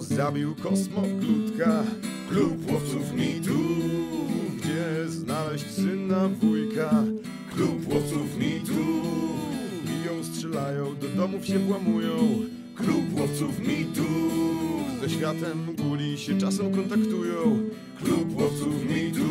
Zabił kosmoklutka? Klub łowców mitu. Gdzie znaleźć syna wujka? Klub łowców mitu. Biją, strzelają, do domów się włamują. Klub łowców mitu. Ze światem guli się czasem kontaktują. Klub łowców mitu.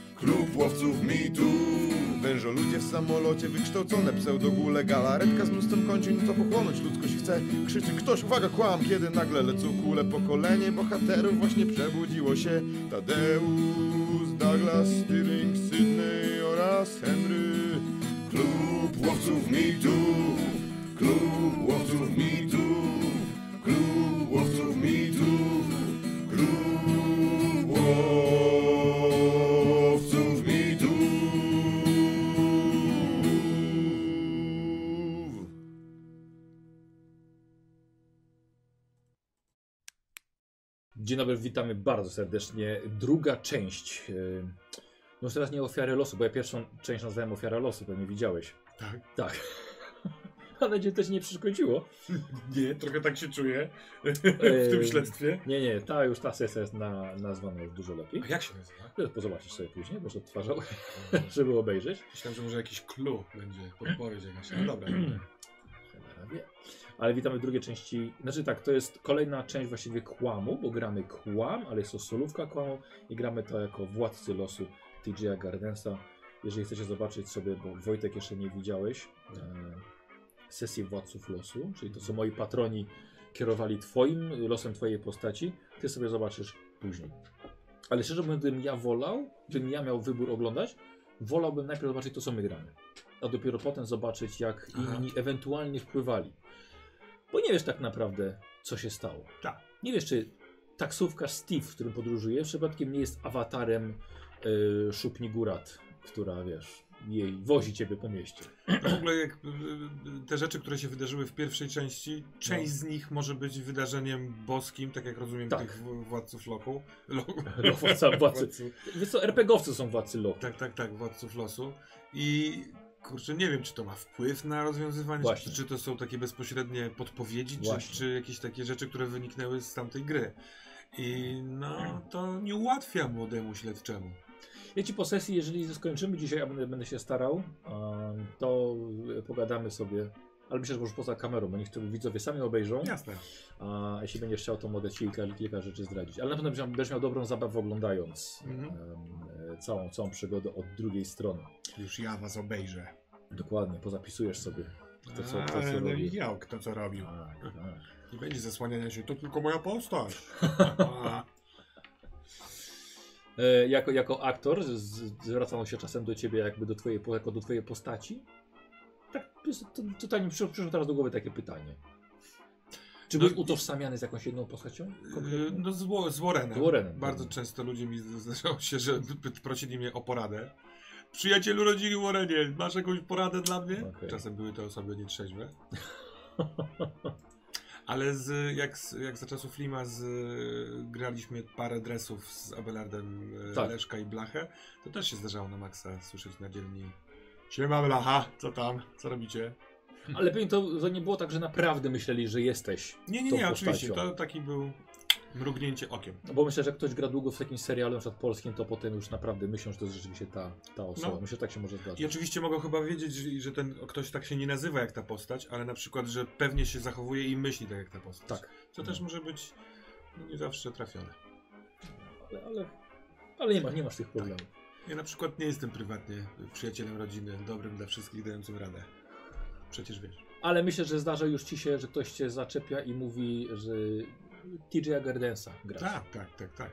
Klub łowców mitu. Wężo ludzie w samolocie wykształcone pseudogule Galaretka z mnóstwem kończyn co pochłonąć ludzkość chce. Krzyczy ktoś, uwaga kłam, kiedy nagle lecą kule. Pokolenie bohaterów właśnie przebudziło się. Tadeusz, Douglas, Stirling, Sydney oraz Henry. Klub łowców mitu. Klub łowców mitu. Klub łowców mitu. Klub Dzień dobry, witamy bardzo serdecznie. Druga część. yy, No już teraz nie ofiary losu, bo ja pierwszą część nazwałem ofiara losu, pewnie widziałeś. Tak. Tak. Ale cię też nie przeszkodziło. Nie, trochę tak się czuję w tym śledztwie. Nie, nie, ta już ta sesja jest na, nazwana już dużo lepiej. A jak się nazywa? To Zobaczysz sobie później, będziesz odtwarzał, żeby obejrzeć. Myślałem, że może jakiś clue będzie, podpowiedź jakaś. No dobra. Ale witamy w drugiej części. Znaczy tak, to jest kolejna część właściwie kłamu, bo gramy kłam, ale jest to solówka kłamu i gramy to jako władcy losu TJ'a Gardensa. Jeżeli chcecie zobaczyć sobie, bo Wojtek jeszcze nie widziałeś, e, sesję władców losu, czyli to co moi patroni kierowali twoim losem twojej postaci, ty sobie zobaczysz później. Ale szczerze mówiąc, gdybym ja wolał, gdybym ja miał wybór oglądać, wolałbym najpierw zobaczyć to, co my gramy. A dopiero potem zobaczyć, jak Aha. inni ewentualnie wpływali. Bo nie wiesz tak naprawdę, co się stało. Tak. Nie wiesz, czy taksówkarz Steve, w którym podróżuje, przypadkiem nie jest awatarem yy, Szupni Górat, która, wiesz, jej wozi ciebie po mieście. W ogóle jak, y, y, te rzeczy, które się wydarzyły w pierwszej części, część z nich może być wydarzeniem boskim, tak jak rozumiem Tak. tych władców loku. Lo, No, władca- władcy- Wiesz co, RPGowcy są władcy lochu. Tak, tak, tak, władców losu. I kurczę, nie wiem, czy to ma wpływ na rozwiązywanie, czy, czy to są takie bezpośrednie podpowiedzi, czy, czy jakieś takie rzeczy, które wyniknęły z tamtej gry. I no, to nie ułatwia młodemu śledczemu. Ja ci po sesji, jeżeli skończymy dzisiaj, a będę, będę się starał, to pogadamy sobie. Ale myślę, że może poza kamerą, bo niech to widzowie sami obejrzą. Jasne. A jeśli będziesz chciał, to mogę ci kilka, kilka rzeczy zdradzić. Ale na pewno będziesz miał, dobrą zabawę oglądając Mhm. e, całą, całą przygodę od drugiej strony. Już ja was obejrzę. Dokładnie, pozapisujesz sobie to, co, to, co Ale robi. widział, kto co robił. Tak, tak. Nie będzie zasłaniania się, to tylko moja postać. E, jako, jako aktor z- zwracano się czasem do ciebie jakby do twojej, jako do twojej postaci? Tak, to, to, totalnie przyszło, przyszło teraz do głowy takie pytanie. Czy No byłeś utożsamiany z jakąś jedną postacią? konkretnie? No z, Wo- z Warrenem. Z Warrenem, Bardzo tak. często ludzie mi zdarzało się, że prosili mnie o poradę. Przyjacielu rodziny Warrenie, masz jakąś poradę dla mnie? Okej. Czasem były to osoby nietrzeźwe. Ale z, jak, jak za czasów Flima z, graliśmy parę dresów z Abelardem, Tak. tak. Leszka i Blachę, to też się zdarzało na maksa słyszeć na dzielni Siema Blacha, co tam? Co robicie? Ale pewnie to, to nie było tak, że naprawdę myśleli, że jesteś. Nie, nie, tą nie, oczywiście. To taki był mrugnięcie okiem. No bo myślę, że jak ktoś gra długo w jakimś serialu, na przykład polskim, to potem już naprawdę myślą, że to jest rzeczywiście ta, ta osoba. No. Myślę, że tak się może zdarzyć. I oczywiście mogą chyba wiedzieć, że, że ten ktoś tak się nie nazywa jak ta postać, ale na przykład, że pewnie się zachowuje i myśli tak jak ta postać. Tak. Co też może być no, nie zawsze trafione. Ale, ale, ale nie, ma, nie masz tych problemów. Ja na przykład nie jestem prywatnie przyjacielem rodziny, dobrym dla wszystkich, dającym radę. Przecież wiesz. Ale myślę, że zdarza już ci się, że ktoś cię zaczepia i mówi, że TJ Gardensa gra. Tak, tak, tak, tak.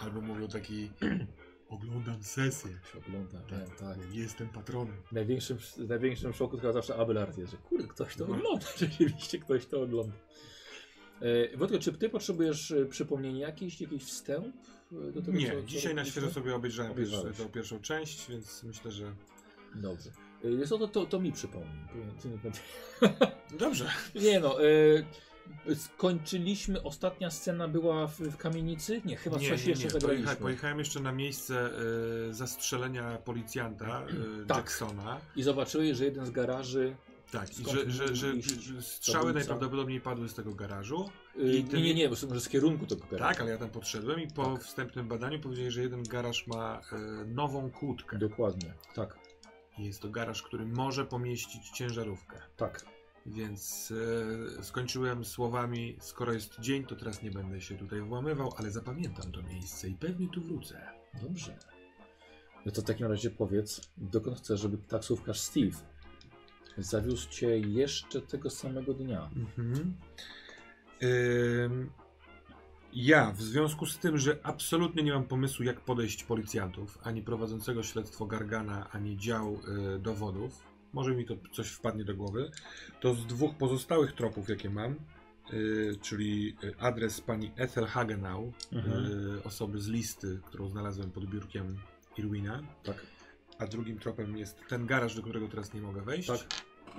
Albo mówią taki oglądam sesję. Się ogląda, tak, tak. Nie jestem patronem. W największym, w największym szoku to chyba zawsze Abelard jest, że kurde, ktoś to No. ogląda. Rzeczywiście ktoś to ogląda. E, Wojtko, czy ty potrzebujesz e, przypomnienia jakieś, jakiś wstęp e, do tego, Nie, co, co dzisiaj na świeżo sobie obejrzałem Obejrzałeś. tą pierwszą część, więc myślę, że... Dobrze. Jest to, to, to mi nie- Dobrze. Nie no, skończyliśmy, ostatnia scena była w, w kamienicy? Nie, chyba nie, coś nie, jeszcze nie. zagraliśmy. Pojechałem, pojechałem jeszcze na miejsce zastrzelenia policjanta e, Tak. Jacksona. I zobaczyłeś, że jeden z garaży... Tak, i że, że, że, że strzały najprawdopodobniej padły z tego garażu. E, I nie, ten- nie, nie, bo może z kierunku tego garażu. Tak, ale ja tam podszedłem i po Tak. wstępnym badaniu powiedzieli, że jeden garaż ma e, nową kłódkę. Dokładnie, tak, Jest to garaż, który może pomieścić ciężarówkę. tak. Więc e, skończyłem słowami, skoro jest dzień, to teraz nie będę się tutaj włamywał, ale zapamiętam to miejsce i pewnie tu wrócę. Dobrze. No to w takim razie powiedz, dokąd chcesz, żeby taksówkarz Steve zawiózł cię jeszcze tego samego dnia? Mhm. Ym, ja, w związku z tym, że absolutnie nie mam pomysłu, jak podejść policjantów, ani prowadzącego śledztwo Gargana, ani dział y, dowodów, może mi to coś wpadnie do głowy, to z dwóch pozostałych tropów, jakie mam, y, czyli y, adres pani Ethel Hagenau, Mhm. y, osoby z listy, którą znalazłem pod biurkiem Irwina, Tak. a drugim tropem jest ten garaż, do którego teraz nie mogę wejść. Tak.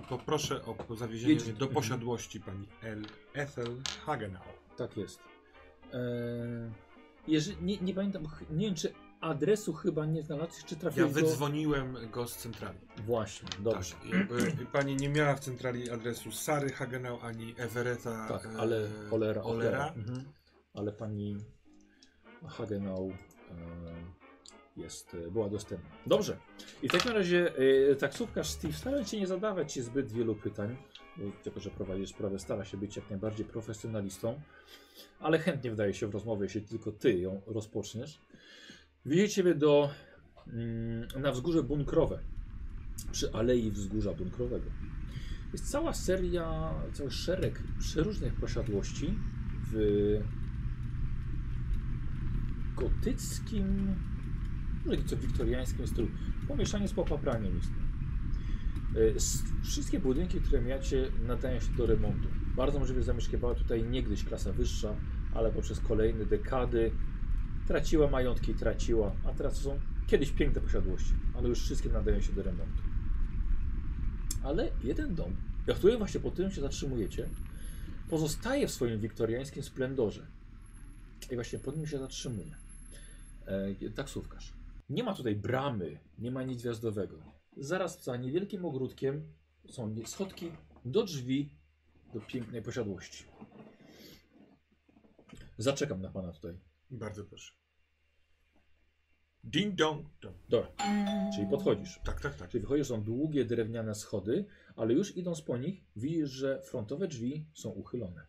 Poproszę o zawiezienie Jedź- mnie do posiadłości pani El Ethel Hagenau. Tak jest. Eee, jeżeli, nie, nie pamiętam, ch- nie wiem czy adresu chyba nie znalazłeś, czy Ja trafiłeś do... wydzwoniłem go z centrali. Właśnie, dobrze. Tak, jakby pani nie miała w centrali adresu Sary Hagenau ani Everetta Tak, e, ale Olera. Olera. Mhm. Ale pani Hagenau e, jest, e, była dostępna. Dobrze. I w takim razie e, taksówkarz Steve stara się nie zadawać ci zbyt wielu pytań, bo że prowadzisz sprawę, stara się być jak najbardziej profesjonalistą, ale chętnie wdaje się w rozmowę, jeśli tylko ty ją rozpoczniesz. Wiedzie ciebie do, mm, na wzgórze bunkrowe, przy Alei Wzgórza Bunkrowego. Jest cała seria, cały szereg przeróżnych posiadłości w gotyckim, nieco wiktoriańskim stylu. Pomieszanie z popapraniem istnieje. E, Wszystkie budynki, które miacie, nadają się do remontu. Bardzo możliwe, zamieszkiwała tutaj niegdyś klasa wyższa, ale poprzez kolejne dekady traciła majątki, traciła, a teraz to są kiedyś piękne posiadłości, ale już wszystkie nadają się do remontu. Ale jeden dom, w którym właśnie po tym się zatrzymujecie, pozostaje w swoim wiktoriańskim splendorze. I właśnie pod nim się zatrzymuje. E, taksówkarz. Nie ma tutaj bramy, nie ma nic gwiazdowego. Zaraz za niewielkim ogródkiem są schodki do drzwi do pięknej posiadłości. Zaczekam na pana tutaj. Bardzo proszę. Ding dong. dong. Dobra, czyli podchodzisz. Tak, tak, tak. Czyli wychodzisz, są długie drewniane schody, ale już idąc po nich, widzisz, że frontowe drzwi są uchylone.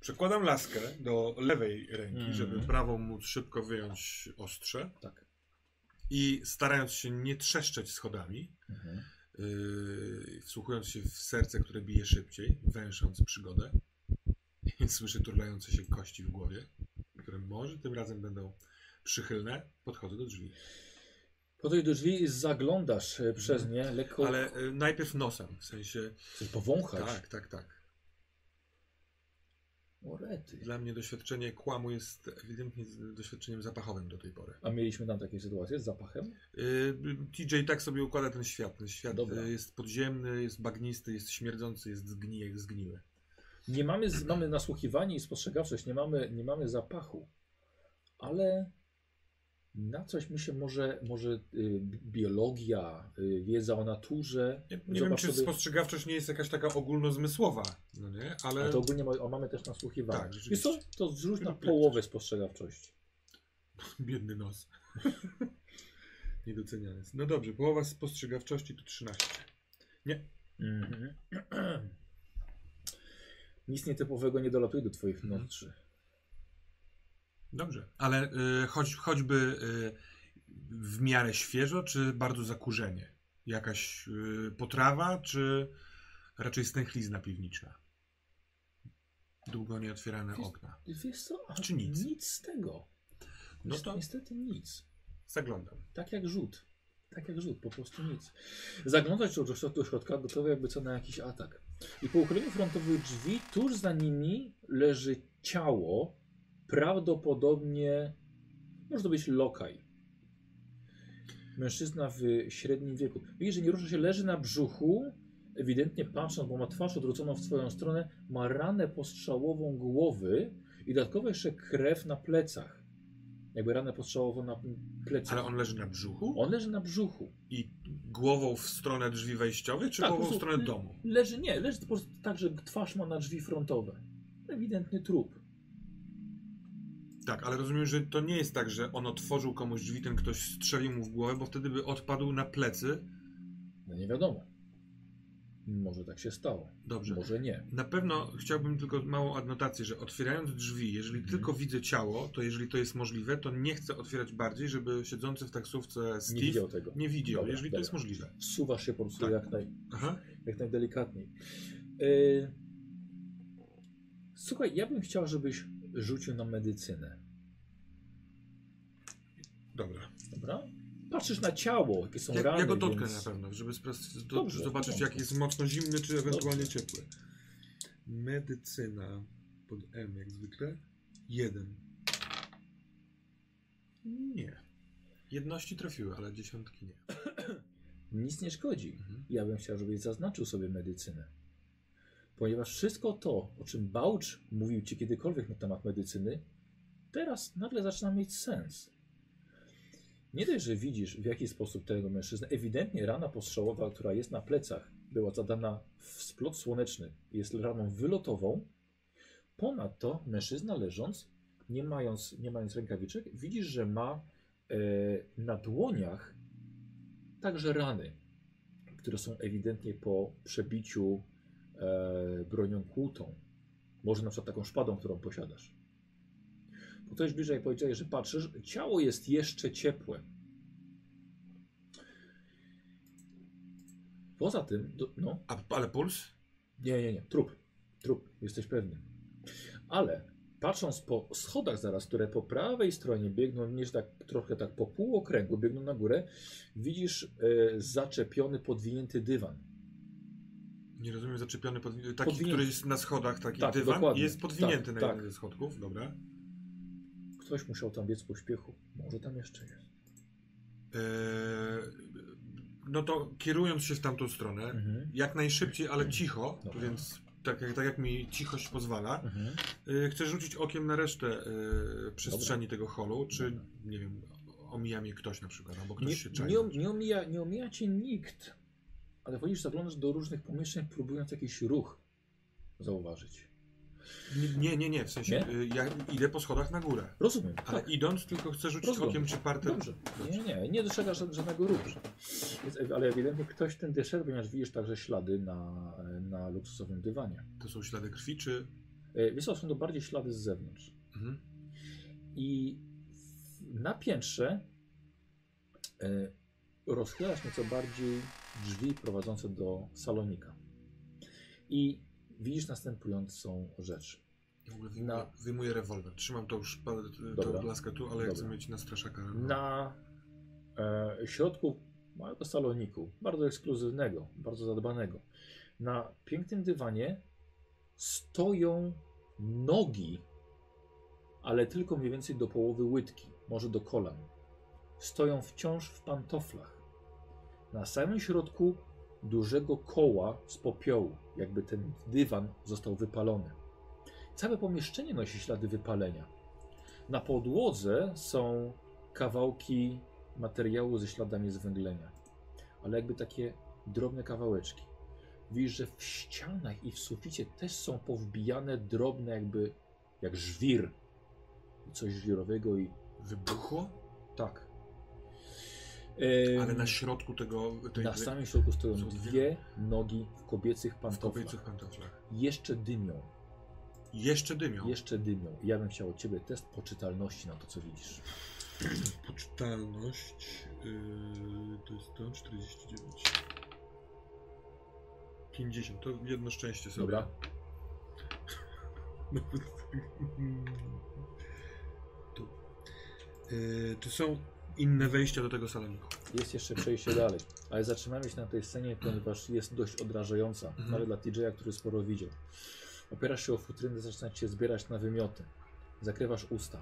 Przekładam laskę do lewej ręki, Mhm. żeby prawą móc szybko wyjąć ostrze Tak. i starając się nie trzeszczeć schodami, Mhm. Yy, wsłuchując się w serce, które bije szybciej, węsząc przygodę. Słyszę turlające się kości w głowie, które może tym razem będą przychylne. Podchodzę do drzwi. Podejść do drzwi i zaglądasz e, przez Mhm. nie, lekko Ale y, najpierw nosem, w sensie. chcesz powąchać. Tak, tak, tak. O rety. Dla mnie doświadczenie kłamu jest ewidentnie doświadczeniem zapachowym do tej pory. A mieliśmy tam takie sytuacje z zapachem? Yy, TJ tak sobie układa ten świat. Ten świat Dobra. jest podziemny, jest bagnisty, jest śmierdzący, jest zgnije, zgniły. Nie mamy, mamy nasłuchiwanie i spostrzegawczość, nie mamy, nie mamy zapachu, ale na coś mi się może, może y, biologia, y, wiedza o naturze. Nie, nie wiem, czy sobie- spostrzegawczość nie jest jakaś taka ogólnozmysłowa, no nie? Ale to ogólnie ma, mamy też nasłuchiwanie. Tak, Wiesz rzeczywiście. co, to zrzuć na połowę spostrzegawczości. biedny nos. Niedoceniany jest. No dobrze, połowa spostrzegawczości to 13. Mhm. Nic nietypowego nie dolatuje do twoich Mhm. nocy. Dobrze. Ale y, choć, choćby y, w miarę świeżo, czy bardzo zakurzenie? Jakaś y, potrawa, czy raczej stęchlizna piwniczna? Długo nieotwierane Wiesz- okna. Wiesz co? A Czy nic? Nic z tego. No to- Niestety nic. Zaglądam. Tak jak rzut. Tak jak rzut, po prostu nic. Zaglądać do środka, gotowy jakby co na jakiś atak. I po uchyleniu frontowych drzwi, tuż za nimi leży ciało, prawdopodobnie może to być lokaj. Mężczyzna w średnim wieku. Widzisz, że nie rusza się, leży na brzuchu, ewidentnie patrząc, bo ma twarz odwróconą w swoją stronę, ma ranę postrzałową głowy i dodatkowo jeszcze krew na plecach. Jakby ranę postrzałową na plecach. Ale on leży na brzuchu On leży na brzuchu. i głową w stronę drzwi wejściowych, czy Tak, głową w stronę domu? Leży, nie, leży po prostu tak, że twarz ma na drzwi frontowe. Ewidentny trup. Tak, ale rozumiem, że to nie jest tak, że on otworzył komuś drzwi, ten ktoś strzelił mu w głowę, bo wtedy by odpadł na plecy. No nie wiadomo. Może tak się stało. Dobrze. Może nie. Na pewno chciałbym tylko małą adnotację, że otwierając drzwi, jeżeli Mhm. tylko widzę ciało, to jeżeli to jest możliwe, to nie chcę otwierać bardziej, żeby siedzący w taksówce Steve Nie widział tego. nie widział, Dobra, jeżeli dobra. to jest możliwe. Wsuwasz się po prostu Tak. jak, naj, Aha. jak najdelikatniej. Yy... Słuchaj, ja bym chciał, żebyś rzucił na medycynę. Dobra. Dobra? Patrzysz na ciało, jakie są Ja, rany. ja go dotknę więc... na pewno, żeby do, Dobrze, zobaczyć, dobrze. jak jest mocno zimny, czy ewentualnie Dobrze. ciepły. Medycyna pod M, jak zwykle. Jeden. Nie. Jedności trafiły, ale dziesiątki nie. Nic nie szkodzi. Mhm. Ja bym chciał, żebyś zaznaczył sobie medycynę. Ponieważ wszystko to, o czym Bałcz mówił ci kiedykolwiek na temat medycyny, teraz nagle zaczyna mieć sens. Nie dość, że widzisz w jaki sposób tego mężczyznę, ewidentnie rana postrzałowa, która jest na plecach, była zadana w splot słoneczny, jest raną wylotową. Ponadto mężczyzna leżąc, nie mając, nie mając rękawiczek, widzisz, że ma e, na dłoniach także rany, które są ewidentnie po przebiciu e, bronią kłutą. Może na przykład taką szpadą, którą posiadasz. Podchodzisz bliżej i powiedziałeś, że patrzysz, ciało jest jeszcze ciepłe. Poza tym, do, no, A, ale puls? nie, nie, nie, trup, trup, jesteś pewny. Ale patrząc po schodach zaraz, które po prawej stronie biegną, niż tak trochę tak po półokręgu, biegną na górę, widzisz e, zaczepiony, podwinięty dywan. Nie rozumiem, zaczepiony pod... Taki, Podwinięty. który jest na schodach, taki Tak, dywan dokładnie. jest podwinięty Tak, na tak. jeden ze schodków, dobra. Ktoś musiał tam biec w pośpiechu. Może tam jeszcze jest. Eee, no to kierując się w tamtą stronę, Mhm. jak najszybciej, ale cicho, Dobra. więc tak, jak- tak jak mi cichość pozwala, Mhm. yy, chcę rzucić okiem na resztę yy, przestrzeni tego holu, czy Dobra. nie wiem, omija mnie ktoś na przykład, albo ktoś Nie, się czai. nie, nie, omija, nie omija cię nikt. Ale wolisz zaglądasz do różnych pomieszczeń, próbując jakiś ruch zauważyć. Nie, nie, nie, w sensie Nie? yy, ja idę po schodach na górę, Rozumiem. ale tak. idąc tylko chcę rzucić Rozumiem. okiem, czy parter... Dobrze. Nie, nie, nie dostrzegasz ża- żadnego ruchu. Więc, ale ewidentnie ktoś tędy szedł, ponieważ widzisz także ślady na, na luksusowym dywanie. To są ślady krwi, czy... E, Wiesz są to bardziej ślady z zewnątrz. Mhm. I na piętrze e, rozchylasz nieco bardziej drzwi prowadzące do salonika. I widzisz następującą rzecz. W ogóle wyjmuję, Na- wyjmuję rewolwer. Trzymam tą, szpa- Dobra. tą blaskę tu, ale ja chcę Dobra. mieć na straszaka. Na e, środku małego saloniku, bardzo ekskluzywnego, bardzo zadbanego, na pięknym dywanie stoją nogi, ale tylko mniej więcej do połowy łydki, może do kolan. Stoją wciąż w pantoflach. Na samym środku dużego koła z popiołu, jakby ten dywan został wypalony. Całe pomieszczenie nosi ślady wypalenia. Na podłodze są kawałki materiału ze śladami zwęglenia, ale jakby takie drobne kawałeczki. Widzisz, że w ścianach i w suficie też są powbijane drobne jakby jak żwir. Coś żwirowego i Wybuchło? tak. Ale na środku tego... Tej, na samym środku stoją dwie- nogi w kobiecych w pantoflach. kobiecych pantoflach. Jeszcze dymią. Jeszcze dymią. Jeszcze dymią. Ja bym chciał od ciebie test poczytalności na to, co widzisz. Poczytalność yy, to jest to 49. 50, to jedno szczęście sobie. Dobra. Nawet- to, yy, czy są inne wejścia do tego saloniku? jest jeszcze przejście dalej, ale zatrzymamy się na tej scenie, ponieważ jest dość odrażająca, Mhm. nawet dla TJ'a, który sporo widział. Opierasz się o futrynę, zaczynasz się zbierać na wymioty. Zakrywasz usta.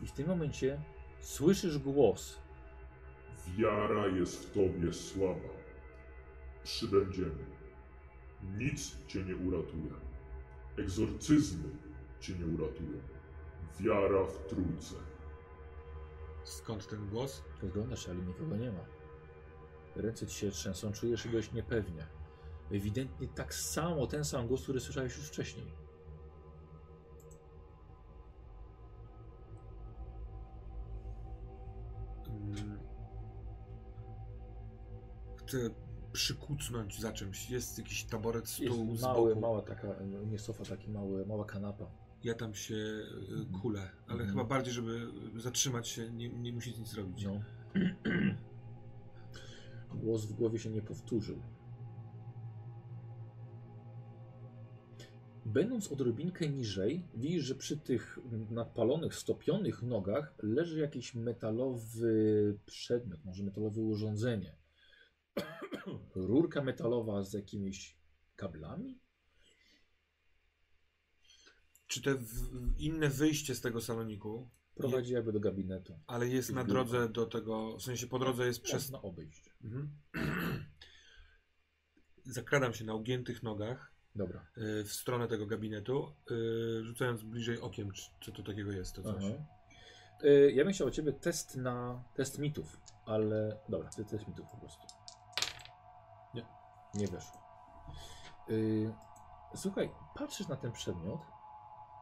I w tym momencie słyszysz głos. Wiara jest w tobie słaba. Przybędziemy. Nic cię nie uratuje. Egzorcyzmy cię nie uratują. Wiara w Trójcę. Skąd ten głos? Rozglądasz się, ale nikogo nie ma. Ręce ci się trzęsą, czujesz się dość niepewnie. Ewidentnie tak samo, ten sam głos, który słyszałeś już wcześniej. Mm. Chcę przykucnąć za czymś. Jest jakiś taboret, stół Jest z mały, boku. mała taka, nie sofa, taki mały, mała kanapa. Ja tam się y, kulę, ale Mhm. chyba bardziej, żeby zatrzymać się, nie, nie musieć nic robić. No. Głos w głowie się nie powtórzył. Będąc odrobinkę niżej, widzisz, że przy tych napalonych, stopionych nogach leży jakiś metalowy przedmiot, może metalowe urządzenie. Rurka metalowa z jakimiś kablami? Czy te inne wyjście z tego saloniku, Prowadzi jakby do gabinetu. ale jest na drodze do tego, w sensie po drodze jest przez... Można obejść. Mhm. Zakradam się na ugiętych nogach Dobra. y, w stronę tego gabinetu, y, rzucając bliżej okiem, czy, co to takiego jest, to coś. Aha. Y, Ja bym chciał od ciebie test na test mitów, ale dobra, ty test mitów po prostu. Nie. Nie weszło. Słuchaj, patrzysz na ten przedmiot,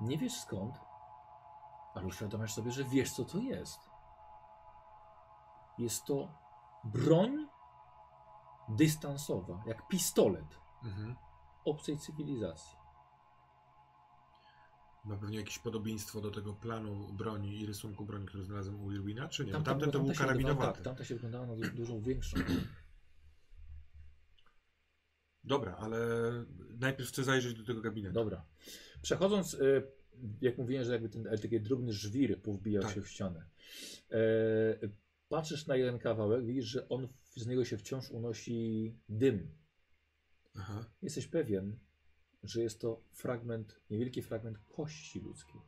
nie wiesz skąd, ale uświadamiasz sobie, że wiesz co to jest. Jest to broń dystansowa, jak pistolet Mhm. obcej cywilizacji. Ma pewnie jakieś podobieństwo do tego planu broni i rysunku broni, który znalazłem u Irwina, czy nie? Tamta- tamten to był karabinowaty. Tak, tamta się wyglądała na du- dużo większą. Dobra, ale najpierw chcę zajrzeć do tego gabinetu. Dobra. Przechodząc, e, jak mówiłem, że jakby ten taki drobny żwir powbijał Tak. się w ścianę. E, patrzysz na jeden kawałek, widzisz, że on z niego się wciąż unosi dym. Aha. Jesteś pewien, że jest to fragment, niewielki fragment kości ludzkiej.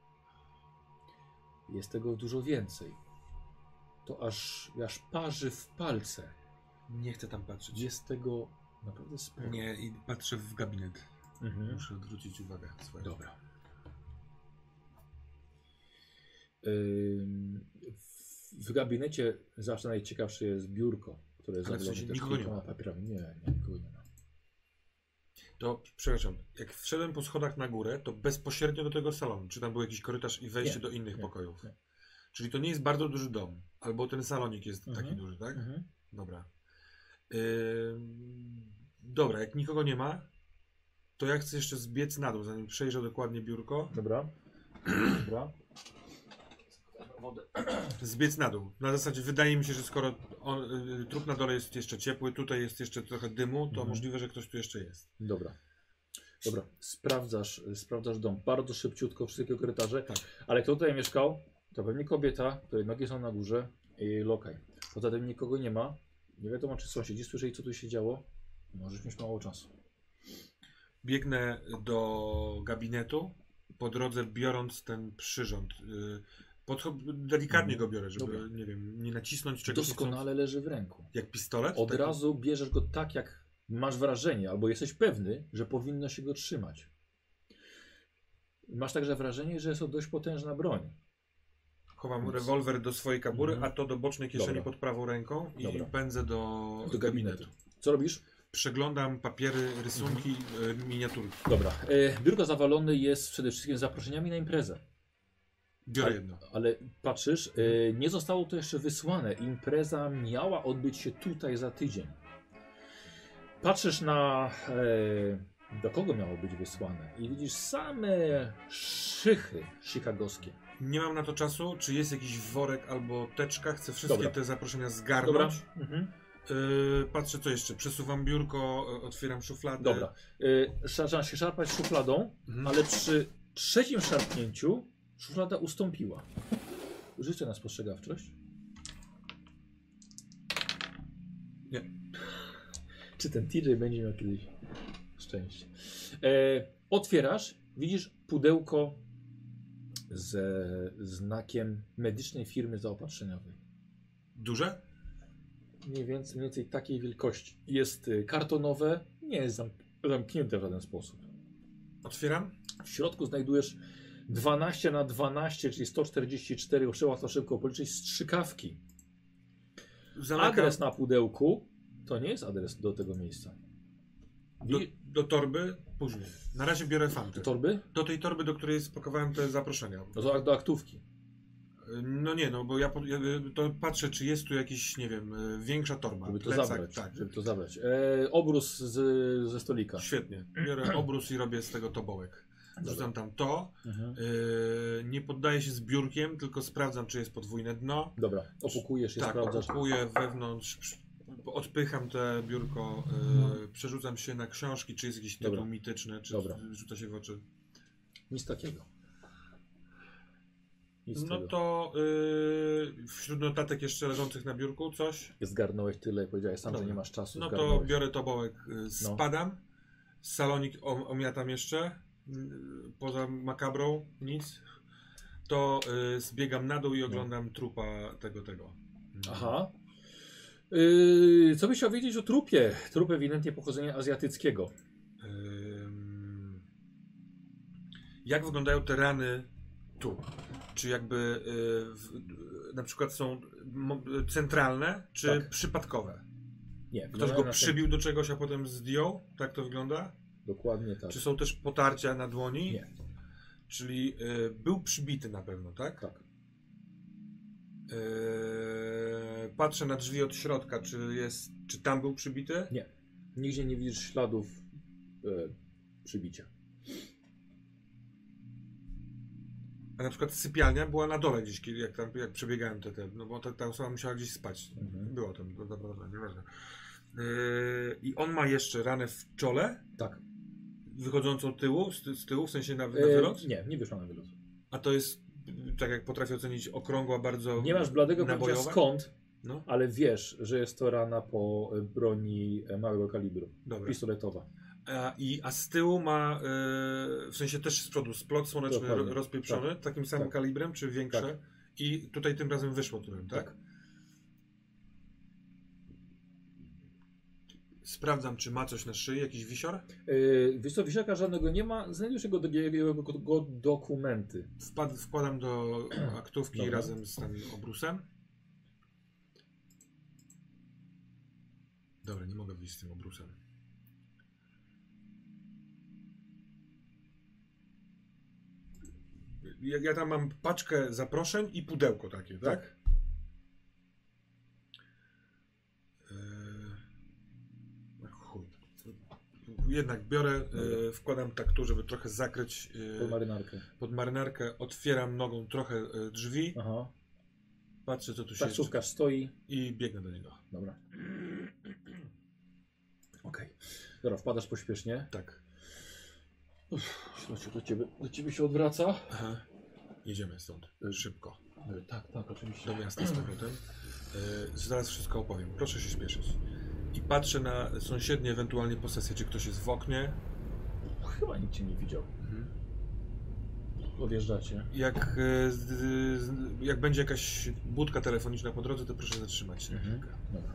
Jest tego dużo więcej. To aż, aż parzy w palce. Nie chcę tam patrzeć. Jest tego naprawdę sporo. Nie, i patrzę w gabinet. Mhm. Muszę odwrócić uwagę swoją. Dobra. W, gabinecie zawsze najciekawsze jest biurko, które jest sensie też kilkoma ma. papierami. Nie, nie, nikogo nie ma. To, przepraszam, jak wszedłem po schodach na górę, to bezpośrednio do tego salonu. Czy tam był jakiś korytarz i wejście Nie, do innych nie, pokojów? nie. Czyli to nie jest bardzo duży dom. Albo ten salonik jest Mhm. taki duży, tak? Mhm. Dobra. Dobra, jak nikogo nie ma, to ja chcę jeszcze zbiec na dół, zanim przejrzę dokładnie biurko. Dobra. Dobra. Zbiec na dół. Na zasadzie wydaje mi się, że skoro on, y, trup na dole jest jeszcze ciepły, tutaj jest jeszcze trochę dymu, to Mhm. możliwe, że ktoś tu jeszcze jest. Dobra. Dobra. Sprawdzasz, sprawdzasz dom. Bardzo szybciutko wszystkie korytarze. Tak. Ale kto tutaj mieszkał? To pewnie kobieta, której nogi są na górze i lokaj. Poza tym nikogo nie ma. Nie wiadomo, czy sąsiedzi słyszeli, co tu się działo. Możesz mieć mało czasu. Biegnę do gabinetu, po drodze biorąc ten przyrząd. y, Podchod- delikatnie go biorę, żeby, Dobra. nie wiem, nie nacisnąć czegoś. nie chcąc- Doskonale leży w ręku. Jak pistolet? Od Taki- razu bierzesz go tak, jak masz wrażenie, albo jesteś pewny, że powinno się go trzymać. Masz także wrażenie, że jest to dość potężna broń. Chowam Nic. rewolwer do swojej kabury, Mhm. a to do bocznej kieszeni Dobra. pod prawą ręką i Dobra. pędzę do, Do gabinetu. Co robisz? Przeglądam papiery, rysunki, y, miniaturki. Dobra. E, biurko zawalone jest przede wszystkim zaproszeniami na imprezę. Biorę Ale- jedno. Ale patrzysz, e, nie zostało to jeszcze wysłane. Impreza miała odbyć się tutaj za tydzień. Patrzysz na e, do kogo miało być wysłane i widzisz same szychy chicagowskie. Nie mam na to czasu. Czy jest jakiś worek albo teczka? Chcę wszystkie Dobra. te zaproszenia Dobra. zgarnąć. Mhm. Y, patrzę co jeszcze. Przesuwam biurko, y, otwieram szufladę. Dobra. E, Zaczynasz się szarpać szufladą, Mhm. ale przy trzecim szarpnięciu szuflada ustąpiła. Życzę na spostrzegawczość. Nie. Czy ten TJ będzie miał kiedyś szczęście? E, otwierasz, widzisz pudełko ze znakiem medycznej firmy zaopatrzeniowej. Duże? Mniej więcej, mniej więcej takiej wielkości. Jest y, kartonowe, nie jest zamk zamknięte w żaden sposób. Otwieram. W środku znajdujesz 12 na 12, czyli 144, trzeba to szybko policzyć, strzykawki. Zamykam Adres na pudełku to nie jest adres do tego miejsca. do, do torby później. Na razie biorę do fanty. torby? Do tej torby, do której spakowałem te zaproszenia. No to do aktówki. No nie, no bo ja, po- ja to patrzę, czy jest tu jakiś, nie wiem, y, większa torba. Żeby to Plecak, zabrać. Tak, Żeby to zabrać. E, obrus z, ze stolika. Świetnie. Biorę obrus i robię z tego tobołek. Wrzucam tam to. Mhm. y, nie poddaję się zbiórkiem, tylko sprawdzam, czy jest podwójne dno. Dobra, opukujesz je, tak, sprawdzasz. opakuję wewnątrz, odpycham te biurko, y, przerzucam się na książki, czy jest jakiś tytuł Dobra. mityczny, czy Dobra. rzuca się w oczy. Nic takiego. Nic No tego. to y, wśród notatek jeszcze leżących na biurku coś. Zgarnąłeś tyle, powiedziałeś sam, że nie masz czasu. No to zgarnąłeś. biorę tobołek, y, spadam, salonik om- omiatam jeszcze, y, poza makabrą nic. To y, zbiegam na dół i oglądam trupa tego, tego. Aha. Yy, co byś chciał wiedzieć o trupie? Trup ewidentnie pochodzenia azjatyckiego. Jak wyglądają te rany tu? Czy jakby y, na przykład są centralne, czy Tak. przypadkowe? Nie, Ktoś go przybił do czegoś, a potem zdjął? Tak to wygląda? Dokładnie tak. Czy są też potarcia na dłoni? Nie. Czyli y, był przybity na pewno, tak? Tak. Y, patrzę na drzwi od środka, czy jest, czy tam był przybity? Nie. Nigdzie nie widzisz śladów e, przybicia. A na przykład sypialnia była na dole gdzieś, jak tam jak przebiegałem te, te no bo ta, ta osoba musiała gdzieś spać. Mhm. Było tam, no dobra, dobra, nieważne. Yy, I on ma jeszcze ranę w czole, Tak. wychodzącą tyłu, z, ty- z tyłu, w sensie na, na E, wylot. nie, nie wyszła na wylot. A to jest, tak jak potrafię ocenić, okrągła bardzo Nie masz bladego pojęcia skąd, No, ale wiesz, że jest to rana po broni małego kalibru. dobra. Pistoletowa. A, i, a z tyłu ma, yy, w sensie też z przodu, splot słoneczny Dokładnie. ro, rozpieprzony, takim samym Tak. kalibrem, czy większe? Tak. I tutaj tym razem wyszło tyłem, tak? Tak. Sprawdzam, czy ma coś na szyi, jakiś wisior. Yy, wiesz co, wisiorka żadnego nie ma, znajdziesz jego, jego, jego dokumenty. Wpad, wkładam do aktówki Dobra. razem z tym obrusem. Dobra, nie mogę wyjść z tym obrusem. Ja, ja tam mam paczkę zaproszeń i pudełko takie, tak? Tak. Eee, no chuj. Jednak biorę, e, wkładam tak tu, żeby trochę zakryć e, Pod marynarkę. pod marynarkę, otwieram nogą trochę e, drzwi, Aha. patrzę co tu się Taksówkarz stoi. i biegnę do niego. Dobra. Okej. Dobra, wpadasz pośpiesznie. Tak. Śledczy do ciebie, do ciebie się odwraca. Aha. Jedziemy stąd. Szybko. E, Tak, tak, oczywiście. Do miasta z powrotem. E, zaraz wszystko opowiem. Proszę się śpieszyć. I patrzę na sąsiednie ewentualnie posesje, czy ktoś jest w oknie. Chyba nikt cię nie widział. Odjeżdżacie. Jak, e, jak będzie jakaś budka telefoniczna po drodze, to proszę zatrzymać się. Mhm. Dobra.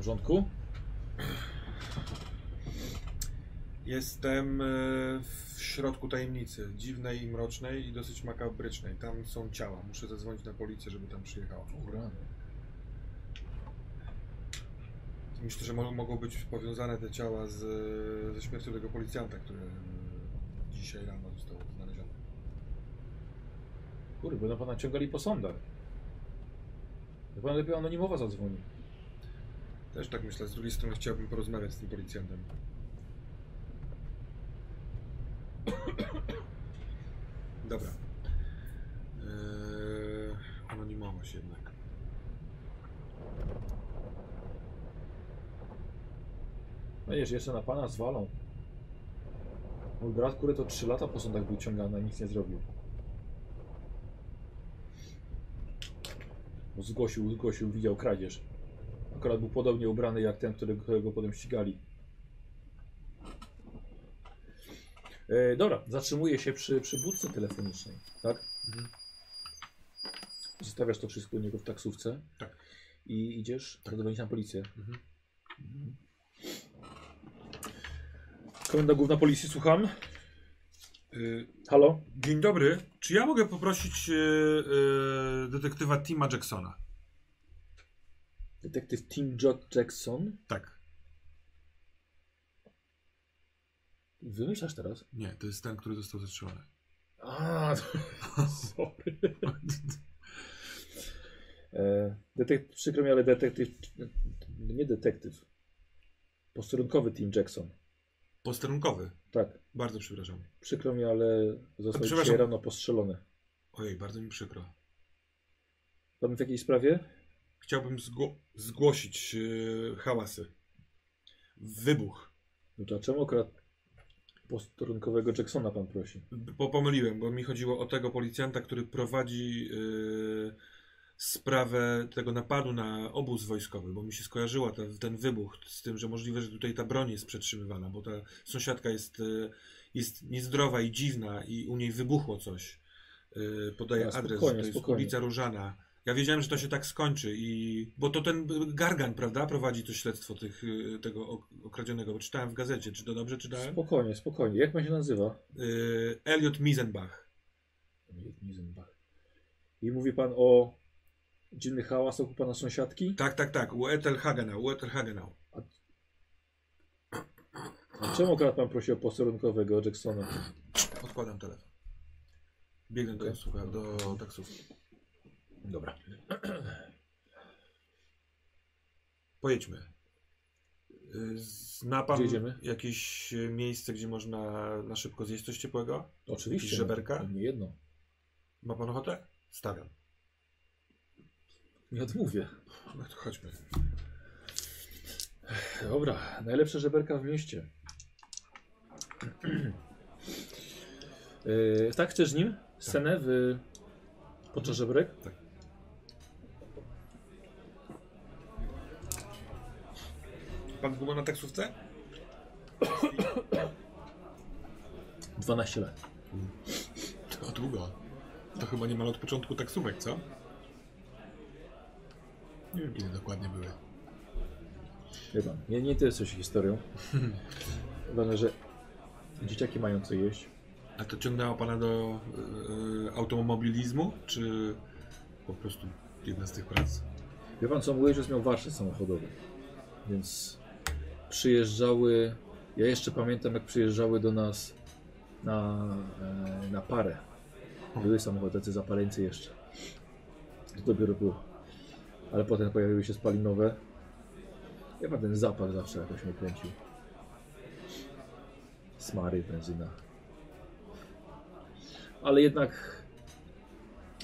Porządku? Jestem e, w środku tajemnicy, dziwnej i mrocznej i dosyć makabrycznej. Tam są ciała. Muszę zadzwonić na policję, żeby tam przyjechała. Myślę, że mo- mogą być powiązane te ciała z, ze śmiercią tego policjanta, który e, dzisiaj rano został znaleziony. Kurde, będą pana ciągali po sądach. To pan lepiej anonimowo zadzwoni. Też tak myślę. Z drugiej strony chciałbym porozmawiać z tym policjantem. Dobra. Eee, anonimowość jednak. Wiesz, jeszcze na pana zwalą. Mój brat, który to 3 lata po sądach był ciągany, a nic nie zrobił. Bo Zgłosił, zgłosił, widział kradzież. Akurat był podobnie ubrany jak ten, którego, którego potem ścigali. E, dobra, zatrzymuje się przy, przy budce telefonicznej, tak? Mhm. Zostawiasz to wszystko u niego w taksówce. Tak. I idziesz zadzwonić na policję. Mhm. Mhm. Komenda Główna Policji, słucham. Y, Halo? dzień dobry. Czy ja mogę poprosić y, y, detektywa Tima Jacksona? Detektyw Tim Jackson. Tak. Wymyślasz teraz? Nie, to jest ten, który został zatrzymany. A, to... sorry. e, detektyw, przykro mi, ale detektyw, nie detektyw, posterunkowy Tim Jackson. Posterunkowy. Tak, Bardzo przepraszam. przykro mi, ale został dzisiaj rano postrzelony. Ojej, bardzo mi przykro. Pan w jakiej sprawie? Chciałbym zgło- zgłosić y, hałasy. Wybuch. No to czemu akurat posterunkowego Jacksona pan prosi? Bo pomyliłem, bo mi chodziło o tego policjanta, który prowadzi y, sprawę tego napadu na obóz wojskowy, bo mi się skojarzyła ta, ten wybuch z tym, że możliwe, że tutaj ta broń jest przetrzymywana, bo ta sąsiadka jest, y, jest niezdrowa i dziwna i u niej wybuchło coś. Podaję adres, to jest ulica Różana. Ja wiedziałem, że to się tak skończy i... Bo to ten Gargan, prawda, prowadzi to śledztwo tych, y, tego ok- okradzionego, czytałem w gazecie. Czy to dobrze czytałem? Spokojnie, spokojnie. Jak pan się nazywa? Y, Elliot Misenbach. Mizenbach. I mówi pan o dziwnych hałasach u pana sąsiadki? Tak, tak, tak. U Ethel Hagenau, u Ethel Hagenau. A czemu akurat pan prosi o posterunkowego Jacksona? Odkładam telefon. Biegnę do, do taksówki. Dobra. Pojedźmy. Zna pan Gdzie jedziemy? jakieś y, miejsce, gdzie można na szybko zjeść coś ciepłego? Oczywiście. Jakieś żeberka? No, nie jedno. Ma pan ochotę? Stawiam. Nie odmówię. No to chodźmy. Dobra, najlepsze żeberka w mieście. Yy, tak, chcesz nim scenę w... podczas żebrek? Tak. Pan długo na taksówce? 12 lat. To długo. To chyba niemal od początku taksówek, co? Nie wiem, kiedy dokładnie były. Wie pan, nie, nie interesuję się historią. Ważne, że dzieciaki mają co jeść. A to ciągnęło pana do y, automobilizmu, czy po prostu jedna z tych prac? Wie pan co, mój ojciec miał warsztat samochodowy, więc przyjeżdżały, ja jeszcze pamiętam jak przyjeżdżały do nas na, e, na parę. Były samochody, tacy zapaleńcy jeszcze. To dopiero było. Ale potem pojawiły się spalinowe. Pan ten zapach zawsze jakoś mnie kręcił. Smary, benzyna. Ale jednak,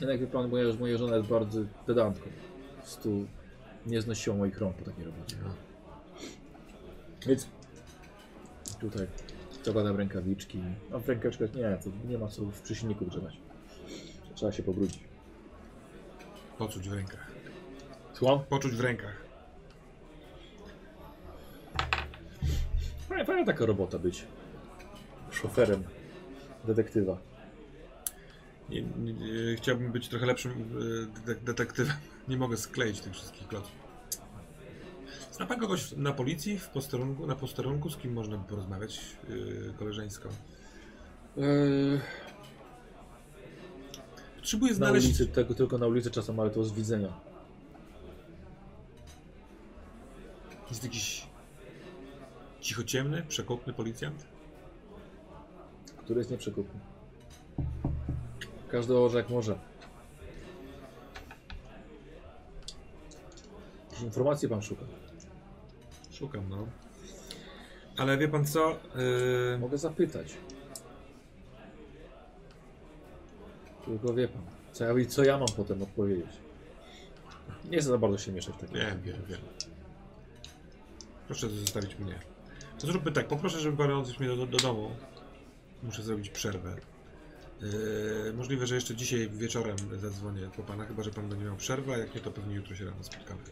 jednak wie pan, moja, moja żona jest bardzo pedantką. Po prostu nie znosiła moich rąk po takiej robocie. Więc tutaj zakładam rękawiczki. A w rękawiczkach nie, to nie ma co w przysilniku grzebać. Trzeba się pobrudzić. Poczuć w rękach. Słucham? Poczuć w rękach. Fajna, fajna taka robota być. Szoferem detektywa. Nie, nie, nie, chciałbym być trochę lepszym y, de- detektywem. Nie mogę skleić tych wszystkich kloców. Zna pan kogoś na policji, w posterunku, na posterunku, z kim można by porozmawiać yy, koleżeńsko? Eee, Potrzebuję na znaleźć... ulicy, tego tylko na ulicy czasem, ale to z widzenia. Jest jakiś cichociemny, przekopny policjant? Który jest nieprzekupny. Każdy orze jak może. Informacji pan szuka. Szukam, no. Ale wie pan co? Yy, Mogę zapytać. Tylko wie pan, co ja, co ja mam potem odpowiedzieć. Nie chcę za bardzo się mieszać w takie. Wiem, wiem, wiem. Proszę zostawić mnie. To zróbmy tak, poproszę, żeby pan odwiózł mnie do, do domu. Muszę zrobić przerwę. Yy, możliwe, że jeszcze dzisiaj wieczorem zadzwonię po pana, chyba że pan będzie miał przerwę, a jak nie, to pewnie jutro się rano spotkamy.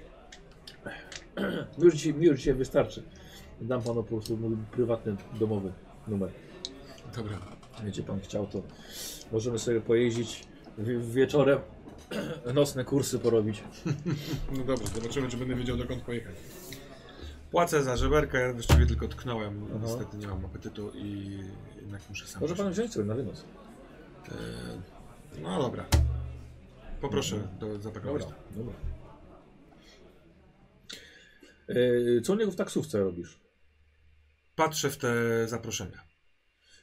Mi już dzisiaj, mi już dzisiaj wystarczy. Dam panu po prostu mój prywatny, domowy numer. Dobra. Wiecie, pan chciał, to możemy sobie pojeździć w, wieczorem, nocne kursy porobić. No dobra, zobaczymy, czy będę wiedział dokąd pojechać. Płacę za żeberkę, ja właściwie tylko tknąłem. Aha. Niestety nie mam apetytu i jednak muszę sam. Może pan wziąć sobie na wynos. Yy, no dobra. Poproszę do zapakować. Dobra, dobra. Yy, co u niego w taksówce robisz? Patrzę w te zaproszenia.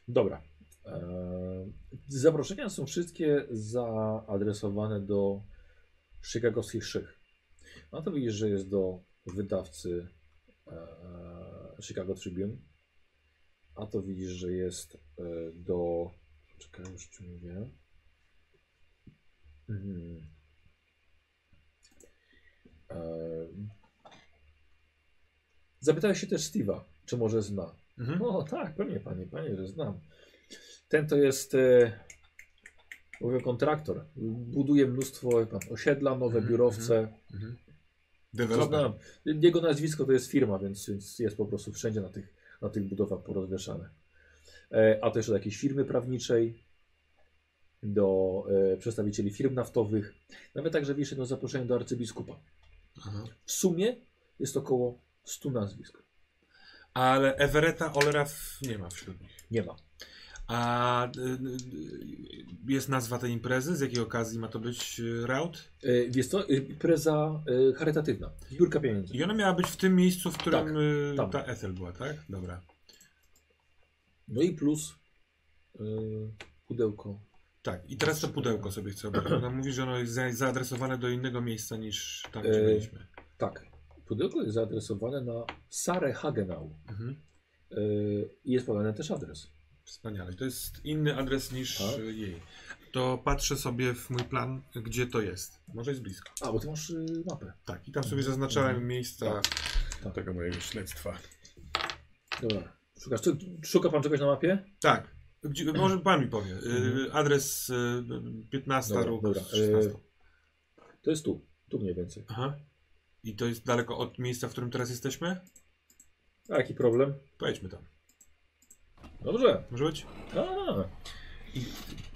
Dobra. Eee, zaproszenia są wszystkie zaadresowane do chicagowskich szych. No to widzisz, że jest do wydawcy eee, Chicago Tribune. A to widzisz, że jest do. Czekaj, już ci mówię. Mhm. Zapytałeś się też Steve'a, czy może zna. Mhm. O tak, pewnie panie, panie, że znam. Ten to jest e, mówię kontraktor. Buduje mnóstwo pan, osiedla, nowe Mhm, biurowce. Mhm. To Deweloper. znam. Jego nazwisko to jest firma, więc, więc jest po prostu wszędzie na tych, na tych budowach porozwieszane. E, a to jeszcze do jakiejś firmy prawniczej, do e, przedstawicieli firm naftowych, nawet także wiesz jedno zaproszenie do arcybiskupa. Aha. W sumie jest około 100 nazwisk. Ale Everetta Olera w- nie ma wśród nich. Nie ma. A y, y, jest nazwa tej imprezy? Z jakiej okazji ma to być y, raut? Co, e, impreza charytatywna, zbiórka pieniędzy. I ona miała być w tym miejscu, w którym Tak, ta Ethel była, tak? Dobra. No i plus pudełko. Tak, i teraz to pudełko sobie chcę obrać. Ona mówi, że ono jest za- zaadresowane do innego miejsca niż tam, gdzie byliśmy. Tak, pudełko jest zaadresowane na Sarę Hagenau. Mhm. I jest podany też adres. Wspaniale. To jest inny adres niż Tak. y, jej. To patrzę sobie w mój plan, gdzie to jest. Może jest blisko. A, bo ty masz y, mapę. Tak, i tam sobie zaznaczałem Mhm. miejsca Tak. tego mojego śledztwa. Dobra. Szukasz, szuka pan czegoś na mapie? Tak. Gdzie, może pan mi powie. Y, Mhm. adres y, 15 Dobra, róg. dobra. 16. To jest tu, tu mniej więcej. Aha. I to jest daleko od miejsca, w którym teraz jesteśmy? A jaki problem? Pojedźmy tam. Dobrze. Może być? A,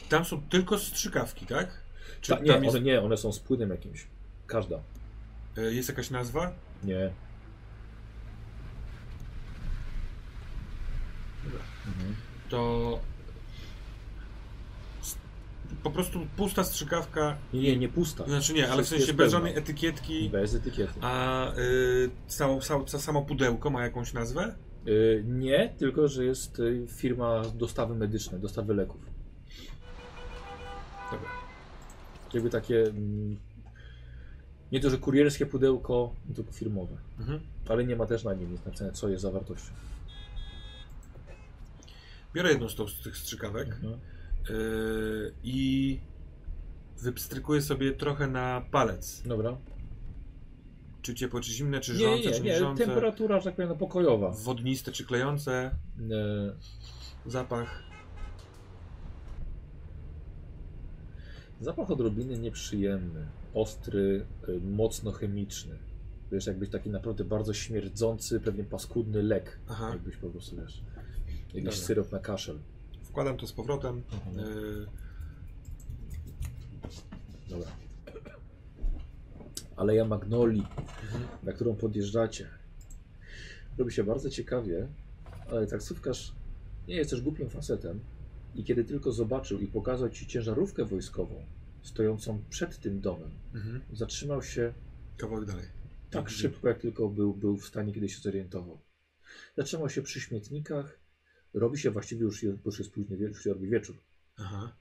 Tam są tylko strzykawki, tak? Czy ta, nie, tam jest, one nie, one są z płynem jakimś. Każda. y, jest jakaś nazwa? Nie. To po prostu pusta strzykawka. Nie, nie, nie pusta. Znaczy nie, ale w sensie bez żadnej etykietki. Bez etykiety. A y, samo, samo, samo pudełko ma jakąś nazwę? Y, nie, tylko że jest y, firma dostawy medycznej, dostawy leków. Dobra. Jakby takie. mm, Nie to, że kurierskie pudełko, tylko firmowe. Mhm. Ale nie ma też na nim nic napisane, co jest zawartością. Biorę jedną z tych strzykawek Mhm. Y, i wypstrykuję sobie trochę na palec. Dobra. Czy ciepłe, czy zimne, czy Nie, żrące, nie, czy nie. Temperatura, że tak powiem, no, pokojowa. Wodniste, czy klejące. E, Zapach. Zapach odrobiny nieprzyjemny, ostry, y, mocno chemiczny. Wiesz, jakbyś taki naprawdę bardzo śmierdzący, pewnie paskudny lek. Aha. Jakbyś po prostu, wiesz, jakiś Dobra. syrop na kaszel. Wkładam to z powrotem. Mhm. Y, Dobra. Aleja Magnolii, Mhm. na którą podjeżdżacie. Robi się bardzo ciekawie, ale taksówkarz nie jest też głupim facetem i kiedy tylko zobaczył i pokazał ci ciężarówkę wojskową stojącą przed tym domem, mhm. zatrzymał się Kawałek dalej. tak Mhm. szybko, jak tylko był, był w stanie, kiedy się zorientował. Zatrzymał się przy śmietnikach. Robi się właściwie już, już jest późny wieczór, już się robi wieczór. Aha.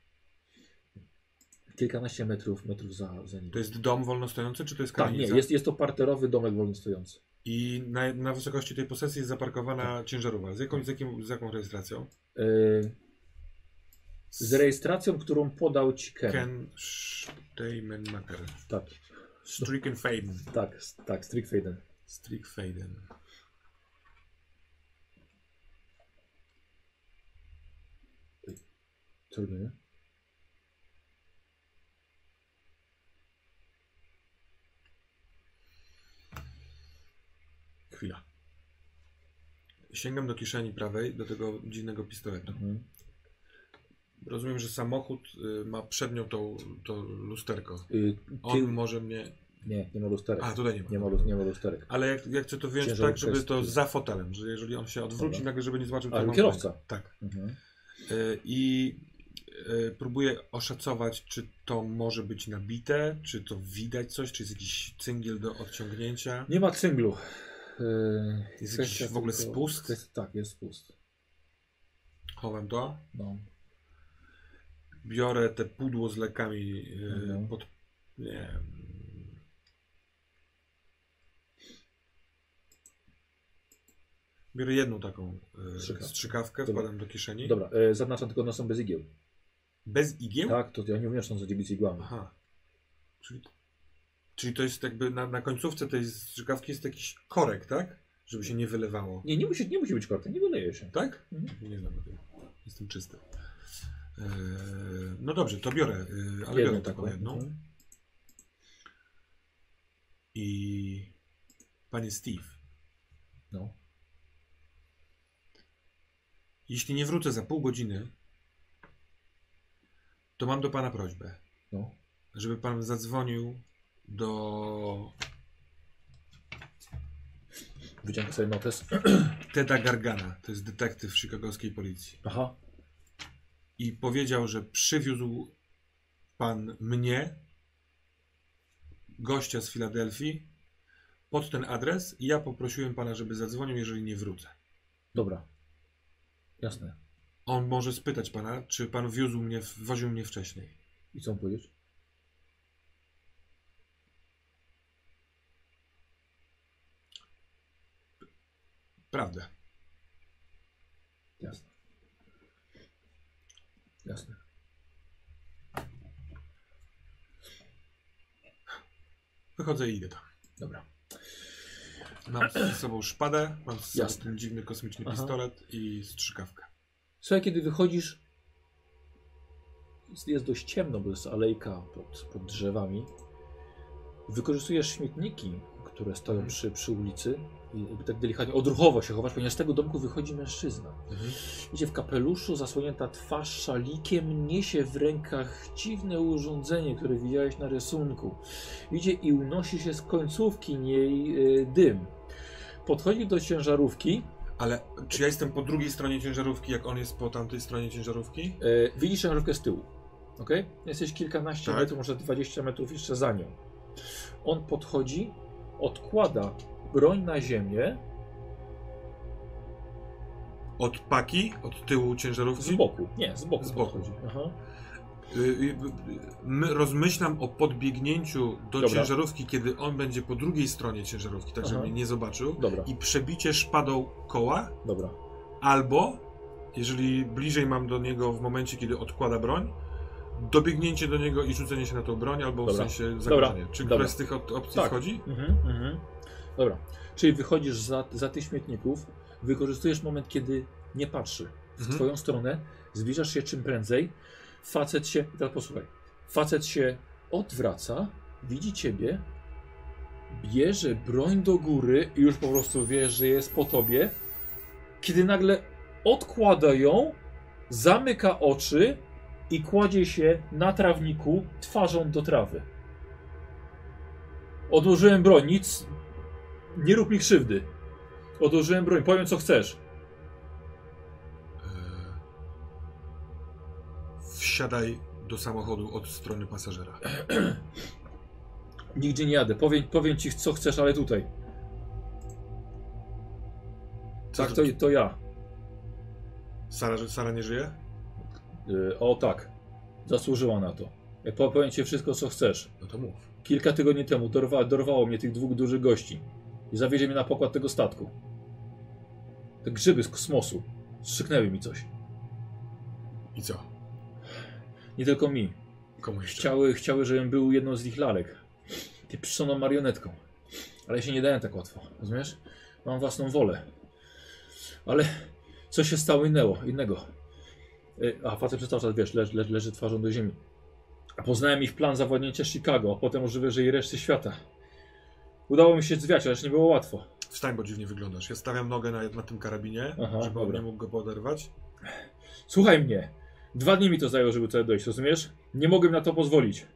Kilkanaście metrów, metrów za, za nim. To jest dom wolno stojący, czy to jest tak, kamienica? nie, jest, jest to parterowy domek wolno stojący. I na, na wysokości tej posesji jest zaparkowana Tak. ciężarówka. Z jaką, z, jakim, z jaką rejestracją? Yy, z rejestracją, którą podał ci Ken. Ken Steimenmacher. Tak, Strickenfaden. tak, tak, Strickfaden. Strickfaden. Co robimy? Chwila. Sięgam do kieszeni prawej, do tego dziwnego pistoletu. Mhm. Rozumiem, że samochód y, ma przednią tą, to lusterko. Y, On może mnie... Nie, nie ma lusterek. A, tutaj nie ma. Nie ma, lu- nie ma lusterek. Ale jak, jak chcę to wyjąć Ciężarówka tak, żeby to za fotelem, że jeżeli on się odwróci, Dobra. nagle żeby nie zobaczył, Ale to mam kierowca. Tak. Mhm. Y, I próbuję oszacować, czy to może być nabite, czy to widać coś, czy jest jakiś cyngiel do odciągnięcia. Nie ma cynglu. Y, Jest jakiś w ogóle tylko- spust? kwestia- Tak, jest spust. Chowam to. No. Biorę te pudło z lekami y, Mhm. pod... Nie. Biorę jedną taką y, Strzykawkę. strzykawkę, wkładam do kieszeni. Dobra, y, zaznaczam tylko, są bez igieł. Bez igieł? Tak, to ja nie że są z igłami. Aha. Czyli, czyli to jest jakby na, na końcówce tej strzykawki jest jakiś korek, tak? Żeby się nie wylewało. Nie, nie musi, nie musi być korka, nie wyleje się. Tak? Mhm. Nie znam tego. Jestem czysty. Eee, no dobrze, to biorę, yy, ale Jedną biorę taką jedną. Mhm. I panie Steve, No. jeśli nie wrócę za pół godziny, to mam do pana prośbę, No. żeby pan zadzwonił do Wyciągnę sobie notes. Teda Gargana, to jest detektyw chicagowskiej policji. Aha. I powiedział, że przywiózł pan mnie, gościa z Filadelfii, pod ten adres i ja poprosiłem pana, żeby zadzwonił, jeżeli nie wrócę. Dobra. Jasne. On może spytać pana, czy pan wiózł mnie, woził mnie wcześniej. I co mam powiedzieć? Prawda. Jasne. Jasne. Wychodzę i idę tam. Dobra. Mam ze sobą szpadę, mam ze sobą Jasne. ten dziwny kosmiczny Aha. pistolet i strzykawkę. Słuchaj, kiedy wychodzisz, jest, jest dość ciemno, bo jest alejka pod, pod drzewami. Wykorzystujesz śmietniki, które stoją Mhm. przy, przy ulicy i jakby tak delikatnie, odruchowo się chowasz, ponieważ z tego domku wychodzi mężczyzna. Idzie w kapeluszu, zasłonięta twarz szalikiem, niesie w rękach dziwne urządzenie, które widziałeś na rysunku. Idzie i unosi się z końcówki niej y, dym. Podchodzi do ciężarówki, Ale czy ja jestem po drugiej stronie ciężarówki, jak on jest po tamtej stronie ciężarówki? y, widzisz ciężarówkę z tyłu. Ok? Jesteś kilkanaście Tak. metrów, może 20 metrów jeszcze za nią. On podchodzi, odkłada broń na ziemię Od paki, od tyłu z ciężarówki? boku. Nie, z boku. Z boku. podchodzi. Aha. Y, y, y, my- rozmyślam o podbiegnięciu do Dobra. ciężarówki, kiedy on będzie po drugiej stronie ciężarówki, tak żeby mnie nie zobaczył. Dobra, I przebicie szpadą koła, dobra. albo, jeżeli bliżej mam do niego w momencie, kiedy odkłada broń, dobiegnięcie do niego i rzucenie się na tą broń, albo w Dobra. sensie Dobra. zagrożenie. Czy Dobra. któraś z tych op- opcji Tak. wchodzi? Mhm, mhm. Dobra. Czyli wychodzisz za, za tych śmietników, wykorzystujesz moment, kiedy nie patrzy w Mhm. twoją stronę, zbliżasz się czym prędzej, facet się, teraz posłuchaj, facet się odwraca, widzi ciebie, bierze broń do góry i już po prostu wiesz, że jest po tobie, kiedy nagle odkłada ją, zamyka oczy i kładzie się na trawniku twarzą do trawy. Odłożyłem broń, nic. Nie rób mi krzywdy. Odłożyłem broń, powiem co chcesz. Wsiadaj do samochodu od strony pasażera. Nigdzie nie jadę. Powiem, powiem ci co chcesz, ale tutaj. Co Tak, to, to ja. Sara, Sara nie żyje? Y, o tak. Zasłużyła na to. Powiem ci wszystko co chcesz. No to mów. Kilka tygodni temu dorwa, dorwało mnie tych dwóch dużych gości. I zawiezie mnie na pokład tego statku. Te grzyby z kosmosu. Strzyknęły mi coś. I co? Nie tylko mi. Komu jeszcze? Chciały, chciały, żebym był jedną z ich lalek. Ty pszczoną marionetką. Ale się nie dałem tak łatwo, rozumiesz? Mam własną wolę. Ale co się stało innego? innego. Y, A facet przez cały czas, wiesz, leży, leży, leży twarzą do ziemi. A poznałem ich plan zawładnięcia Chicago, a potem że i reszty świata. Udało mi się zwiać, ależ nie było łatwo. Wstań, bo dziwnie wyglądasz. Ja stawiam nogę na, na tym karabinie, Aha, żeby on nie mógł go poderwać. Słuchaj mnie. Dwa dni mi to zajęło, żeby tutaj dojść, rozumiesz? Nie mogłem na to pozwolić.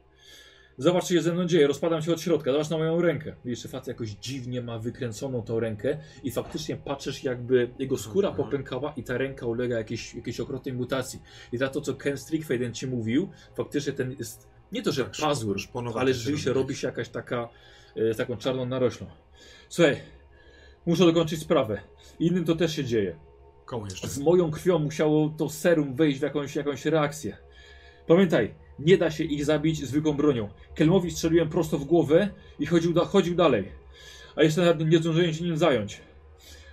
Zobacz, co się ze mną dzieje. Rozpadam się od środka. Zobacz na moją rękę. Widzisz, że facet jakoś dziwnie ma wykręconą tą rękę i faktycznie patrzysz, jakby jego skóra Mhm. popękała i ta ręka ulega jakiejś, jakiejś okropnej mutacji. I za to, co Ken Strickfaden ci mówił, faktycznie ten jest nie to, że Tak, pazur, ale rzeczywiście robi. się jakaś taka, e, z taką czarną naroślą. Słuchaj, muszę dokończyć sprawę. Innym to też się dzieje. Jeszcze? Z moją krwią musiało to serum wejść w jakąś, jakąś reakcję. Pamiętaj, nie da się ich zabić zwykłą bronią. Kelmowi strzeliłem prosto w głowę i chodził, da, chodził dalej. A jeszcze nawet nie zdążyłem się nim zająć.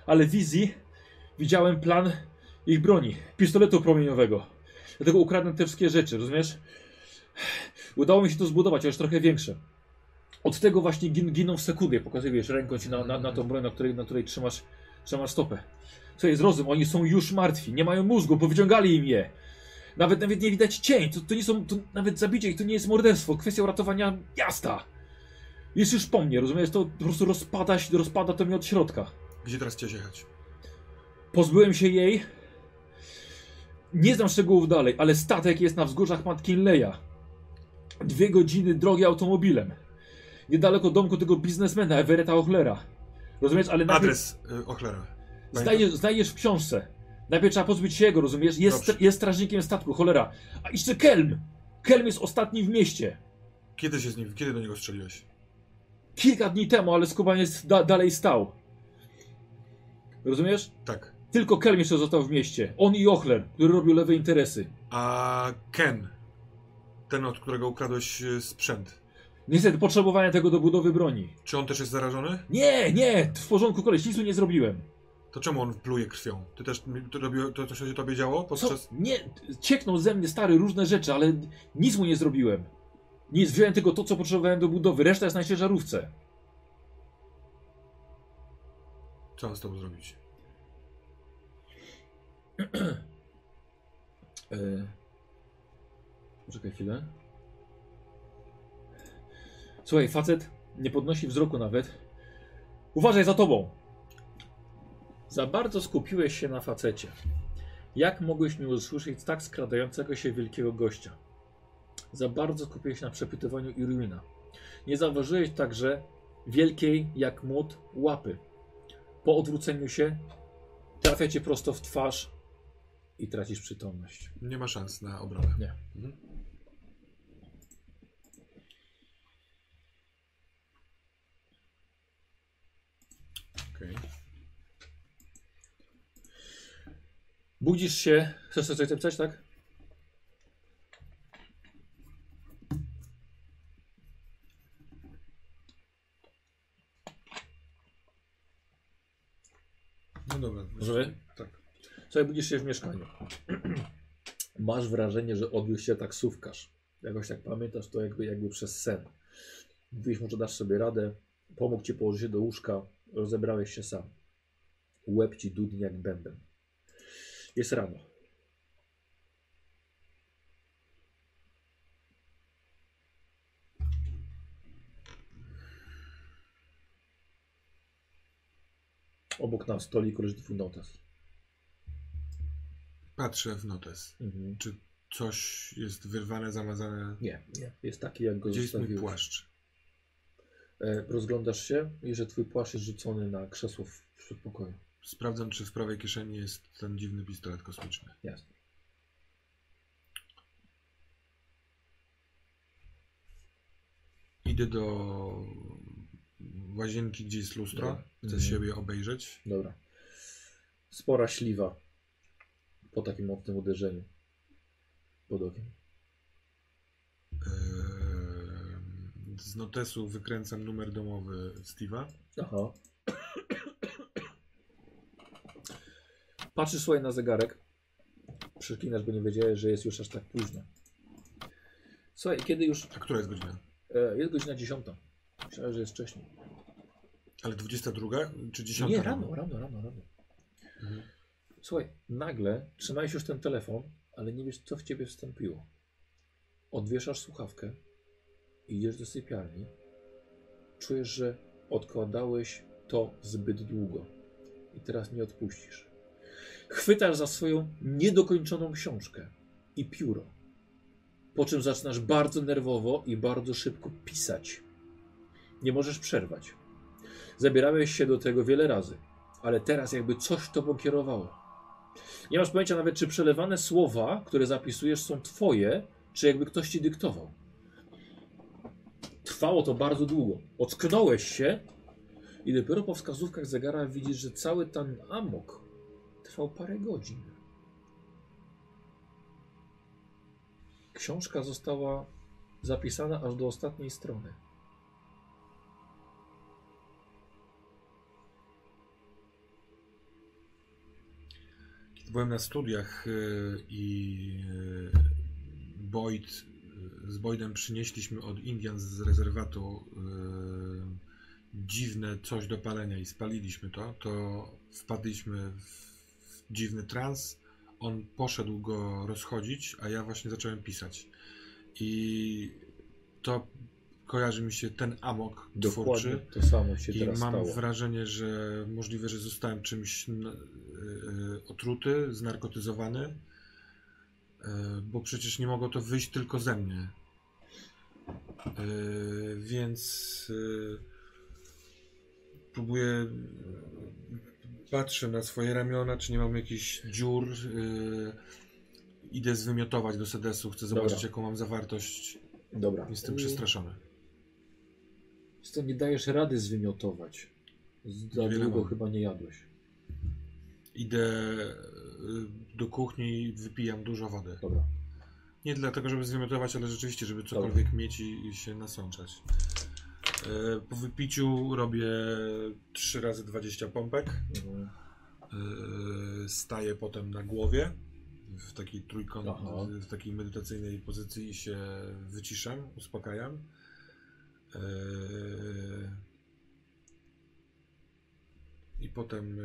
Ale wizji widziałem plan ich broni, pistoletu promieniowego. Dlatego ukradłem te wszystkie rzeczy, rozumiesz? Udało mi się to zbudować, ale trochę większe. Od tego właśnie gin, giną w. Pokazujesz ręką ci na, na, na tą broń, na której, na której trzymasz, trzymasz stopę. Słuchaj, zrozum, oni są już martwi, nie mają mózgu, powyciągali im je. Nawet, nawet nie widać cień, to, to nie są, to nawet zabicie ich to nie jest morderstwo, kwestia uratowania miasta. Jest już po mnie, rozumiesz, to po prostu rozpada, się, rozpada to mnie od środka. Gdzie teraz chciałeś jechać? Pozbyłem się jej. Nie znam szczegółów dalej, ale statek jest na wzgórzach McKinleya. Dwie godziny drogi automobilem. Niedaleko domku tego biznesmena Everetta Ochlera. Rozumiesz, ale najpierw... Adres y, Ochlera. Znajdziesz, znajdziesz w książce. Najpierw trzeba pozbyć się jego, rozumiesz? Jest, Dobrze. jest strażnikiem statku, cholera. A jeszcze Kelm! Kelm jest ostatni w mieście. Kiedy się z nim, kiedy do niego strzeliłeś? Kilka dni temu, ale skubaniec da, dalej stał. Rozumiesz? Tak. Tylko Kelm jeszcze został w mieście. On i Ochler, który robił lewe interesy. A Ken, ten od którego ukradłeś y, sprzęt, Niestety potrzebowałem tego do budowy broni. czy on też jest zarażony? Nie, nie, w porządku koleś, nic tu nie zrobiłem. To czemu on pluje krwią? Ty też to, to, to się tobie działo Co? podczas... Nie, cieknął ze mnie stary różne rzeczy, ale nic mu nie zrobiłem. Nic, wziąłem tylko to, co potrzebowałem do budowy, reszta jest na ciężarówce. Co z tobą zrobić? Yy... Poczekaj chwilę. Słuchaj, facet nie podnosi wzroku nawet. Uważaj za tobą! Za bardzo skupiłeś się na facecie. Jak mogłeś nie usłyszeć tak skradającego się wielkiego gościa? Za bardzo skupiłeś się na przepytywaniu Irwina. Nie zauważyłeś także wielkiej jak młot łapy. Po odwróceniu się trafia cię prosto w twarz i tracisz przytomność. Nie ma szans na obronę. Nie. Mhm. Okej. Budzisz się. Chcesz coś zapisać, tak? No dobra. Możemy? Tak. Słuchaj, budzisz się w mieszkaniu. Masz wrażenie, że odbił się taksówkarz. Jakoś tak pamiętasz to jakby, jakby przez sen. Mówisz, może dasz sobie radę. Pomógł ci położyć się do łóżka. Rozebrałeś się sam. Łeb ci dudni jak bęben. Jest rano. Obok na stoliku leży twój notes. Patrzę w notes. Mhm. Czy coś jest wyrwane, zamazane? Nie, nie. Jest taki, jak go Gdzie jest mój płaszcz? E, rozglądasz się i że twój płaszcz jest rzucony na krzesło w, w przedpokoju. Sprawdzam, czy w prawej kieszeni jest ten dziwny pistolet kosmiczny. Jasne. Idę do łazienki, gdzie jest lustro. Dobra. Chcę Mhm. siebie obejrzeć. Dobra. Spora śliwa po takim mocnym uderzeniu pod okiem. Eee, Z notesu wykręcam numer domowy Steve'a. Aha. Patrzysz słuchaj na zegarek. Przyklinasz, bo nie wiedziałeś, że jest już aż tak późno. Słuchaj, kiedy już. A która jest godzina? E, jest godzina 10. Myślałem, że jest wcześniej. Ale 22 czy 10? Nie, rano, rano, rano, rano. Mhm. Słuchaj, nagle trzymałeś już ten telefon, ale nie wiesz, co w ciebie wstąpiło. Odwieszasz słuchawkę, idziesz do sypialni, czujesz, że odkładałeś to zbyt długo i teraz nie odpuścisz. Chwytasz za swoją niedokończoną książkę i pióro, po czym zaczynasz bardzo nerwowo i bardzo szybko pisać. Nie możesz przerwać. Zabierałeś się do tego wiele razy, ale teraz jakby coś tobą kierowało. Nie masz pojęcia nawet, czy przelewane słowa, które zapisujesz, są twoje, czy jakby ktoś ci dyktował. Trwało to bardzo długo. Ocknąłeś się i dopiero po wskazówkach zegara widzisz, że cały ten amok trwał parę godzin. Książka została zapisana aż do ostatniej strony. Kiedy byłem na studiach y, i y, Boyd, y, z Boydem przynieśliśmy od Indian z rezerwatu dziwne coś do palenia i spaliliśmy to, to wpadliśmy w dziwny trans. On poszedł go rozchodzić, a ja właśnie zacząłem pisać. I to kojarzy mi się ten amok Dokładnie twórczy. to samo się I teraz mam stało. wrażenie, że możliwe, że zostałem czymś n- y, otruty, znarkotyzowany, y, bo przecież nie mogło to wyjść tylko ze mnie. Więc próbuję, patrzę na swoje ramiona, czy nie mam jakichś dziur. y, Idę zwymiotować do sedesu, chcę zobaczyć, Dobra. jaką mam zawartość. Dobra. Jestem Y, przestraszony. Co nie dajesz rady zwymiotować. Za Niewiele długo mam. chyba nie jadłeś. Idę y, do kuchni i wypijam dużo wody. Dobra. Nie dlatego, żeby zwymiotować, ale rzeczywiście, żeby cokolwiek mieć i, i się nasączać. E, Po wypiciu robię 3 razy 20 pompek. Mhm. E, Staję potem na głowie w takiej trójkąt, Aha. w takiej medytacyjnej pozycji i się wyciszam, uspokajam. E, I potem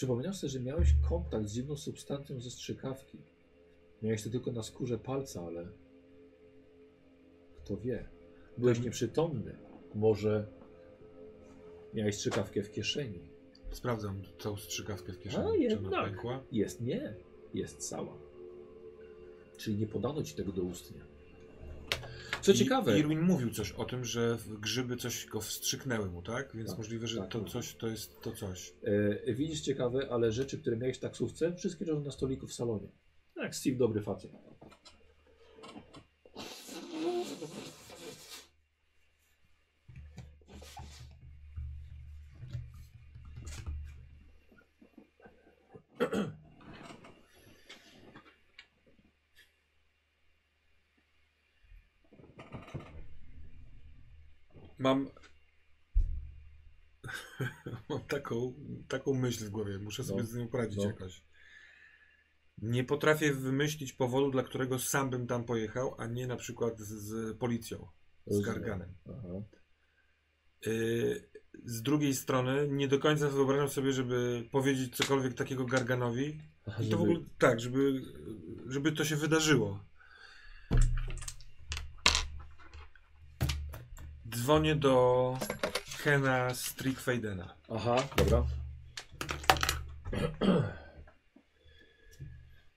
Przypominasz sobie, że miałeś kontakt z dziwną substancją ze strzykawki. Miałeś to tylko na skórze palca, ale kto wie. Byłeś nieprzytomny. Może miałeś strzykawkę w kieszeni. sprawdzam całą strzykawkę w kieszeni. A, czy ona jednak. Jest nie. Jest cała. Czyli nie podano ci tego doustnie. Co I- ciekawe, Irwin mówił coś o tym, że grzyby coś go wstrzyknęły mu, tak? Więc Tak, możliwe, że tak, to tak. coś to jest to coś. e, widzisz ciekawe, ale rzeczy, które miałeś w taksówce, wszystkie leżą na stoliku w salonie. Jak Steve dobry facet. Mam. Mam taką, taką myśl w głowie. Muszę sobie No, z nią poradzić no. jakoś. Nie potrafię wymyślić powodu, dla którego sam bym tam pojechał, a nie na przykład z, z policją, z. Garganem. Yy, z drugiej strony nie do końca wyobrażam sobie, żeby powiedzieć cokolwiek takiego Garganowi. Aha, I to w żeby- ogóle tak, żeby, żeby to się wydarzyło. Dzwonię do Kena Strickfadena. Aha, dobra.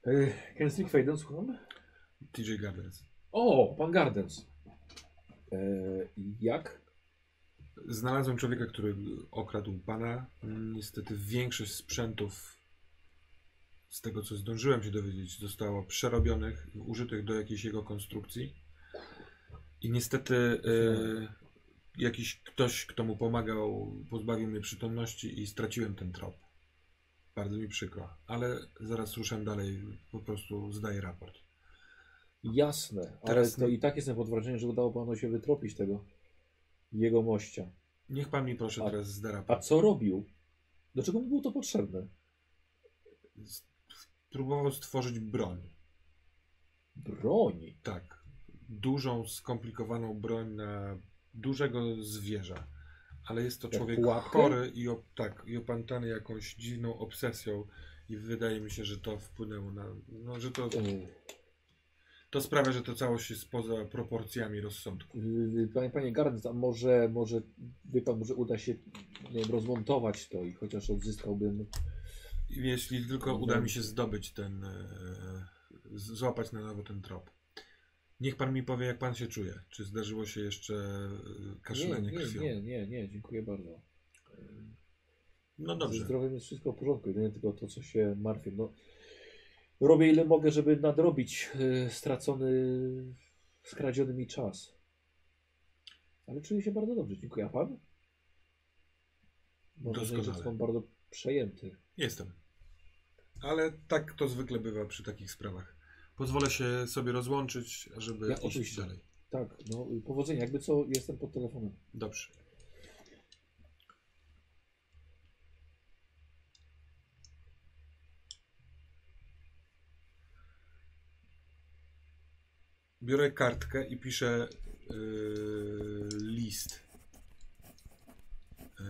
Ken Strickfaden, słucham? TJ Gardens. O, pan Gardens. E, jak? Znalazłem człowieka, który okradł pana. Niestety większość sprzętów, z tego co zdążyłem się dowiedzieć, zostało przerobionych, użytych do jakiejś jego konstrukcji. I niestety e, jakiś ktoś, kto mu pomagał, pozbawił mnie przytomności i straciłem ten trop. Bardzo mi przykro, ale zaraz ruszam dalej, po prostu zdaję raport. Jasne, ale Teraz to nie- i tak jestem pod wrażeniem, że udało panu się wytropić tego jego mościa. Niech pan mi proszę A- teraz zda A raport. co robił? Do czego mu było to potrzebne? Próbował stworzyć broń. Broń. Tak. Dużą, skomplikowaną broń na dużego zwierza. Ale jest to Jak człowiek pułapkę? chory i, op, tak, i opętany jakąś dziwną obsesją I wydaje mi się, że to wpłynęło na. No, że to, to sprawia, że to całość jest poza proporcjami rozsądku. yy, Panie, panie Gardner, a może, może, wie pan, może uda się nie wiem, rozmontować to i chociaż odzyskałbym. Jeśli tylko uda mi się zdobyć ten. e, z- złapać na nowo ten trop. Niech pan mi powie, jak pan się czuje. Czy zdarzyło się jeszcze e, Nie, kaszlenie nie, krwią? nie, nie, nie, dziękuję bardzo. No Ze dobrze. zdrowiem jest wszystko w porządku, jedynie tylko to, co się martwię. No, robię ile mogę, żeby nadrobić y, stracony, skradziony mi czas. Ale czuję się bardzo dobrze, dziękuję. A pan? Mam Doskonale. są bardzo przejęty. Jestem. Ale tak to zwykle bywa przy takich sprawach. Pozwolę się sobie rozłączyć, żeby Ja iść oczywiście. dalej. Tak, no powodzenia. Jakby co, jestem pod telefonem. Dobrze. Biorę kartkę i piszę yy, list. Yy,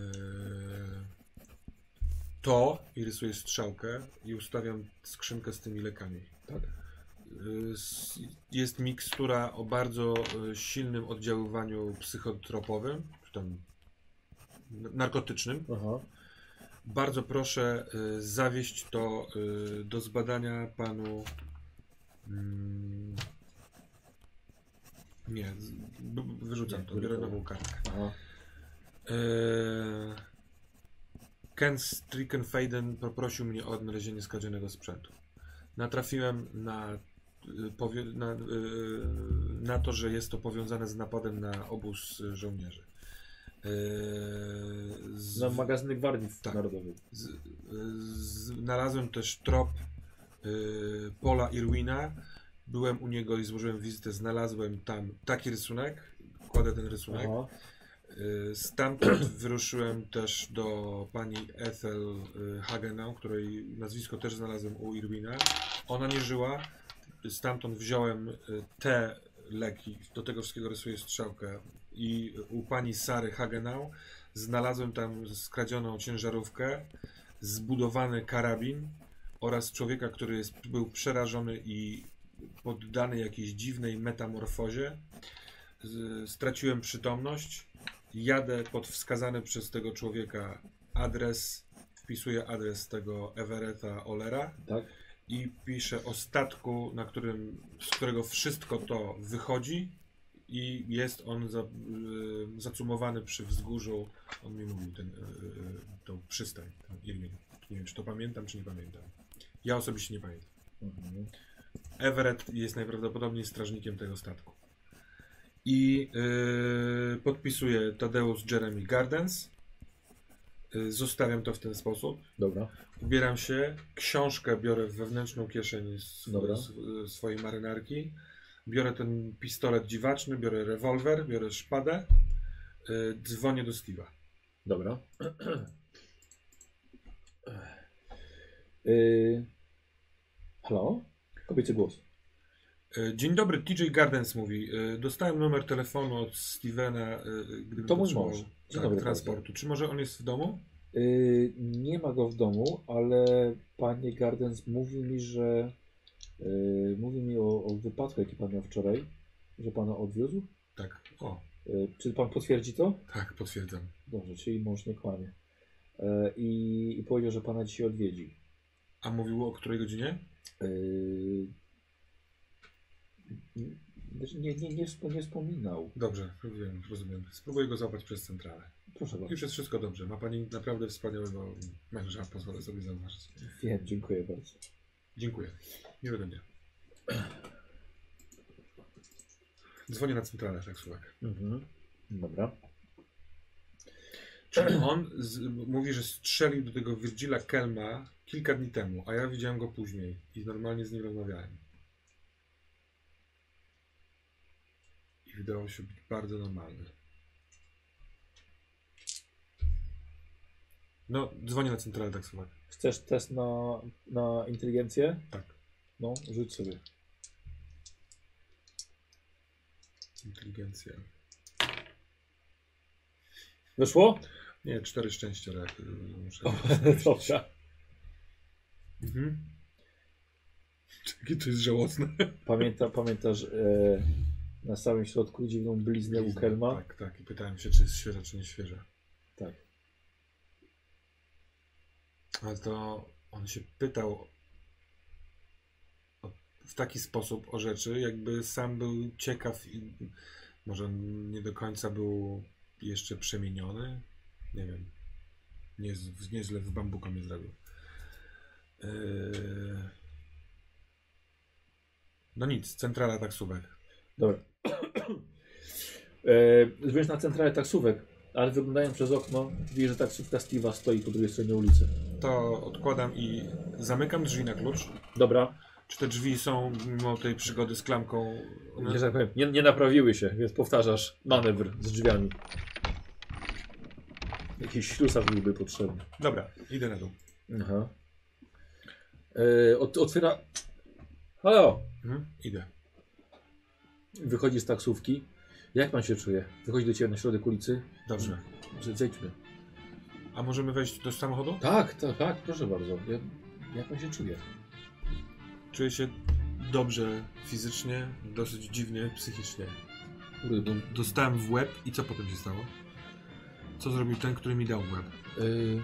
to i rysuję strzałkę i ustawiam skrzynkę z tymi lekami. Tak. Y, Jest mikstura o bardzo y, silnym oddziaływaniu psychotropowym, czy tam narkotycznym. Aha. Bardzo proszę y, zawieść to do zbadania panu. mm, Nie, wyrzucam to, biorę nową kartkę. Aha. Ken Strickenfaden poprosił mnie o odnalezienie skradzionego sprzętu. Natrafiłem na, na, y, na to, że jest to powiązane z napadem na obóz żołnierzy. Eee, z- Na magazyny Gwardii Tak. Narodowej. z, z, znalazłem też trop Paula Irwina. Byłem u niego i złożyłem wizytę. Znalazłem tam taki rysunek. Kładę ten rysunek. Aha. Stamtąd wyruszyłem też do pani Ethel Hagenau, której nazwisko też znalazłem u Irwina. Ona nie żyła. Stamtąd wziąłem y, te leki, do tego wszystkiego rysuję strzałkę. I u pani Sary Hagenau znalazłem tam skradzioną ciężarówkę, zbudowany karabin oraz człowieka, który jest, był przerażony i poddany jakiejś dziwnej metamorfozie. Straciłem przytomność. Jadę pod wskazany przez tego człowieka adres, wpisuję adres tego Everetta Olera Tak. I piszę o statku, na którym, z którego wszystko to wychodzi i jest on za, y, zacumowany przy wzgórzu, on mi mówił, ten, y, y, tą przystań, ten Irwin. Nie wiem, czy to pamiętam, czy nie pamiętam. Ja osobiście nie pamiętam. Mhm. Everett jest najprawdopodobniej strażnikiem tego statku. I yy, podpisuję Tadeusz Jeremy Gardens. Yy, zostawiam to w ten sposób. Dobra. Ubieram się, książkę biorę w wewnętrzną kieszeń Dobra. swojej marynarki. Biorę ten pistolet dziwaczny, biorę rewolwer, biorę szpadę. Yy, dzwonię do Steve'a. Dobra. Yy... Halo? Kobiecy głos. Yy, Dzień dobry, TJ Gardens mówi. Dostałem numer telefonu od Stevena, yy, gdybym To mój mąż. Tak, transportu. Czy może on jest w domu? Yy, nie ma go w domu, ale panie Gardens mówi mi, że yy, mówi mi o, o wypadku, jaki pan miał wczoraj, że pana odwiózł. Tak. O, Yy, czy pan potwierdzi to? tak, potwierdzam. Dobrze, czyli mąż nie kłamie. Yy, i, I powiedział, że pana dzisiaj odwiedzi. A mówiło o której godzinie? Nie, nie, nie, nie wspominał. Dobrze, wiem, rozumiem. Spróbuję go złapać przez centralę. Proszę bardzo. Już jest wszystko dobrze. Ma pani naprawdę wspaniałego męża, pozwolę sobie zauważyć. Wiem, dziękuję bardzo. Dziękuję. Miłego dnia. Dzwonię na centralę taksówek. Mhm. Dobra. Czyli on z, mówi, że strzelił do tego Virgila Kelma kilka dni temu, a ja widziałem go później i normalnie z nim rozmawiałem. I wydawał się być bardzo normalny. No, dzwonię na centralę taksówek. Chcesz test na, na inteligencję? Tak. No, rzuć sobie. Inteligencja. Weszło? Nie, cztery szczęścia. ale, Muszę O, dobra. Mhm. Jakie to jest żałosne. Pamięta, pamiętasz e, na samym środku dziwną bliznę u Kelma? Tak, tak. I pytałem się, czy jest świeża, czy nie świeża. Tak. Ale to on się pytał o, w taki sposób o rzeczy, jakby sam był ciekaw i może nie do końca był jeszcze przemieniony. Nie wiem. Nie, nieźle w bambuka mnie zrobił. Yy... No nic, centrala taksówek. Dobra. E, Zbierzesz na centralę taksówek, ale wyglądając przez okno, widzisz, że taksówka Steve'a stoi po drugiej stronie ulicy. To odkładam i zamykam drzwi na klucz. Dobra, Czy te drzwi są, mimo tej przygody z klamką, one nie, tak powiem, nie, nie naprawiły się, więc powtarzasz manewr z drzwiami. Jakiś ślusarz byłby potrzebny. Dobra, idę na dół. Aha. E, ot, otwiera... Halo! Mhm, idę. Wychodzi z taksówki. Jak pan się czuje? Wychodzi do ciebie na środek ulicy. Dobrze. Zejdźmy. A możemy wejść do samochodu? Tak, tak, tak, proszę bardzo. Ja, jak pan się czuje? Czuję się dobrze fizycznie, dosyć dziwnie psychicznie. Kurde, bo, Dostałem w łeb i co potem się stało? Co zrobił ten, który mi dał w łeb? y,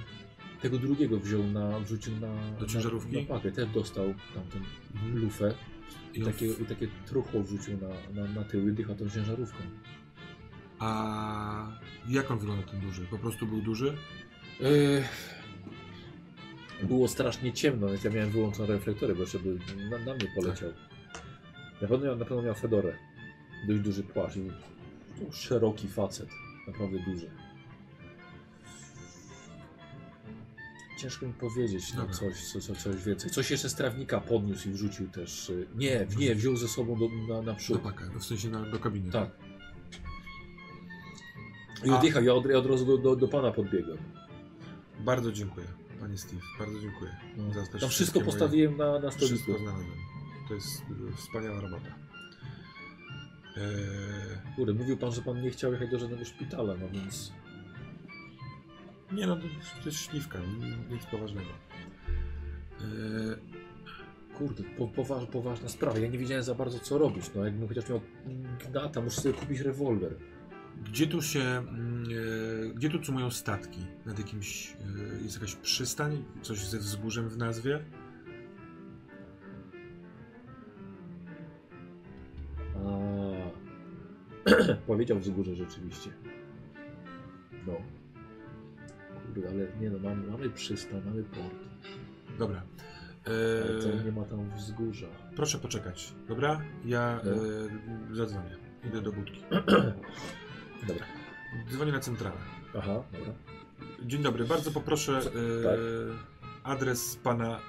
tego drugiego wziął na, wrzucił na... Do ciężarówki? Na, na pakę. Ten dostał tamtą Mhm. lufę i takie, i takie truchło wrzucił na, na, na tył i dycha tą ciężarówką. A jak on wygląda ten duży? Po prostu był duży? Y, było strasznie ciemno, więc ja miałem wyłączone reflektory, bo jeszcze by na, na mnie poleciał. Na pewno, miał, na pewno miał fedorę. Dość duży płaszcz szeroki facet. Naprawdę duży. Ciężko mi powiedzieć no, coś, co, co, coś więcej. Coś jeszcze z trawnika podniósł i wrzucił też. y, Nie, nie, wziął ze sobą do, na, na Do przód. pakę, w sensie na, do kabiny. Tak. I A- odjechał, ja od, ja od razu do, do, do pana podbiegłem. Bardzo dziękuję, panie Steve. Bardzo dziękuję. No. Za Tam wszystko wszystkie moje- postawiłem na, na stoliku. Wszystko znalazłem. To jest y, wspaniała robota. Eee, Kurde, mówił pan, że pan nie chciał jechać do żadnego szpitala, no więc... nie no, to, jest śliwka, nic poważnego. Eee, Kurde, po, poważ, poważna sprawa. Ja nie wiedziałem za bardzo co robić. No jakbym chociaż miał gnata, muszę sobie kupić rewolwer. Gdzie tu się, mm, e, gdzie tu cumują statki? Nad jakimś, e, jest jakaś przystań? Coś ze wzgórzem w nazwie? A... Powiedział wzgórze rzeczywiście. No. Ale nie no, mamy, mamy przystań, mamy port. Dobra. Ale to E, nie ma tam wzgórza. proszę poczekać, dobra? Ja No. e, zadzwonię. Idę do budki. Dobra. Dzwonię na centralę. Aha, dobra. Dzień dobry, bardzo poproszę e, tak. adres pana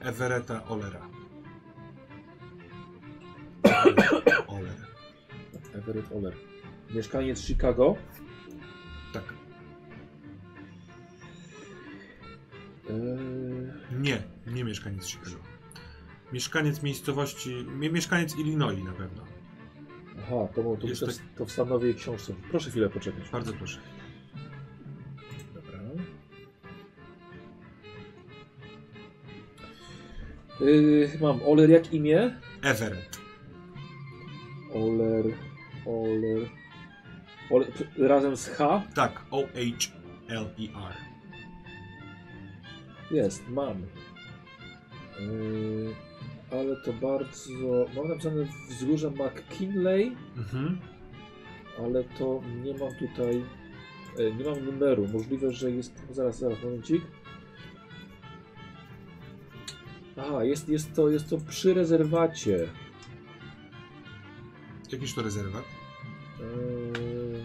Everetta Olera. Oler. Everett Oler. Mieszkaniec Chicago. Nie, nie mieszkaniec Chicago. Mieszkaniec miejscowości, mie- mieszkaniec Illinois na pewno. aha, to, to, Jest to, tak- to w stanowej książce. Proszę chwilę poczekać. Bardzo proszę. Dobra. Yy, mam Oler jak imię? Everett. Oler, Oler. Oler razem z H? Tak, O-H-L-E-R. Jest, mam. Yy, ale to bardzo. Mam napisane wzgórze McKinley, Mhm. ale to nie mam tutaj. e, Nie mam numeru. Możliwe, że jest. Zaraz, zaraz, momencik. Aha, jest, jest, to, jest to przy rezerwacie. Jakiż to rezerwat? Eee,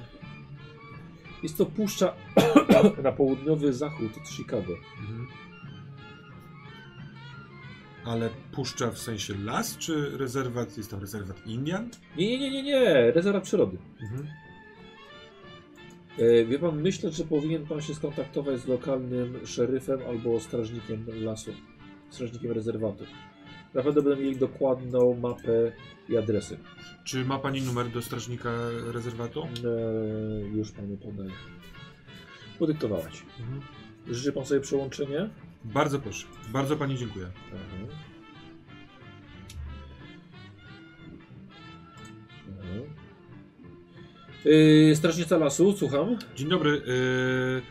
Jest to puszcza na południowy zachód od Chicago. Mhm. Ale puszcza w sensie las, czy rezerwat, jest tam rezerwat Indian? Nie, nie, nie, nie, nie, rezerwat przyrody. Mhm. E, wie pan, myślę, że powinien pan się skontaktować z lokalnym szeryfem albo strażnikiem lasu, strażnikiem rezerwatu. Na pewno będą mieli dokładną mapę i adresy. Czy ma pani numer do strażnika rezerwatu? E, już panu podaję. Podyktowałaś. Mhm. Życzy pan sobie przełączenie? Bardzo proszę. Bardzo pani dziękuję. Mhm. Mhm. Yy, strażnica lasu, słucham. Dzień dobry. Yy,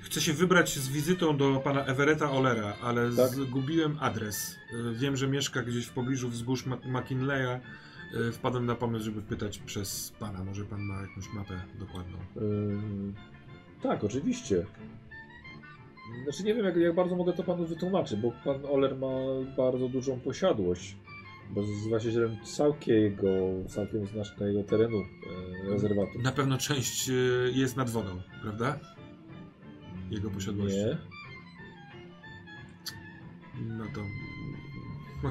chcę się wybrać z wizytą do pana Everetta Olera, ale Tak. zgubiłem adres. Yy, wiem, że mieszka gdzieś w pobliżu wzgórz Ma- McKinleya. Yy, wpadłem na pomysł, żeby pytać przez pana. Może pan ma jakąś mapę dokładną. Ym, tak, oczywiście. Znaczy nie wiem, jak, jak bardzo mogę to panu wytłumaczyć, bo pan Oler ma bardzo dużą posiadłość. Bo jest właścicielem całkiego, całkiem znacznego terenu e, rezerwatu. Na pewno część yy, jest nad wodą, prawda? Jego posiadłości. Nie. No to.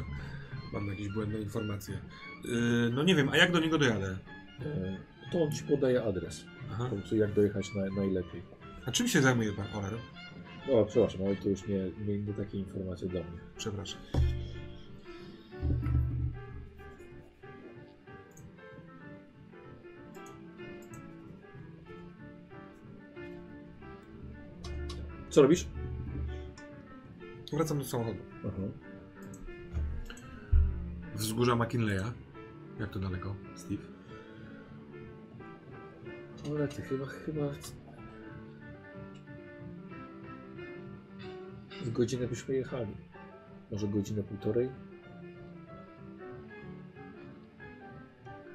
Mam jakieś błędne informacje. Yy, no nie wiem, a jak do niego dojadę? E, to on ci podaje adres. Aha. Po jak dojechać na, najlepiej. A czym się zajmuje pan Oler? O, przepraszam, ale to już nie, nie, nie takie informacje do mnie. Przepraszam. Co robisz? Wracam do samochodu. Aha. Wzgórza McKinleya. Jak to daleko, Steve? Ale ty chyba, chyba... Z godzinę byśmy jechali. Może godzinę, półtorej?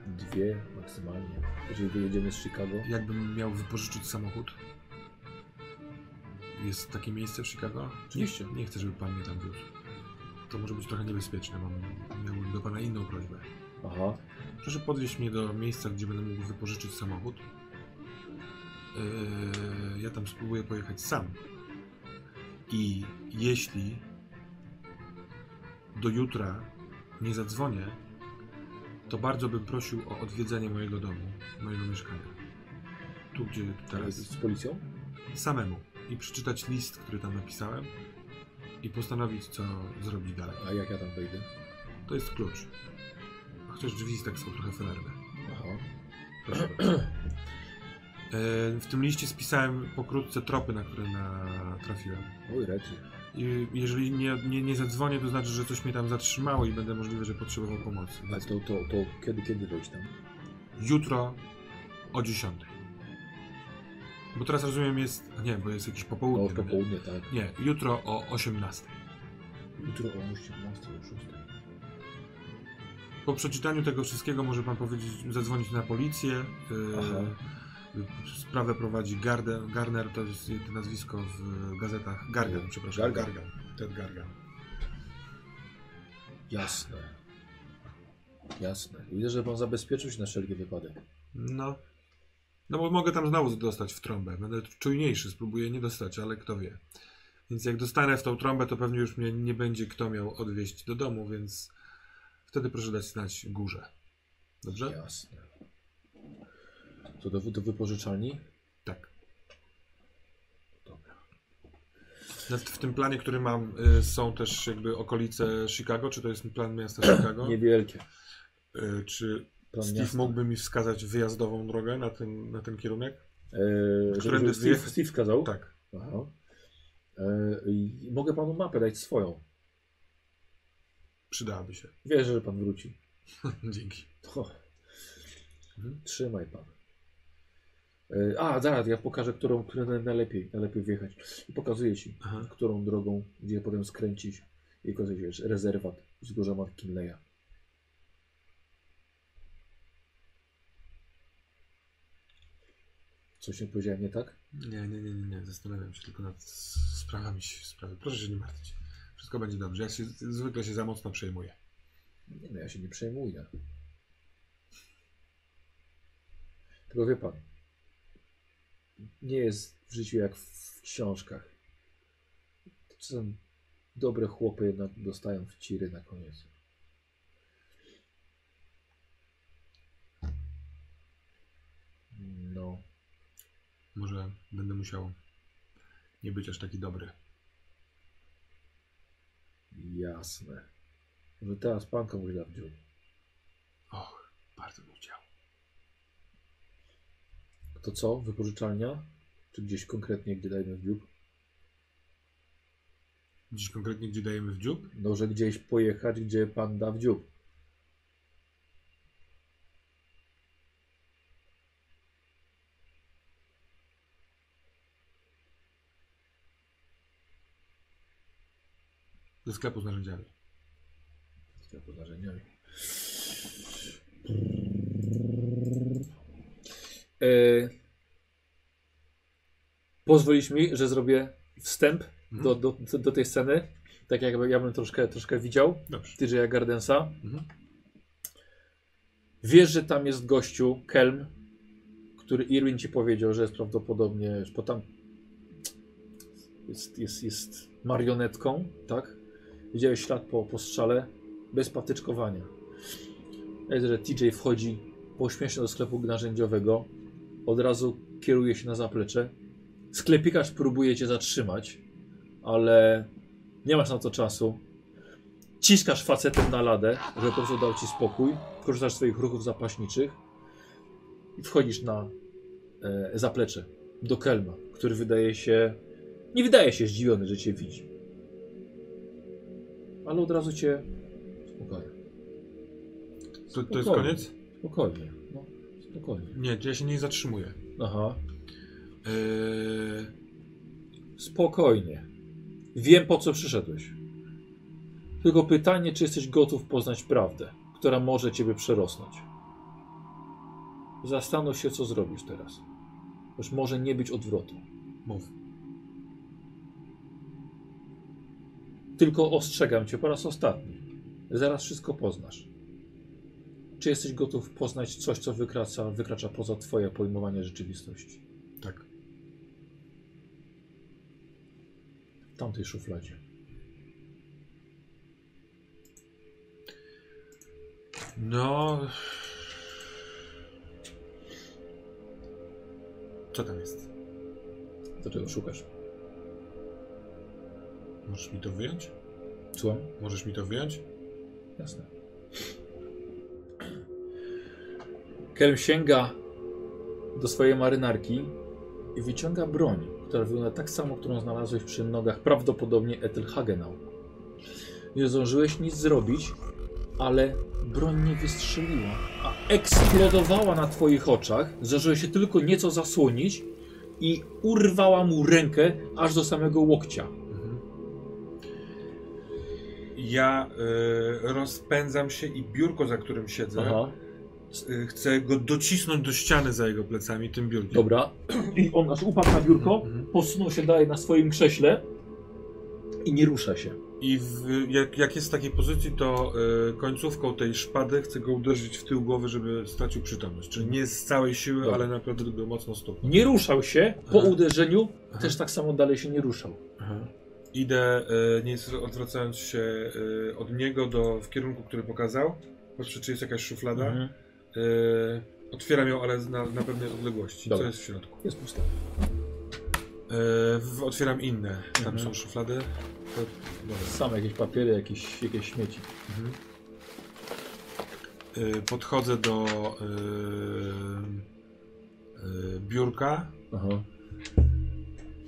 Dwie maksymalnie. Jeżeli wyjedziemy z Chicago. Jakbym miał wypożyczyć samochód? Jest takie miejsce w Chicago? Oczywiście. Nie, nie chcę, żeby pan mnie tam wiózł. To może być trochę niebezpieczne. Mam, miałbym do pana inną prośbę. Aha. Proszę podwieźć mnie do miejsca, gdzie będę mógł wypożyczyć samochód. Yy, ja tam spróbuję pojechać sam. I jeśli do jutra nie zadzwonię, to bardzo bym prosił o odwiedzenie mojego domu, mojego mieszkania. Tu, gdzie teraz. Z policją? Samemu. I przeczytać list, który tam napisałem. I postanowić, co zrobić dalej. A jak ja tam wejdę? To jest klucz. Chociaż drzwi tak są trochę felerne. Aha. Proszę bardzo. E, W tym liście spisałem pokrótce tropy, na które natrafiłem. Oj, rety. I jeżeli nie, nie, nie zadzwonię, to znaczy, że coś mnie tam zatrzymało i będę możliwe, że potrzebował pomocy. Ale to, to, to kiedy, kiedy wejść tam? Jutro o 10. Bo teraz rozumiem jest. a Nie, bo jest jakieś No, popołudnie. w popołudnie, tak. Nie, jutro o 18. Jutro o 18, o 6. Po przeczytaniu tego wszystkiego może pan powiedzieć, zadzwonić na policję. Yy, Aha. Sprawę prowadzi Garden, Garner, to jest to nazwisko w gazetach. Gargan, przepraszam. Gargan. Gargan. Ted Gargan. Jasne. Jasne. Widzę, że pan zabezpieczył się na wszelki wypadek. No. No bo mogę tam znowu dostać w trąbę. Będę czujniejszy, spróbuję nie dostać, ale kto wie. Więc jak dostanę w tą trąbę, to pewnie już mnie nie będzie kto miał odwieźć do domu, więc wtedy proszę dać znać górze. Dobrze? Jasne. To do, do wypożyczalni? Tak. Dobra. Na- W tym planie, który mam, y, są też jakby okolice Chicago. Czy to jest plan miasta Chicago? Niewielkie. Y, Czy Plan Steve miasta. mógłby mi wskazać wyjazdową drogę na ten, na ten kierunek? Którędy żeby Steve? Steve kazał? Tak. Aha. I mogę panu mapę dać swoją. Przydałaby się. Wierzę, że pan wróci. Dzięki. Mhm. Trzymaj pan. Eee, a, zaraz, ja pokażę, którą, którą najlepiej, najlepiej wjechać. I pokazuję ci, Aha. którą drogą, gdzie potem skręcić. I pokazuję, wiesz, rezerwat wzgórza McKinleya. Coś nie powiedziałem nie tak? Nie, nie, nie, nie, nie. Zastanawiam się tylko nad sprawami. Sprawy. Proszę się nie martwić. Wszystko będzie dobrze. Ja się, zwykle się za mocno przejmuję. Nie no, ja się nie przejmuję. Tylko wie pan, nie jest w życiu jak w książkach. Czasem dobre chłopy jednak dostają w ciry na koniec. No, Może będę musiał nie być aż taki dobry. jasne. Może teraz pan komuś da w dziób. Och, bardzo bym chciał. To co? Wypożyczalnia? Czy gdzieś konkretnie, gdzie dajmy w dziób? Gdzieś konkretnie, gdzie dajemy w dziób? No, że gdzieś pojechać, gdzie pan da w dziób. Do sklepu z narzędziami. sklepu z narzędziami. E, pozwolisz mi, że zrobię wstęp do, do, do, do tej sceny, tak jakby ja bym troszkę, troszkę widział Dobrze. TJ'a Gardensa. Mhm. Wiesz, że tam jest gościu, Kelm, który Irwin ci powiedział, że jest prawdopodobnie, bo tam jest, jest, jest marionetką, tak? Widziałeś ślad po, po strzale, bez patyczkowania. Jest, że TJ wchodzi pośmiesznie do sklepu narzędziowego, od razu kieruje się na zaplecze. Sklepikarz próbuje cię zatrzymać, ale nie masz na to czasu. Ciskasz facetem na ladę, żeby po prostu dał ci spokój. Korzystasz z swoich ruchów zapaśniczych i wchodzisz na e, zaplecze do Kelma, który wydaje się. Nie wydaje się zdziwiony, że cię widzi. Ale od razu cię uspokaja. To, to jest koniec? Spokojnie. Spokojnie. Nie, ja się nie zatrzymuję. Aha. Eee, Spokojnie. Wiem po co przyszedłeś. Tylko pytanie, czy jesteś gotów poznać prawdę, która może ciebie przerosnąć. Zastanów się, co zrobisz teraz. Już może nie być odwrotu. mów. Tylko ostrzegam cię po raz ostatni. Zaraz wszystko poznasz. Czy jesteś gotów poznać coś, co wykracza, wykracza poza twoje pojmowanie rzeczywistości? Tak. W tamtej szufladzie. No. Co tam jest? Do czego szukasz? Możesz mi to wyjąć? Słucham? Możesz mi to wyjąć? Jasne. Kelm sięga do swojej marynarki i wyciąga broń, która wygląda tak samo, którą znalazłeś przy nogach prawdopodobnie Ethelhagenau. Nie zdążyłeś nic zrobić, ale broń nie wystrzeliła, a eksplodowała na twoich oczach. Zdążyłeś się tylko nieco zasłonić i urwała mu rękę aż do samego łokcia. Ja y, rozpędzam się i biurko, za którym siedzę, Aha. Y, chcę go docisnąć do ściany za jego plecami tym biurkiem. Dobra. I on aż upadł na biurko, Mhm. posunął się dalej na swoim krześle i nie rusza się. I w, jak, jak jest w takiej pozycji, to y, końcówką tej szpady chcę go uderzyć w tył głowy, żeby stracił przytomność. Czyli nie z całej siły, Dobra. ale naprawdę go mocno stuknął. Nie ruszał się po Aha. uderzeniu, Aha. też tak samo dalej się nie ruszał. Aha. Idę, y, nie odwracając się y, od niego do, w kierunku, który pokazał. Patrzę, czy jest jakaś szuflada. Mhm. Y, otwieram ją, ale na, na pewnej odległości. Dobra. Co jest w środku? Jest pusta. W, otwieram inne. Tam Mhm. są szuflady. To, dobra. Same jakieś papiery, jakieś, jakieś śmieci. Mhm. Y, podchodzę do biurka. Aha.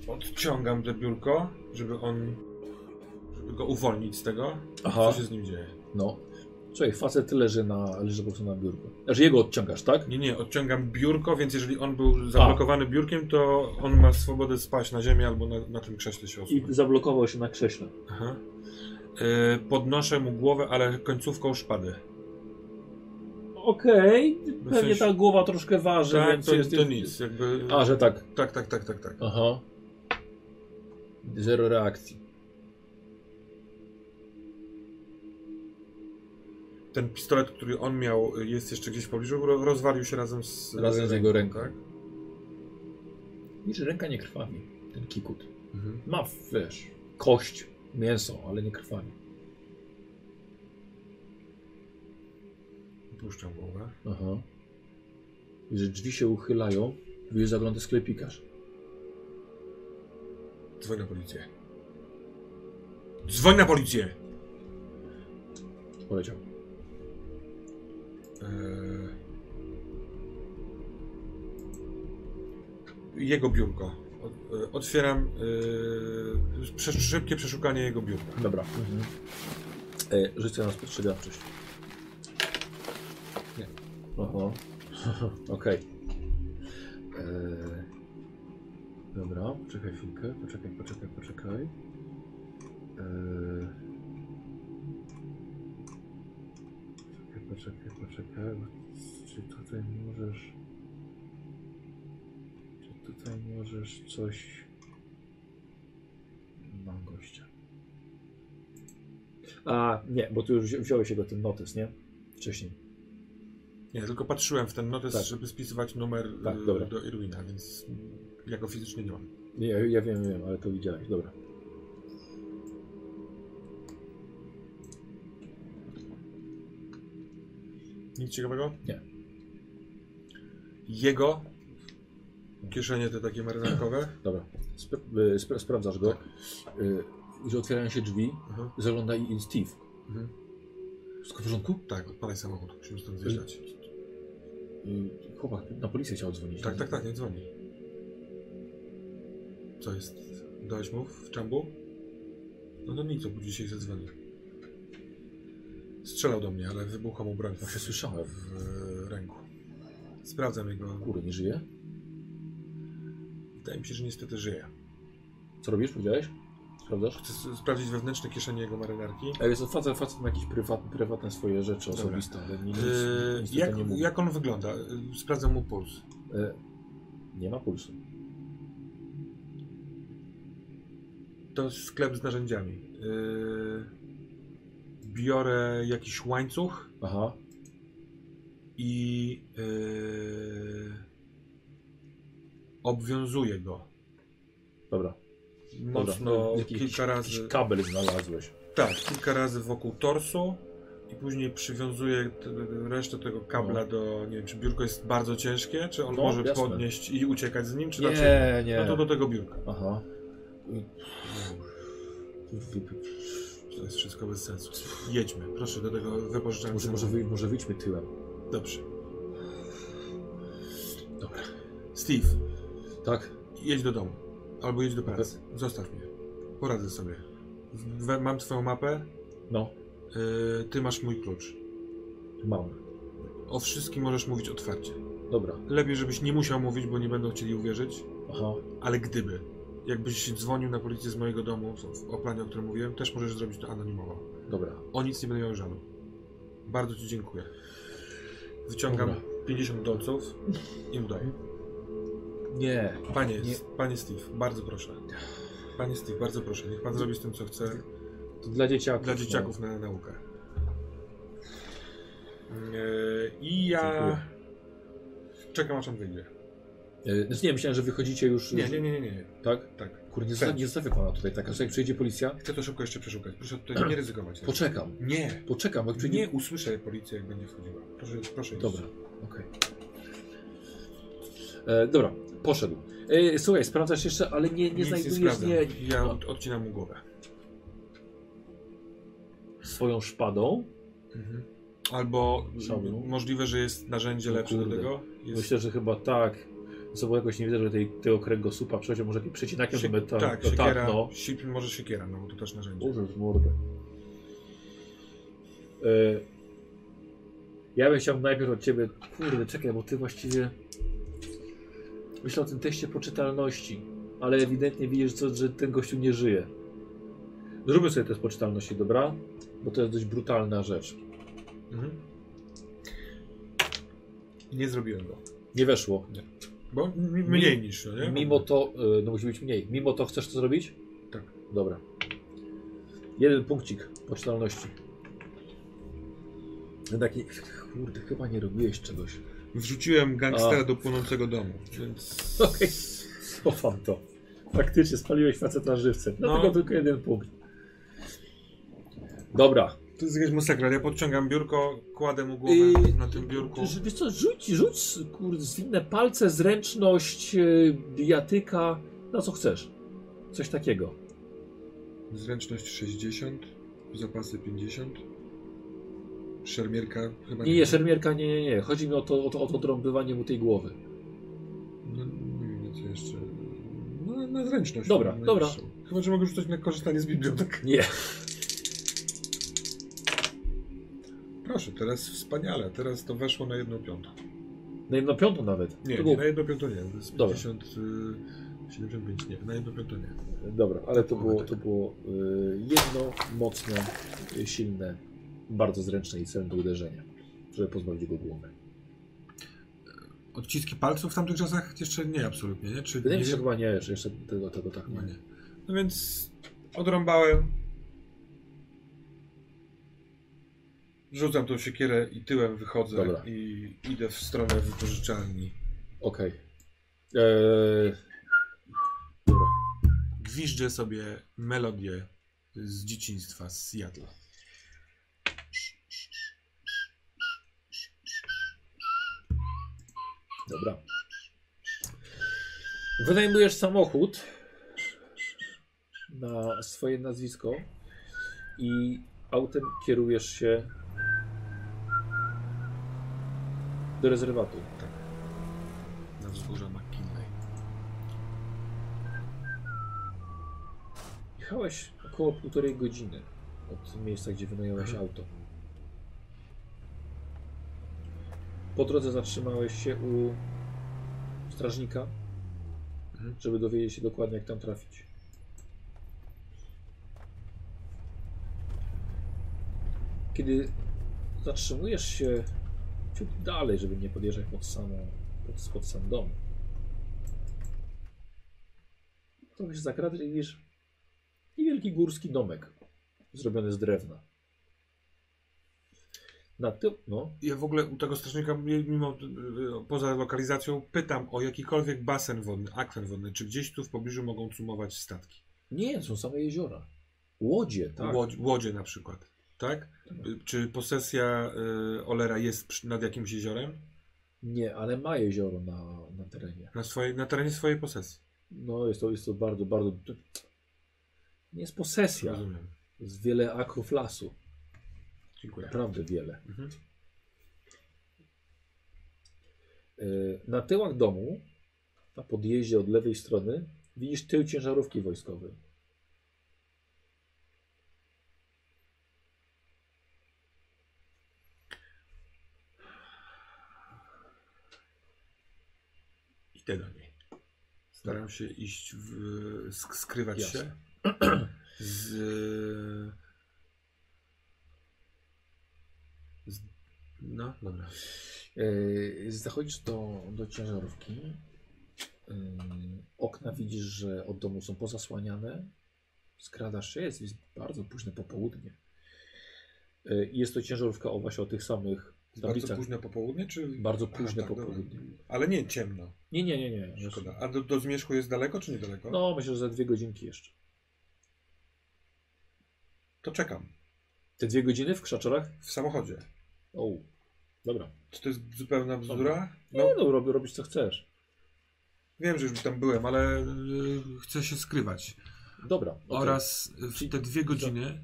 Odciągam to biurko, żeby on. żeby go uwolnić z tego. Aha. Co się z nim dzieje? No. Słuchaj, facet leży, na, leży po prostu na biurku. Znaczy jego odciągasz, tak? Nie, nie, odciągam biurko, więc jeżeli on był zablokowany biurkiem, to on ma swobodę spaść na ziemię albo na, na tym krześle się I zablokował się na krześle. Aha. Y, podnoszę mu głowę, ale końcówką szpady. Okej, W pewnie sensie- ta głowa troszkę waży, Tak, więc to, jest, to nic. Jakby... A, że tak. Tak, tak, tak, tak, tak. Aha. Zero reakcji. Ten pistolet, który on miał, jest jeszcze gdzieś w pobliżu, ro- rozwalił się razem z, Razem z jego ręką. Tak? Widzisz, że ręka nie krwawi, ten kikut. Mhm. Ma, wiesz, kość, mięso, ale nie krwawi. Puszczam głowę. Aha. Widzisz, że drzwi się uchylają, widzisz, zagląda sklepikarz. Dzwoń na policję. Dzwoń na policję! Poleciał. Eee... Jego biurko. E, Otwieram yy, prze, szybkie przeszukanie jego biurka. Dobra. Mhm. E, rzucę na spostrzegawczość. Nie. Oho. Okej. E, Dobra, poczekaj chwilkę, poczekaj, poczekaj, poczekaj. E, Poczekaj, poczekaj, poczekaj. Czy tutaj możesz... Czy tutaj możesz coś... Mam gościa. A, nie, bo tu już wzi- wziąłeś jego ten notes, nie? Wcześniej. Nie, tylko patrzyłem w ten notes, Tak. żeby spisywać numer Tak, y, dobra. do Irwina, więc ja go fizycznie nie mam. Nie, ja, ja wiem, wiem, ale to widziałeś, dobra. Nic ciekawego? Nie. Jego kieszenie te takie marynarkowe. Dobra. Y, spra sprawdzasz go. Y, że otwierają się drzwi, Aha. zagląda i Steve. Mhm. Wszystko w porządku? Tak, odpalaj samochód, musimy stąd zjeżdżać. Y, chłopak na policję chciał dzwonić. Tak, tak, tak, nie dzwoni. Co jest? Dałeś mu w czambu? No to nic, obudzi się i zadzwoni. Strzelał do mnie, ale wybuchła mu broń Właśnie słyszałem. w ręku. Sprawdzam jego... Kurde, nie żyje? Wydaje mi się, że niestety żyje. Co robisz, powiedziałeś? Sprawdzasz? Chcę s- sprawdzić wewnętrzne kieszenie jego marynarki. A jest to facet, facet ma jakieś prywatne, prywatne swoje rzeczy Dobra. osobiste, ale nic, Yy, nic jak, nie mówi. jak on wygląda? Yy, Sprawdzam mu puls. Nie ma pulsu. To sklep z narzędziami. Yy, biorę jakiś łańcuch Aha. i yy, obwiązuję go. Dobra. Mocno Dobra. Jakiś- kilka razy. Jakiś kabel znalazłeś. Tak, kilka razy wokół torsu i później przywiązuję resztę tego kabla No. do. Nie wiem, czy biurko jest bardzo ciężkie, czy on No, może jasne. podnieść i uciekać z nim, czy raczej. Nie, nie. No to do tego biurka. Aha. To jest wszystko bez sensu. Jedźmy, proszę, do tego wypożyczalni. Może, może, wy, może wyjdźmy tyłem. Dobrze. Dobra. Steve, Tak? jedź do domu. Albo jedź do pracy. Zostaw mnie. Poradzę sobie. We, mam twoją mapę. No, Yy, ty masz mój klucz. mam. O wszystkim możesz mówić otwarcie. Dobra. Lepiej, żebyś nie musiał mówić, bo nie będą chcieli uwierzyć. Aha. Ale gdyby, jakbyś dzwonił na policję z mojego domu o planie, o którym mówiłem, też możesz zrobić to anonimowo. Dobra. O nic nie będę miał żalu. Bardzo Ci dziękuję. Wyciągam Dobra. 50 dolców i mu daję. Nie. Panie, Nie. panie Steve, bardzo proszę. Panie Steve, bardzo proszę, niech Pan zrobi z tym, co chce. To dla dzieciaków. Dla dzieciaków na naukę. Yy, I ja Dziękuję. czekam, aż on wyjdzie. No. E, Znaczy nie, myślałem, że wychodzicie już. Nie, nie, nie, nie, nie. Tak? Tak. Kurde, nie, nie zostawię pana tutaj tak. A jak przyjdzie policja? Chcę to szybko jeszcze przeszukać. Proszę tutaj nie ryzykować. Poczekam. Nie. Poczekam, jak przyjdzie. Nie usłyszę policję, jak będzie wchodziła. Proszę, proszę iść. Dobra, okej. E, Dobra, poszedł. E, słuchaj, sprawdzasz jeszcze, ale nie, nie Nic znajdujesz sprawdzam. nie, Ja no, od, odcinam mu głowę. swoją szpadą. Mhm. Albo Szablą. możliwe, że jest narzędzie O lepsze do tego. Jest... Myślę, że chyba tak. Co, bo jakoś nie widzę, że tej, tego kręgosłupa przecież może jakimś przecinakiem do metalu. tak, to siekiera, tak, no. si- może siekiera, no bo to też narzędzie. Boże, w mordę. E, ja bym chciał najpierw od ciebie, kurde, czekaj, bo ty właściwie myślę o tym teście poczytalności, ale ewidentnie widzisz, co, że ten gościu nie żyje. Zróbmy sobie test poczytalności, dobra? Bo to jest dość brutalna rzecz. Mhm. Nie zrobiłem go. Nie weszło. Bo mniej niż, no nie? Mimo to, e, no musi być mniej. Mimo to chcesz to zrobić? Tak. Dobra. Jeden punkcik poczytalności. Taki, kurde, chyba nie robiłeś czegoś. Wrzuciłem gangstera A. do płonącego domu, więc... Okej, cofam to. Faktycznie spaliłeś faceta żywcem. Dlatego No. tylko jeden punkt. Dobra. To jest jakaś masakra. Ja podciągam biurko, kładę mu głowę Yy, na tym biurku. Wiesz co, rzuć, rzuć, kurde, zwinne palce, zręczność, yy, bijatyka, na co chcesz. Coś takiego. Zręczność 60, zapasy 50. Szermierka chyba Nie, nie, szermierka, nie, nie, nie. Chodzi mi o to, o to, o to drąbywanie mu tej głowy. No, nie wiem, co jeszcze. No, na, zręczność. Dobra, na dobra. Chyba, że mogę rzucać na korzystanie z biblioteki. Nie. Proszę, teraz wspaniale. Teraz to weszło na jedną piątą. Na jedną piątą nawet. Nie, nie na jedną piątą nie. Dobra. 50, y, 75 nie. Na jedną piątą nie. Dobra, ale to było, to było y, jedno mocne, y, silne, bardzo zręczne i celne uderzenie, żeby pozbawić go głowy. Odciski palców w tamtych czasach jeszcze nie, absolutnie, nie? Czy Wydaje mi nie się, że chyba nie, jeszcze tego, tego tak nie. nie. No więc odrąbałem. Rzucam tą siekierę i tyłem wychodzę Dobra. i idę w stronę wypożyczalni. Okej. Eee, Dobra. Gwiżdżę sobie melodię z dzieciństwa, z Seattle. Dobra. Wynajmujesz samochód na swoje nazwisko i autem kierujesz się do rezerwatu. Na wzgórza McKinley. Jechałeś około półtorej godziny od miejsca, gdzie wynająłeś auto. Po drodze zatrzymałeś się u strażnika, Mhm. żeby dowiedzieć się dokładnie, jak tam trafić. Kiedy zatrzymujesz się ciut dalej, żeby nie podjeżdżać pod, samą, pod, pod sam dom, to się zakradasz i widzisz niewielki górski domek zrobiony z drewna. Na tył, no, Ja w ogóle u tego strażnika, mimo y, poza lokalizacją, pytam o jakikolwiek basen wodny, akwen wodny, czy gdzieś tu w pobliżu mogą cumować statki. nie, są same jeziora. Łodzie, tak. Łodź, łodzie na przykład, tak? Y, Czy posesja y, Olera jest przy, nad jakimś jeziorem? Nie, ale ma jezioro na, na terenie. Na, swojej, na terenie swojej posesji. No, jest to, jest to bardzo, bardzo. to Nie jest posesja. Rozumiem. Jest wiele akrów lasu. Dziękuję. Naprawdę wiele. Mhm. Yy, Na tyłach domu, na podjeździe od lewej strony, widzisz tył ciężarówki wojskowej. Idę do niej. Staram się iść, w, sk- skrywać Jasne. się. Z, z... No, dobra. Yy, Zachodzisz do, do ciężarówki. Yy, Okna widzisz, że od domu są pozasłaniane. Skradasz się, jest, jest bardzo późne popołudnie. I Jest to ciężarówka o właśnie o tych samych Bardzo późne popołudnie, czy... Bardzo Aha, późne tak, popołudnie. Ale nie ciemno. Nie, nie, nie, nie. Szkoda. A do, do zmierzchu jest daleko, czy niedaleko? No, myślę, że za dwie godzinki jeszcze. To czekam. Te dwie godziny w krzaczorach? W samochodzie. O, dobra. Czy to jest zupełna bzdura? No, No, no rob, robisz co chcesz. wiem, że już tam byłem, ale y, chcę się skrywać. Dobra. okej. Oraz w te dwie godziny...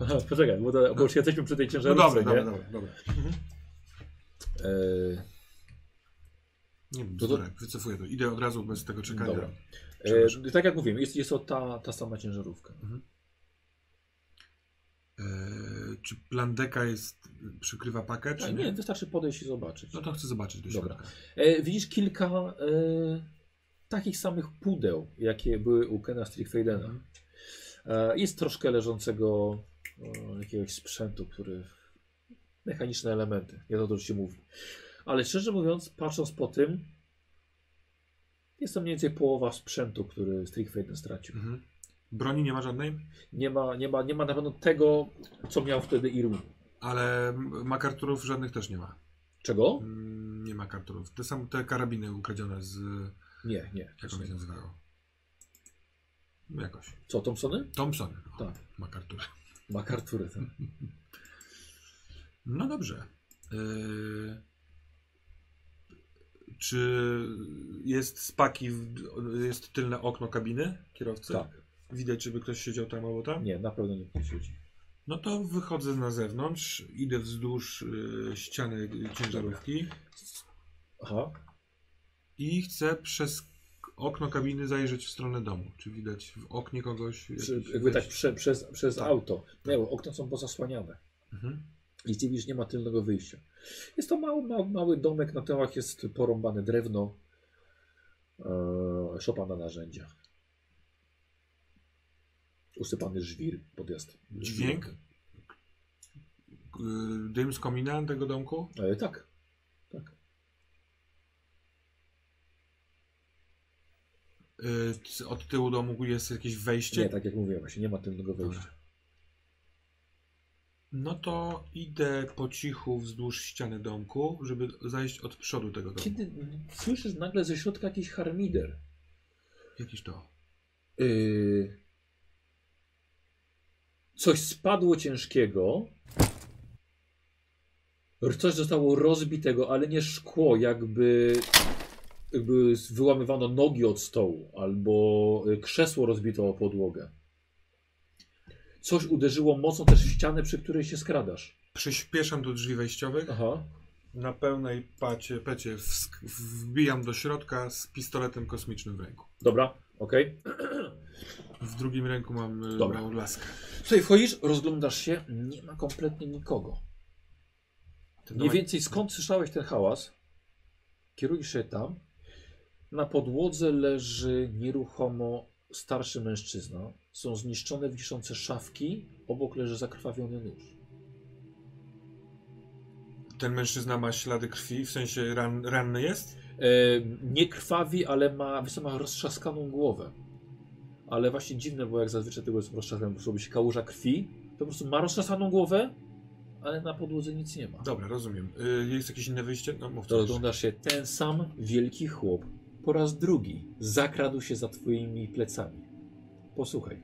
Aha, Poczekaj, bo, to, bo już jesteśmy przy tej No ciężarówce, dobra, nie? dobra, dobra. dobra. Mhm. Eee, Nie wiem, to- wycofuję to. Idę od razu bez tego czekania. E, tak jak mówiłem, jest, jest to ta, ta sama ciężarówka. E, czy plan deka jest, przykrywa pakę, czy nie? nie, wystarczy podejść i zobaczyć. No to chcę zobaczyć do Dobra. E, widzisz kilka e, takich samych pudeł, jakie były u Kena Strickfadena. Mhm. E, jest troszkę leżącego jakiegoś sprzętu, który... Mechaniczne elementy, nie to, się mówi. Ale szczerze mówiąc, patrząc po tym, jest to mniej więcej połowa sprzętu, który Strickfaden stracił. Mhm. Broni nie ma żadnej, Nie ma, nie, ma, nie ma na pewno tego, co miał wtedy Irwin. ale makarturów żadnych też nie ma. Czego? Mm, Nie ma karturów. Te same te karabiny ukradzione z. Nie, nie. Jak one się nazywają? Jakoś. Co, Thompsony? Thompson. O, Tak. Makartury. MacArthury, tak. No dobrze. Yy... Czy jest z paki, w- jest tylne okno kabiny kierowcy? Tak. Widać, żeby ktoś siedział tam albo tam? Nie, na pewno nikt nie siedzi. No to wychodzę na zewnątrz, idę wzdłuż y, ściany ciężarówki Aha. i chcę przez okno kabiny zajrzeć w stronę domu. Czy widać w oknie kogoś? Jakby tak prze, przez, przez Tak. auto. Nie, bo okna są pozasłaniane. Mhm. I widzisz, nie ma tylnego wyjścia. Jest to mały, mały, mały domek, na tyłach jest porąbane drewno, e, szopa na narzędziach. Usypany żwir, podjazd. Dźwięk? Y, Dym z komina tego domku? E, tak, tak. C- Od tyłu domu jest jakieś wejście? Nie, tak jak mówiłem, właśnie nie ma tylnego wejścia. No to idę po cichu wzdłuż ściany domku, żeby zajść od przodu tego domu. Kiedy słyszysz nagle ze środka jakiś harmider, Jakiś to. Yy, coś spadło ciężkiego. Coś zostało rozbitego, ale nie szkło, jakby, jakby wyłamywano nogi od stołu, albo y, krzesło rozbito o podłogę. Coś uderzyło mocno też w ścianę, przy której się skradasz. Przyspieszam do drzwi wejściowych. Aha. Na pełnej pacie, pecie wbijam do środka z pistoletem kosmicznym w ręku. Dobra, okej. W drugim ręku mam y, Dobra. małą laskę. Słuchaj, wchodzisz, rozglądasz się, nie ma kompletnie nikogo. Mniej więcej skąd słyszałeś ten hałas? Kierujesz się tam. Na podłodze leży nieruchomo starszy mężczyzna. Są zniszczone wiszące szafki. Obok leży zakrwawiony nóż. Ten mężczyzna ma ślady krwi, w sensie ran, ranny jest? E, nie krwawi, ale ma, ma roztrzaskaną głowę. Ale właśnie dziwne, bo jak zazwyczaj tego jest roztrzaskane, po robi się kałuża krwi. To po prostu ma roztrzaskaną głowę, ale na podłodze nic nie ma. Dobra, rozumiem. Y, jest jakieś inne wyjście? No mów oglądasz się ten sam wielki chłop po raz drugi zakradł się za twoimi plecami. Posłuchaj.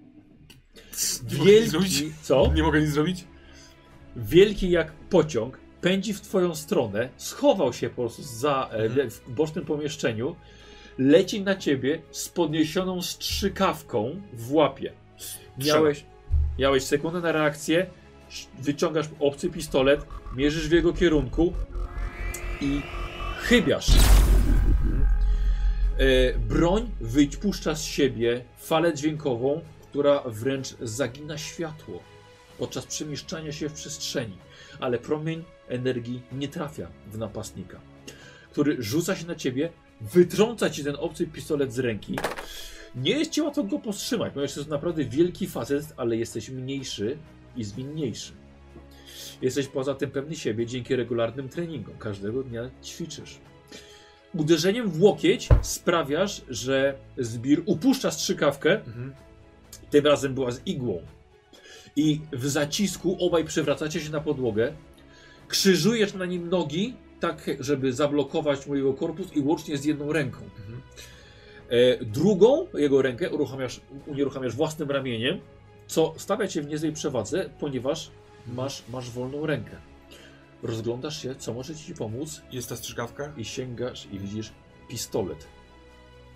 Nie mogę nic zrobić? Wielki, co? Nie mogę nic zrobić? Wielki jak pociąg pędzi w twoją stronę, schował się po prostu za, e, Mhm. w bocznym pomieszczeniu, leci na ciebie z podniesioną strzykawką w łapie. Miałeś, miałeś sekundę na reakcję, sz- wyciągasz obcy pistolet, mierzysz w jego kierunku i chybiasz. E, broń wypuszcza z siebie falę dźwiękową, która wręcz zagina światło podczas przemieszczania się w przestrzeni, ale promień energii nie trafia w napastnika, który rzuca się na ciebie, wytrąca ci ten obcy pistolet z ręki. Nie jest ci łatwo go powstrzymać, ponieważ to jest naprawdę wielki facet, ale jesteś mniejszy i zwinniejszy. Jesteś poza tym pewny siebie dzięki regularnym treningom. Każdego dnia ćwiczysz. Uderzeniem w łokieć sprawiasz, że zbir upuszcza strzykawkę, Mhm. tym razem była z igłą. I w zacisku obaj przewracacie się na podłogę. Krzyżujesz na nim nogi, tak żeby zablokować mojego korpus i łącznie z jedną ręką. Mhm. E, drugą jego rękę uruchamiasz, unieruchamiasz własnym ramieniem, co stawia cię w niezłej przewadze, ponieważ masz, masz wolną rękę. Rozglądasz się, co może ci pomóc Jest ta strzykawka? i sięgasz i widzisz pistolet.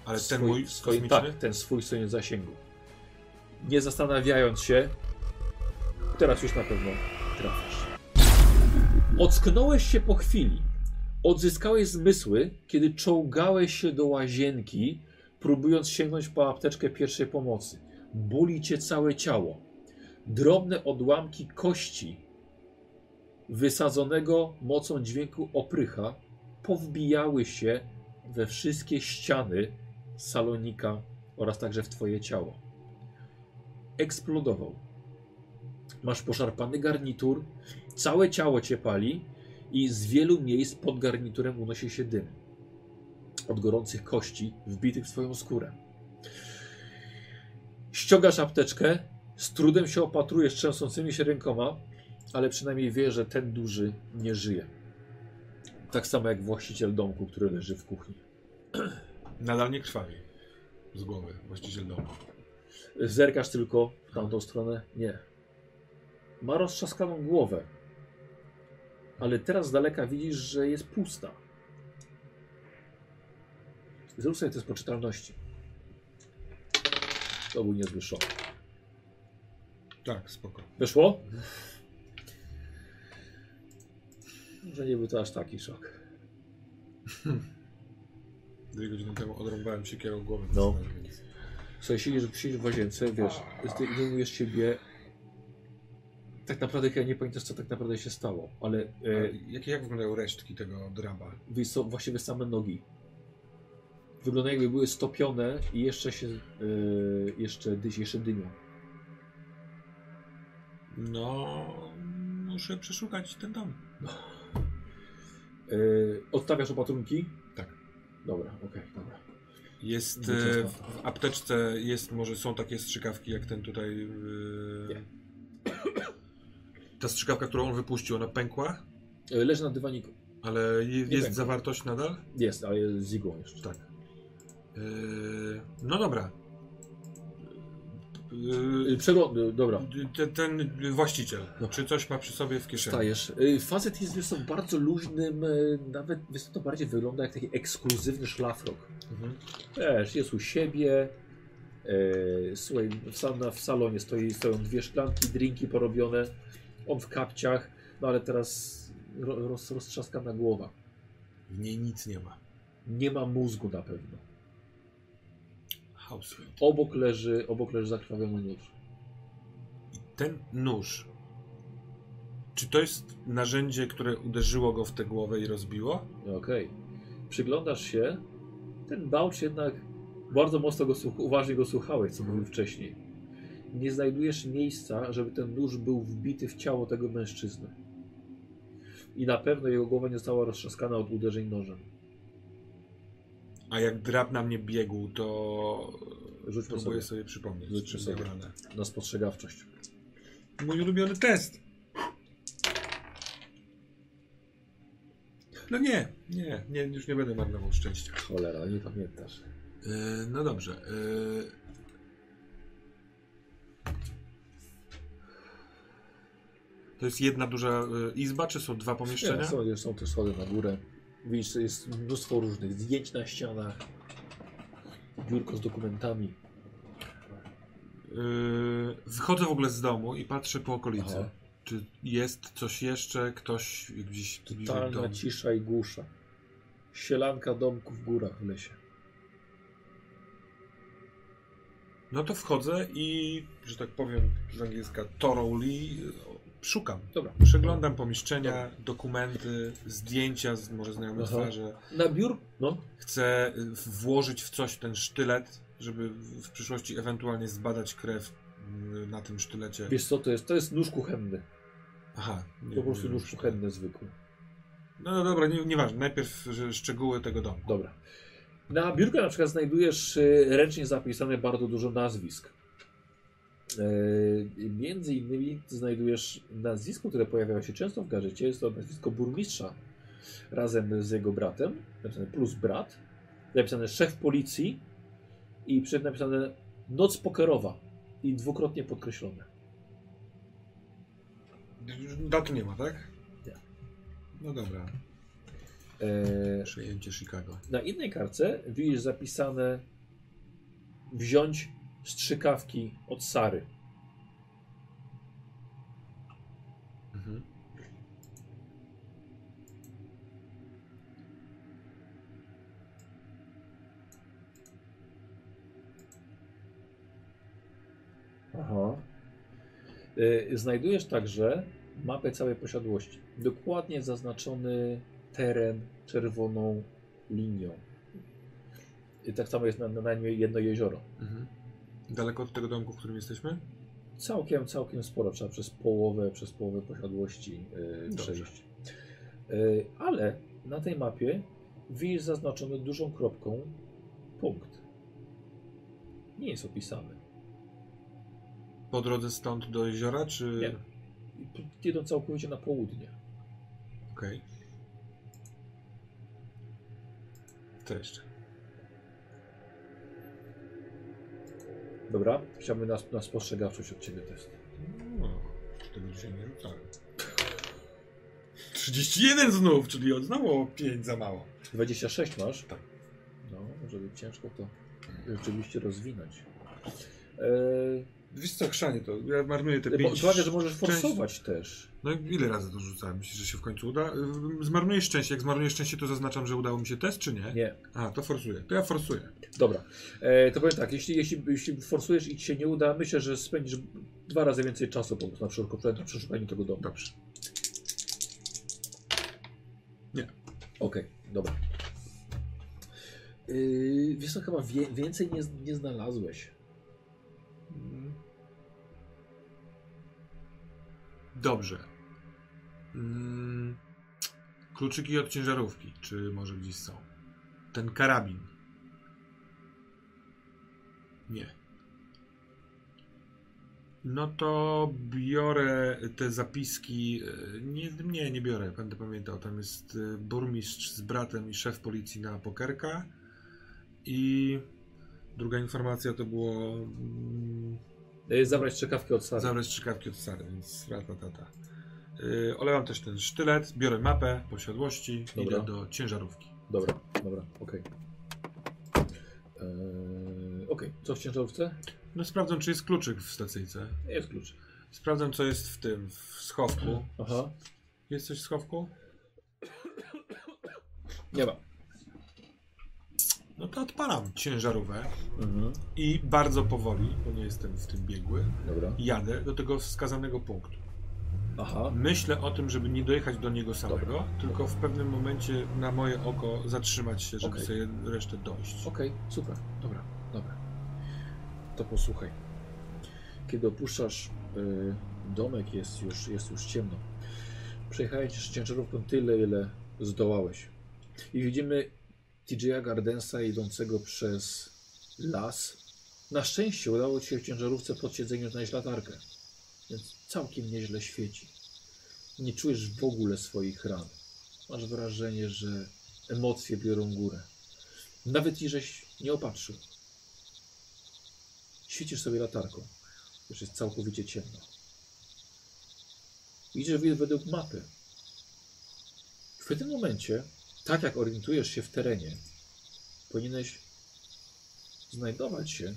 Ale ten mój swój, kosmiczny? Tak, ten swój w zasięgu. Nie zastanawiając się, teraz już na pewno trafisz. Ocknąłeś się po chwili. Odzyskałeś zmysły, kiedy czołgałeś się do łazienki, próbując sięgnąć po apteczkę pierwszej pomocy. Boli cię całe ciało. Drobne odłamki kości wysadzonego mocą dźwięku oprycha powbijały się we wszystkie ściany salonika oraz także w twoje ciało. Eksplodował. Masz poszarpany garnitur, całe ciało cię pali i z wielu miejsc pod garniturem unosi się dym. Od gorących kości wbitych w twoją skórę. Ściągasz apteczkę, z trudem się opatrujesz trzęsącymi się rękoma, ale przynajmniej wie, że ten duży nie żyje. Tak samo jak właściciel domku, który leży w kuchni. Nadal nie krwawi. Z głowy, właściciel domu. Zerkasz tylko w tamtą stronę? Nie. Ma roztrzaskaną głowę. Ale teraz z daleka widzisz, że jest pusta. Zrób sobie test poczytalności. To był niezły szok. Tak, spoko. Wyszło? Może nie był to aż taki szok. Dwie godziny temu odrąbałem siekierą głowę. No. Więc... Słuchaj, siedzisz, siedzisz w łazience, wiesz, zdejmujesz siebie. Tak naprawdę ja nie pamiętasz, co tak naprawdę się stało, ale e, jakie, jak wyglądają resztki tego draba? co, właściwie same nogi. Wyglądają jakby były stopione i jeszcze się, e, jeszcze, dyś, jeszcze dymią. No, muszę przeszukać ten dom. E, odstawiasz opatrunki? Tak. Dobra, okej, dobra. Jest e, w apteczce, jest może są takie strzykawki jak ten tutaj. e, Nie. Ta strzykawka, którą on wypuścił, ona pękła, E, leży na dywaniku. ale je, jest pękła. zawartość nadal? Jest, ale jest z igłą jeszcze. Tak. No dobra. Przegląd, e, dobra. E, te, ten właściciel, Dobra. czy coś ma przy sobie w kieszeni? Wstajesz. Y, Facet jest wiesz, bardzo luźnym, y, nawet wiesz, to bardziej wygląda jak taki ekskluzywny szlafrok. Mhm. Wiesz, jest u siebie. słuchaj, w, sam, w salonie stoi, stoją dwie szklanki, drinki porobione. On w kapciach, no ale teraz ro, roz, roztrzaskana głowa. W niej nic nie ma. Nie ma mózgu na pewno. Obok leży, obok leży zakrwawiony nóż. I ten nóż. Czy to jest narzędzie, które uderzyło go w tę głowę i rozbiło? Okej. Przyglądasz się. Ten bałcz jednak bardzo mocno go słuch- uważnie go słuchałeś, co mówił wcześniej. Nie znajdujesz miejsca, żeby ten nóż był wbity w ciało tego mężczyzny. I na pewno jego głowa nie została roztrzaskana od uderzeń nożem. A jak drab na mnie biegł, to próbuję sobie. sobie, przypomnieć. Czy sobie. ranę. Na spostrzegawczość. Mój ulubiony test. No nie, nie, nie, już nie będę marnował szczęścia. Cholera, nie pamiętasz. Yy, no dobrze. Yy... To jest jedna duża yy, izba, czy są dwa pomieszczenia? Nie, są, są te schody na górę. Widzisz, jest mnóstwo różnych zdjęć na ścianach. Biurko z dokumentami. Yy, wychodzę w ogóle z domu i patrzę po okolicy. Aha. Czy jest coś jeszcze? Ktoś gdzieś Totalna cisza i głusza. Sielanka domku w górach w lesie. No to wchodzę i, że tak powiem z angielska, yy, szukam. Dobra. Przeglądam pomieszczenia, dokumenty, zdjęcia, z może znajome Aha. twarze. Na biur? No. Chcę y, włożyć w coś ten sztylet, żeby w przyszłości ewentualnie zbadać krew y, na tym sztylecie. Wiesz co to jest? To jest nóż kuchenny. Aha. nie- Po prostu nie nóż kuchenny zwykły. No, no dobra, nie, nieważne. Najpierw szczegóły tego domu. Dobra. Na biurku na przykład znajdujesz y, ręcznie zapisane bardzo dużo nazwisk. E, Między innymi znajdujesz nazwisko, które pojawiało się często w gazecie. Jest to nazwisko burmistrza razem z jego bratem. Napisane plus brat. Napisane szef policji i przed napisane noc pokerowa i dwukrotnie podkreślone. Daty nie ma, tak? Nie. No dobra. E, Przejęcie Chicago. Na innej kartce widzisz zapisane wziąć strzykawki od Sary. Mhm. Aha. Y, Znajdujesz także mapę całej posiadłości. Dokładnie zaznaczony teren czerwoną linią. I tak samo jest na, na jedno jezioro. Mhm. Daleko od tego domku, w którym jesteśmy? Całkiem, całkiem sporo. Trzeba przez połowę, przez połowę posiadłości yy, przejść. Yy, ale na tej mapie widzisz zaznaczony dużą kropką punkt. Nie jest opisany. Po drodze stąd do jeziora, czy... Nie. Idą całkowicie na południe. Okej. Co jeszcze? Dobra, chciałbym na, na spostrzegawczość od Ciebie test. No, tego dzisiaj nie rzucałem. 31 znów, czyli od znowu 5 za mało. 26 masz? Tak. No, może być ciężko to rzeczywiście rozwinąć. E, Wiesz co, chrzanie to, ja marnuję te pięć... uwaga, że możesz część- forsować też. No ile razy to rzucałem? Myślisz, że się w końcu uda? Zmarnuję szczęście. Jak zmarnuję szczęście, to zaznaczam, że udało mi się test, czy nie? Nie. A, to forsuję. To ja forsuję. Dobra. E, to powiem tak, jeśli, jeśli, jeśli forsujesz i ci się nie uda, myślę, że spędzisz dwa razy więcej czasu po prostu na przeszukaniu, na przeszukaniu tego domu. Dobrze. Okej, dobra. Yy, wiesz co, chyba wie, więcej nie, nie znalazłeś. Dobrze. Mm. Kluczyki od ciężarówki, czy może gdzieś są? Ten karabin. Nie. No to biorę te zapiski. e, Nie, nie, nie biorę, będę pamiętał. Tam jest e, burmistrz z bratem i szef policji na pokerka. I druga informacja to było. Yy, zabrać czekawkę od Sary. Zabrać strzykawki od Sary, więc rata tata. Yy, olewam też ten sztylet, biorę mapę posiadłości, Dobra. idę do ciężarówki. Dobra, dobra, okej. Yy, okej, co w ciężarówce? No sprawdzam, czy jest kluczyk w stacyjce. Jest klucz. Sprawdzam, co jest w tym, w schowku. Aha, Jest coś w schowku? nie ma. No to odpalam ciężarówkę Mhm. i bardzo powoli, bo nie jestem w tym biegły, Dobra. jadę do tego wskazanego punktu. Aha, Myślę o tym, żeby nie dojechać do niego samego, Dobra. tylko w pewnym momencie na moje oko zatrzymać się, żeby Okej. sobie resztę dojść. okej, super, dobra, dobra. To posłuchaj. Kiedy opuszczasz y, domek, jest już, jest już ciemno. Przejechałeś z ciężarówką tyle, ile zdołałeś. I widzimy TJ'a Gardensa idącego przez las. Na szczęście udało ci się w ciężarówce pod siedzeniem znaleźć latarkę, więc całkiem nieźle świeci. Nie czujesz w ogóle swoich ran. Masz wrażenie, że emocje biorą górę. Nawet i żeś nie opatrzył. Świecisz sobie latarką. Już jest całkowicie ciemno. Idziesz wed- według mapy. W tym momencie, tak jak orientujesz się w terenie, powinieneś znajdować się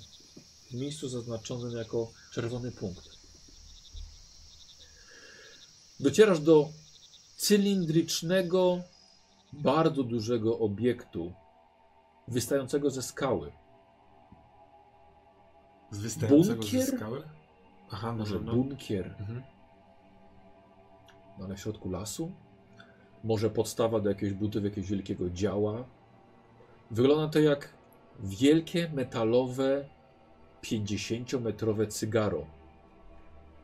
w miejscu zaznaczonym jako czerwony punkt. Docierasz do cylindrycznego, bardzo dużego obiektu wystającego ze skały. Z wystającego Bunkier? ze skały? Aha, Może no. bunkier Mhm. no, na środku lasu? Może podstawa do jakiejś budowy jakiegoś wielkiego działa? Wygląda to jak wielkie metalowe 50-metrowe cygaro.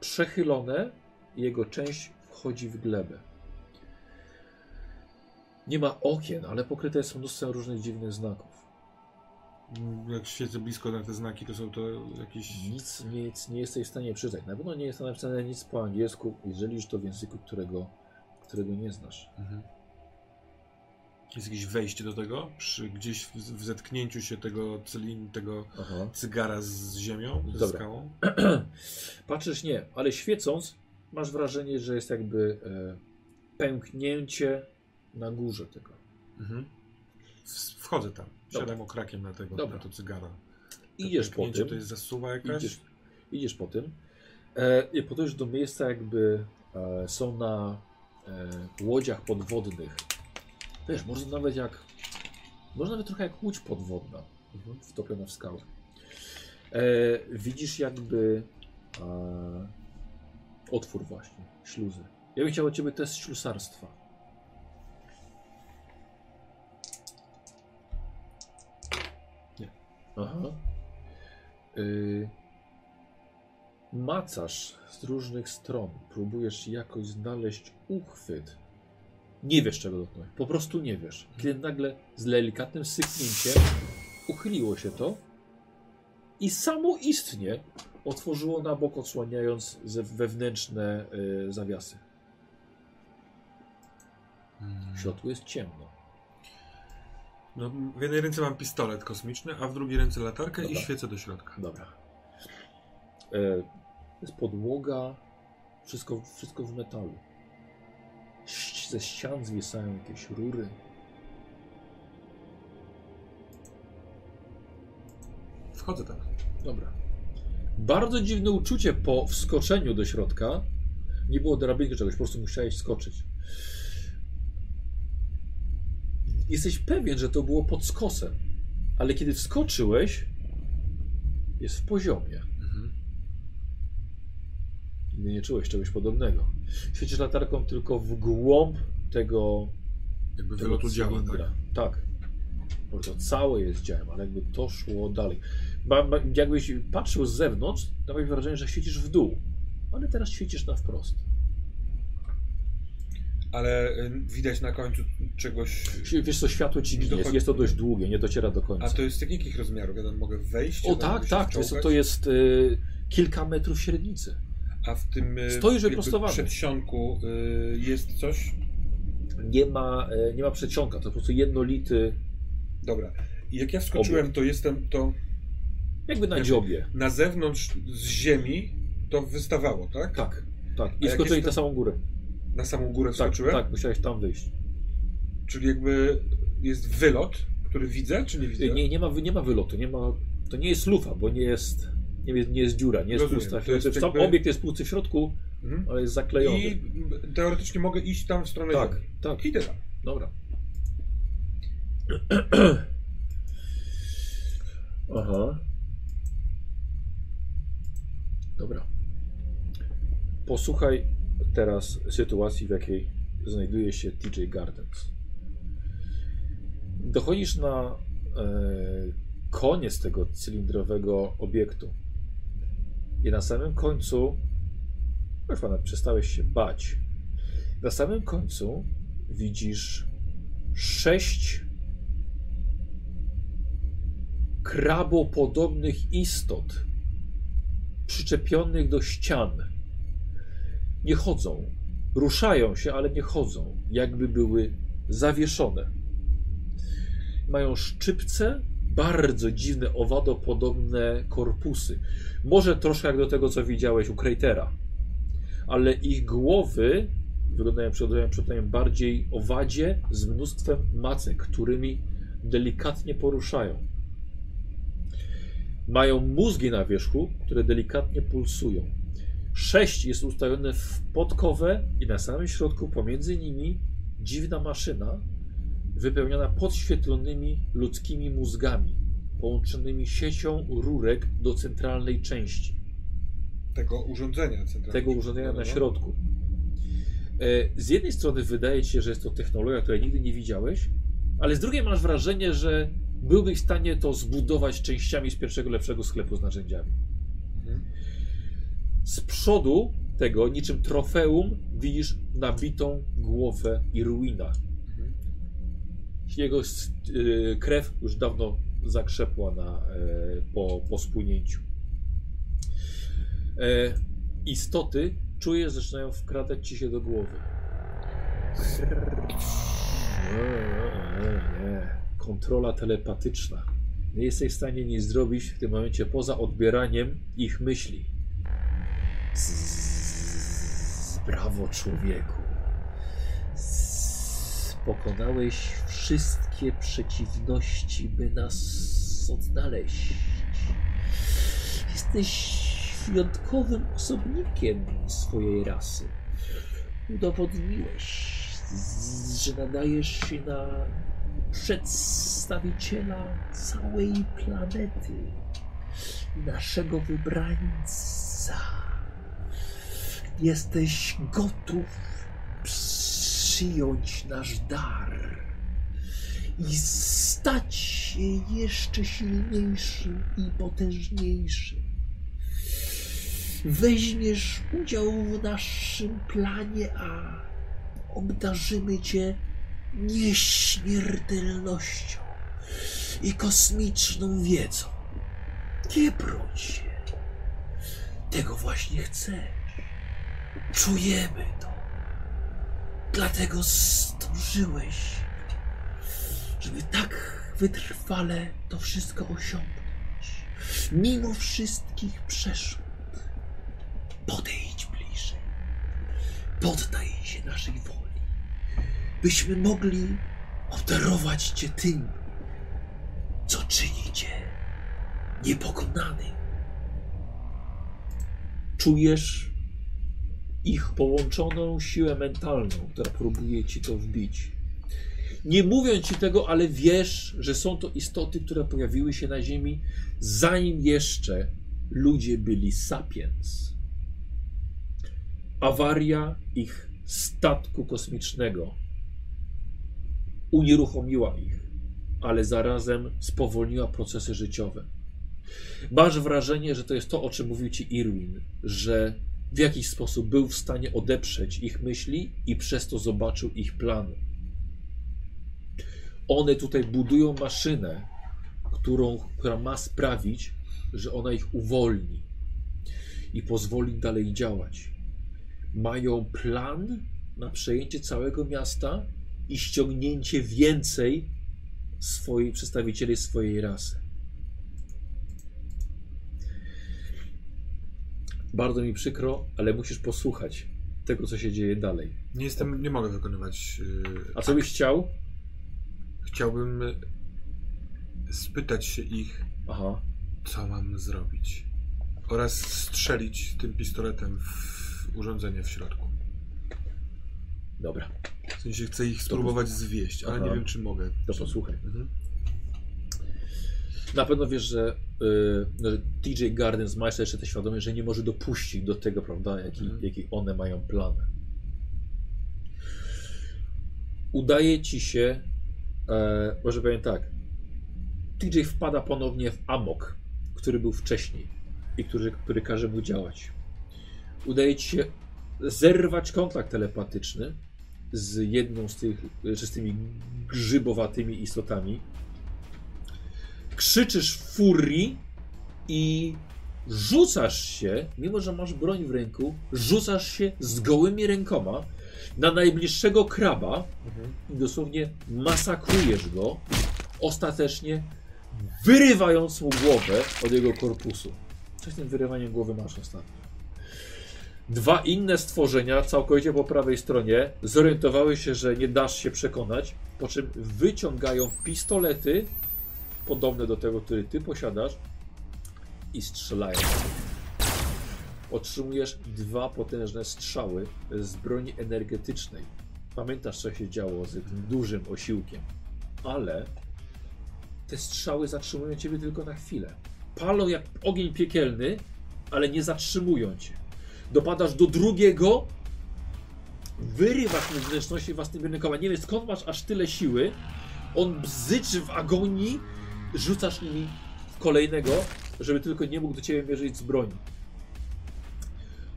Przechylone jego część wchodzi w glebę. Nie ma okien, ale pokryte są mnóstwem różnych dziwnych znaków. Jak świecę blisko na te znaki, to są to jakieś... Nic, nic nie jesteś w stanie przeczytać. Na pewno nie jest napisane nic po angielsku, jeżeli już to w języku, którego, którego nie znasz. Mhm. Jest jakieś wejście do tego? Przy, gdzieś w, w zetknięciu się tego cylin, tego Aha. cygara z ziemią, ze Dobra. skałą? Patrzysz, nie, ale świecąc, masz wrażenie, że jest jakby e, pęknięcie na górze tego. Mhm. Wchodzę tam. Dobra. Siadam okrakiem na tego, Dobra. na to cygara. Idziesz to po pęknięcie tym. To jest zasuwa jakaś? Idziesz, idziesz po tym. E, I podejdziesz do miejsca, jakby e, są na łodziach podwodnych. Wiesz, może nawet jak. Może nawet trochę jak łódź podwodna, mhm, wtopiona w skałę. E, widzisz jakby e, otwór właśnie, śluzy. Ja bym chciał od ciebie test ślusarstwa. Nie. Aha. Y, macasz z różnych stron, próbujesz jakoś znaleźć uchwyt. Nie wiesz czego dotknąć, po prostu nie wiesz. Kiedy nagle z delikatnym syknięciem uchyliło się to i samoistnie otworzyło na bok, odsłaniając wewnętrzne y, zawiasy. Mm. W środku jest ciemno. No, w jednej ręce mam pistolet kosmiczny, a w drugiej ręce latarkę i Dobra. świecę do środka. Dobra. E, jest podłoga, wszystko, wszystko w metalu. Ze ścian zwisają jakieś rury. Wchodzę tam. Dobra. Bardzo dziwne uczucie po wskoczeniu do środka. Nie było drabinki czegoś, po prostu musiałeś skoczyć. Jesteś pewien, że to było pod skosem, ale kiedy wskoczyłeś, jest w poziomie. Nigdy nie czułeś czegoś podobnego. Świecisz latarką tylko w głąb tego, Jakby tego wylotu działa, tak? Tak. Bo to całe jest działem, ale jakby to szło dalej. Ba, ba, jakbyś patrzył z zewnątrz, to miałeś wrażenie, że świecisz w dół. Ale teraz świecisz na wprost. Ale y, widać na końcu czegoś... Wiesz co, światło ci ginie, jest, Dochodzi- jest to dość długie, nie dociera do końca. A to jest jakich rozmiarów? Ja mogę wejść? O tak, tak, to jest, to jest y, kilka metrów średnicy. A w tym Stoisz wyprostowany. przedsionku y, jest coś? Nie ma, y, nie ma przedsionka, to po prostu jednolity, Dobra. I jak ja wskoczyłem, to jestem, to jakby na Jakby- dziobie. na zewnątrz z ziemi to wystawało, tak? Tak, tak. I skoczyli jest na samą górę. Na samą górę Tak, wskoczyłem? tak, musiałeś tam wyjść. Czyli jakby jest wylot, który widzę, czy nie widzę? Nie, nie, ma, nie ma wylotu, nie ma, to nie jest lufa, bo nie jest, nie jest, nie jest dziura, nie jest Rozumiem, pusta. to jest Sam jakby- obiekt jest pusty w środku, Mhm. ale jest zaklejony. I teoretycznie mogę iść tam w stronę Tak, ziemi. tak, Idę tam. dobra. Aha. Dobra. Posłuchaj teraz sytuacji, w jakiej znajduje się TJ Gardens. Dochodzisz na e, koniec tego cylindrowego obiektu. I na samym końcu, już pana, przestałeś się bać. Na samym końcu widzisz sześć krabopodobnych istot przyczepionych do ścian. Nie chodzą. Ruszają się, ale nie chodzą. Jakby były zawieszone. Mają szczypce, bardzo dziwne, owadopodobne korpusy. Może troszkę jak do tego, co widziałeś u Kratera. Ale ich głowy wyglądają, przypominają bardziej owadzie z mnóstwem macek, którymi delikatnie poruszają. Mają mózgi na wierzchu, które delikatnie pulsują. Sześć jest ustawione w podkowę i na samym środku pomiędzy nimi dziwna maszyna wypełniona podświetlonymi ludzkimi mózgami, połączonymi siecią rurek do centralnej części Tego urządzenia centralnego. tego urządzenia na środku. E, Z jednej strony wydaje ci się, że jest to technologia, której nigdy nie widziałeś, ale z drugiej masz wrażenie, że byłbyś w stanie to zbudować częściami z pierwszego lepszego sklepu z narzędziami. Mhm. Z przodu tego, niczym trofeum, widzisz nabitą głowę i ruina. Mhm. Jego y, krew już dawno zakrzepła na, e, po, po spłynięciu. E, istoty czujesz, zaczynają wkradać ci się do głowy. Nie. Kontrola telepatyczna. Nie jesteś w stanie nic zrobić w tym momencie poza odbieraniem ich myśli. Brawo człowieku. Pokonałeś wszystkie przeciwności, by nas odnaleźć. Jesteś wyjątkowym osobnikiem swojej rasy. Udowodniłeś, że nadajesz się na przedstawiciela całej planety naszego wybrańca. Jesteś gotów przyjąć nasz dar i stać się jeszcze silniejszym i potężniejszym. Weźmiesz udział w naszym planie, a obdarzymy cię nieśmiertelnością i kosmiczną wiedzą. Nie broń się. Tego właśnie chcesz. Czujemy to. Dlatego zdążyłeś, żeby tak wytrwale to wszystko osiągnąć. Mimo wszystkich przeszkód. Podejdź bliżej. Poddaj się naszej woli. Byśmy mogli obdarować Cię tym, co czyni Cię niepokonanym. Czujesz ich połączoną siłę mentalną, która próbuje ci to wbić. Nie mówiąc ci tego, ale wiesz, że są to istoty, które pojawiły się na Ziemi, zanim jeszcze ludzie byli sapiens. Awaria ich statku kosmicznego unieruchomiła ich, ale zarazem spowolniła procesy życiowe. Masz wrażenie, że to jest to, o czym mówił ci Irwin, że w jakiś sposób był w stanie odeprzeć ich myśli i przez to zobaczył ich plany. One tutaj budują maszynę, którą, która ma sprawić, że ona ich uwolni i pozwoli dalej działać. Mają plan na przejęcie całego miasta i ściągnięcie więcej swoich przedstawicieli swojej rasy. Bardzo mi przykro, ale musisz posłuchać tego, co się dzieje dalej. Nie jestem, nie mogę wykonywać. Yy, A co byś chciał? Chciałbym spytać się ich, Aha. co mam zrobić. Oraz strzelić tym pistoletem w urządzenie w środku. Dobra, W sensie chcę ich spróbować zwieść, ale Aha. nie wiem, czy mogę. to posłuchaj. Mhm. Na pewno wiesz, że, y, że TJ Gardens ma jeszcze tę świadomość, że nie może dopuścić do tego, prawda, jaki, Mhm. jaki one mają plan. Udaje ci się, e, może powiem tak, TJ wpada ponownie w amok, który był wcześniej i który, który każe mu działać. Udaje ci się zerwać kontakt telepatyczny z jedną z tych, z tymi grzybowatymi istotami, krzyczysz w furii i rzucasz się, mimo że masz broń w ręku, rzucasz się z gołymi rękoma na najbliższego kraba i dosłownie masakrujesz go, ostatecznie wyrywając mu głowę od jego korpusu. Coś z tym wyrywaniem głowy masz ostatnio. Dwa inne stworzenia, całkowicie po prawej stronie, zorientowały się, że nie dasz się przekonać, po czym wyciągają pistolety podobne do tego, który ty posiadasz i strzelają. Otrzymujesz dwa potężne strzały z broni energetycznej. Pamiętasz, co się działo z tym dużym osiłkiem, ale te strzały zatrzymują ciebie tylko na chwilę. Palą jak ogień piekielny, ale nie zatrzymują cię. Dopadasz do drugiego, wyrywasz mu wnętrzności własnymi rękoma. Nie wiem skąd masz aż tyle siły. On bzyczy w agonii, rzucasz nimi kolejnego, żeby tylko nie mógł do ciebie mierzyć z broni.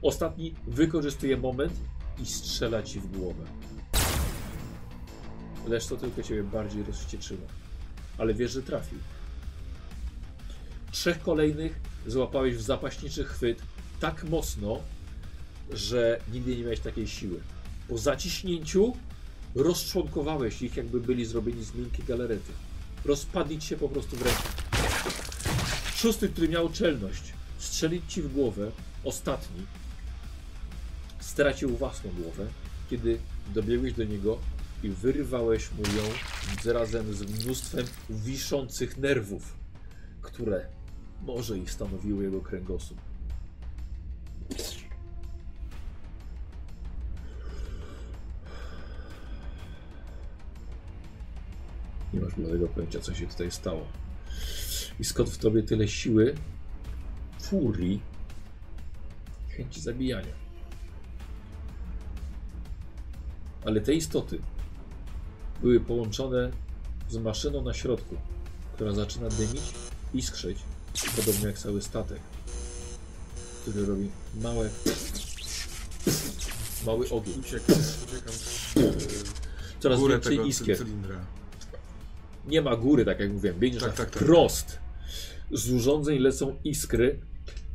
Ostatni wykorzystuje moment i strzela ci w głowę. Lecz to tylko ciebie bardziej rozwścieczyło. Ale wiesz, że trafił. Trzech kolejnych złapałeś w zapaśniczy chwyt tak mocno, że nigdy nie miałeś takiej siły. Po zaciśnięciu rozczłonkowałeś ich, jakby byli zrobieni z miękkiej galarety. Rozpadli ci się po prostu w ręku. Szósty, który miał czelność strzelić ci w głowę, ostatni, stracił własną głowę, kiedy dobiegłeś do niego i wyrywałeś mu ją razem z mnóstwem wiszących nerwów, które może ich stanowiły jego kręgosłup. Nie masz bladego pojęcia, co się tutaj stało. I skąd w tobie tyle siły, furii, chęci zabijania. Ale te istoty były połączone z maszyną na środku, która zaczyna dymić, iskrzeć, podobnie jak cały statek, który robi małe, mały ogień. Uciekam, uciekam Coraz więcej iskier. cylindra. Nie ma góry, tak jak mówiłem, biegniesz Tak, tak, tak. wprost. Z urządzeń lecą iskry.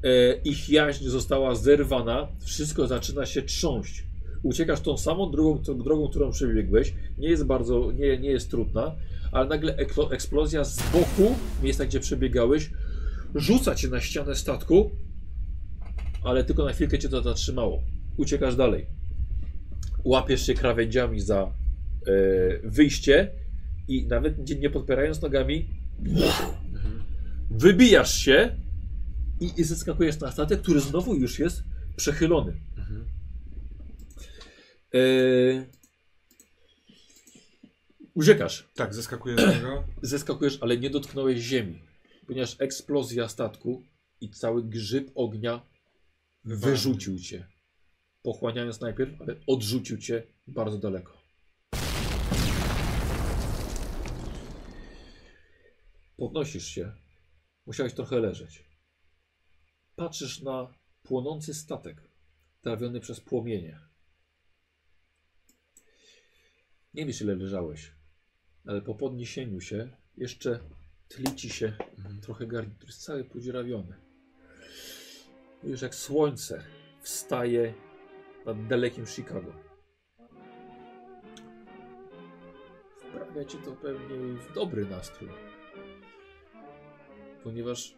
E, ich jaźń została zerwana. Wszystko zaczyna się trząść. Uciekasz tą samą drogą, tą drogą którą przebiegłeś. Nie jest bardzo, nie, nie jest trudna, ale nagle eksplozja z boku, miejsca gdzie przebiegałeś, rzuca cię na ścianę statku, ale tylko na chwilkę cię to zatrzymało. Uciekasz dalej. Łapiesz się krawędziami za e, wyjście i nawet nie- podpierając nogami, wybijasz się i, i zeskakujesz na statek, który znowu już jest przechylony. Mhm. Yy... Uciekasz. Tak, zeskakuję z niego. zeskakujesz, ale nie dotknąłeś ziemi, ponieważ eksplozja statku i cały grzyb ognia wyrzucił cię. Pochłaniając najpierw, ale odrzucił cię bardzo daleko. Podnosisz się. Musiałeś trochę leżeć. Patrzysz na płonący statek, trawiony przez płomienie. Nie wiesz, ile leżałeś, ale po podniesieniu się jeszcze tli ci się Mhm. trochę garnitur, jest cały podziurawiony. Już jak słońce wstaje nad dalekim Chicago. Wprawia cię to pewnie w dobry nastrój. Ponieważ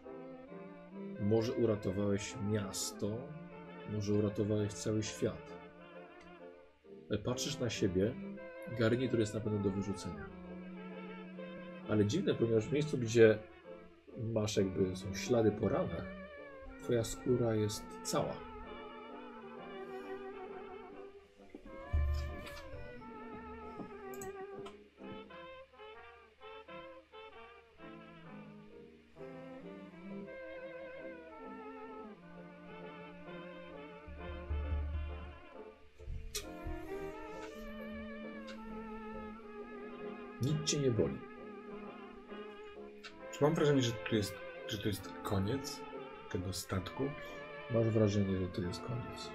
może uratowałeś miasto, może uratowałeś cały świat. Ale patrzysz na siebie, garnitur jest na pewno do wyrzucenia. Ale dziwne, ponieważ w miejscu, gdzie masz jakby są ślady po ranach, twoja skóra jest cała. Czy mam wrażenie, że tu jest, że to jest koniec tego statku? Masz wrażenie, że to jest koniec.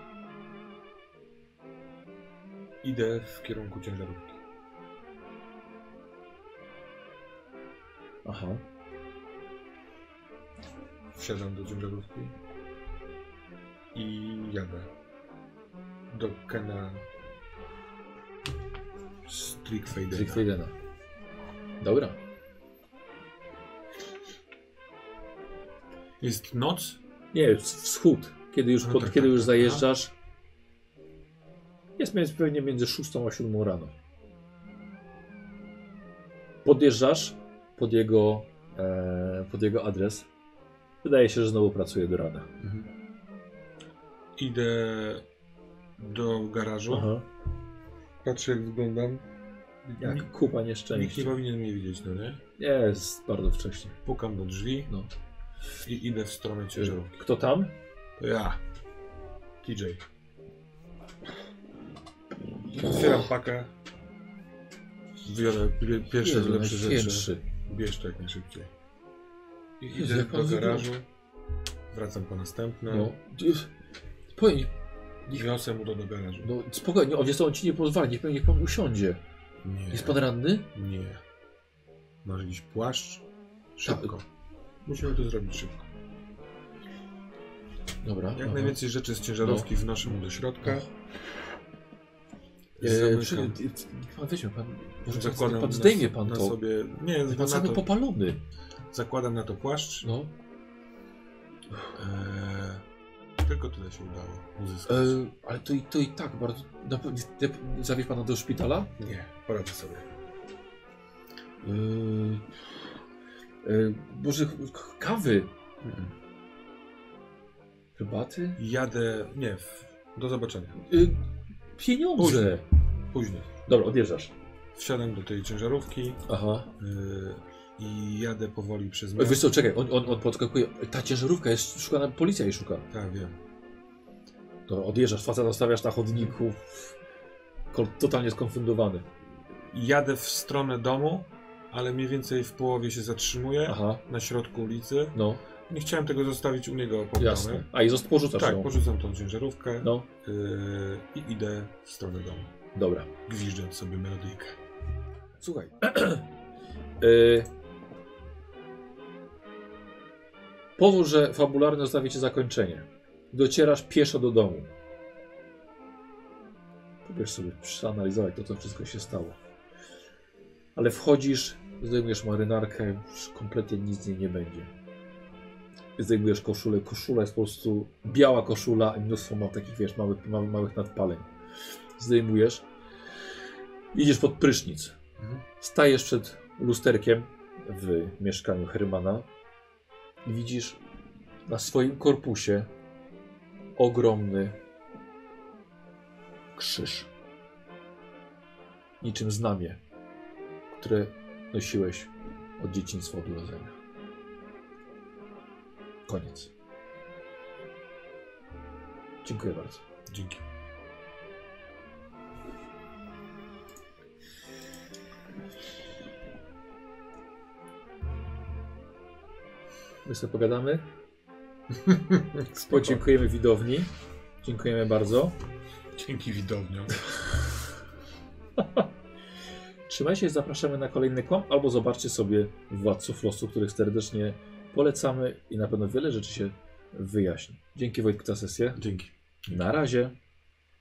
Idę w kierunku ciężarówki. Aha. Wsiadam do ciężarówki i jadę do Kena Strickfadena. Trickfadena. Dobra. Jest noc? Nie, jest wschód. Kiedy już, No pod, tak, kiedy tak, już tak. zajeżdżasz. Jest pewnie między 6 a 7 rano. Podjeżdżasz pod jego, e, pod jego adres. Wydaje się, że znowu pracuje do rana. Mhm. Idę do garażu. Aha. Patrzę jak wyglądam. Jak kupa Nikt nie nieszczęścia. powinien mnie widzieć, no nie? Jest bardzo wcześnie. Pukam do drzwi No. I idę w stronę ciężarówki. Kto tam? To ja. TJ. Otwieram pakę. Biorę pie- pierwsze Jezu, lepsze rzeczy. Bierz to jak najszybciej. I Jezu, idę jak do garażu. Wracam po następne. No. Spokojnie, Wniosę mu to do garażu. no, spokojnie, on, co, on ci nie pozwala, niech pan, niech pan usiądzie. Nie. Jest pan ranny? Nie. Masz jakiś płaszcz? Szybko. Musimy to zrobić szybko. Dobra. Jak aha. najwięcej rzeczy z ciężarówki wnoszę mu do środka. E, Zamykam. przy, e, pan weźmie pan, może pan, Zakładam pan na- zdejmie pan na to. sobie. Nie, Pan na cały popalony. zakładam na to płaszcz. No. Eee, tylko tyle się udało uzyskać. Ale to i, to i tak bardzo. Na, zawieź pana do szpitala? Nie, poradzę sobie. E, e, może k- kawy? Herbaty? Jadę. Nie, do zobaczenia. E, pieniądze. Później. Dobra, odjeżdżasz. Wsiadam do tej ciężarówki Aha. yy, i jadę powoli przez E, miasto. Wiesz co, czekaj, on, on, on podskakuje. Ta ciężarówka jest szukana, policja jej szuka. Tak, wiem. To odjeżdżasz, facet zostawiasz na chodniku. Totalnie skonfundowany. Jadę w stronę domu, ale mniej więcej w połowie się zatrzymuję Aha, na środku ulicy. no, Nie chciałem tego zostawić u niego pod jasne. A i zost- porzucasz Tak, ją. porzucam tą ciężarówkę No, yy, i idę w stronę domu, dobra. gwiżdżąc sobie melodyjkę. Słuchaj. y... Powód, że fabularne zostawi ci zakończenie. Docierasz pieszo do domu. Próbujesz sobie przeanalizować to, co wszystko się stało. Ale wchodzisz, zdejmujesz marynarkę, już kompletnie nic z niej nie będzie. Zdejmujesz koszulę. Koszula jest po prostu biała koszula i mnóstwo ma takich, wiesz, małych, małych, małych nadpaleń. Zdejmujesz. Idziesz pod prysznic. Mhm. Stajesz przed lusterkiem w mieszkaniu Hermana i widzisz na swoim korpusie ogromny krzyż. Niczym znamie, które nosiłeś od dzieciństwa, od urodzenia. Koniec. Dziękuję bardzo. Dzięki. My sobie pogadamy. Podziękujemy widowni. Dziękujemy bardzo. Dzięki widowniom. Trzymajcie się, zapraszamy na kolejny kłam, albo zobaczcie sobie Władców Losu, których serdecznie polecamy i na pewno wiele rzeczy się wyjaśni. Dzięki Wojtku za sesję. Dzięki. Na razie.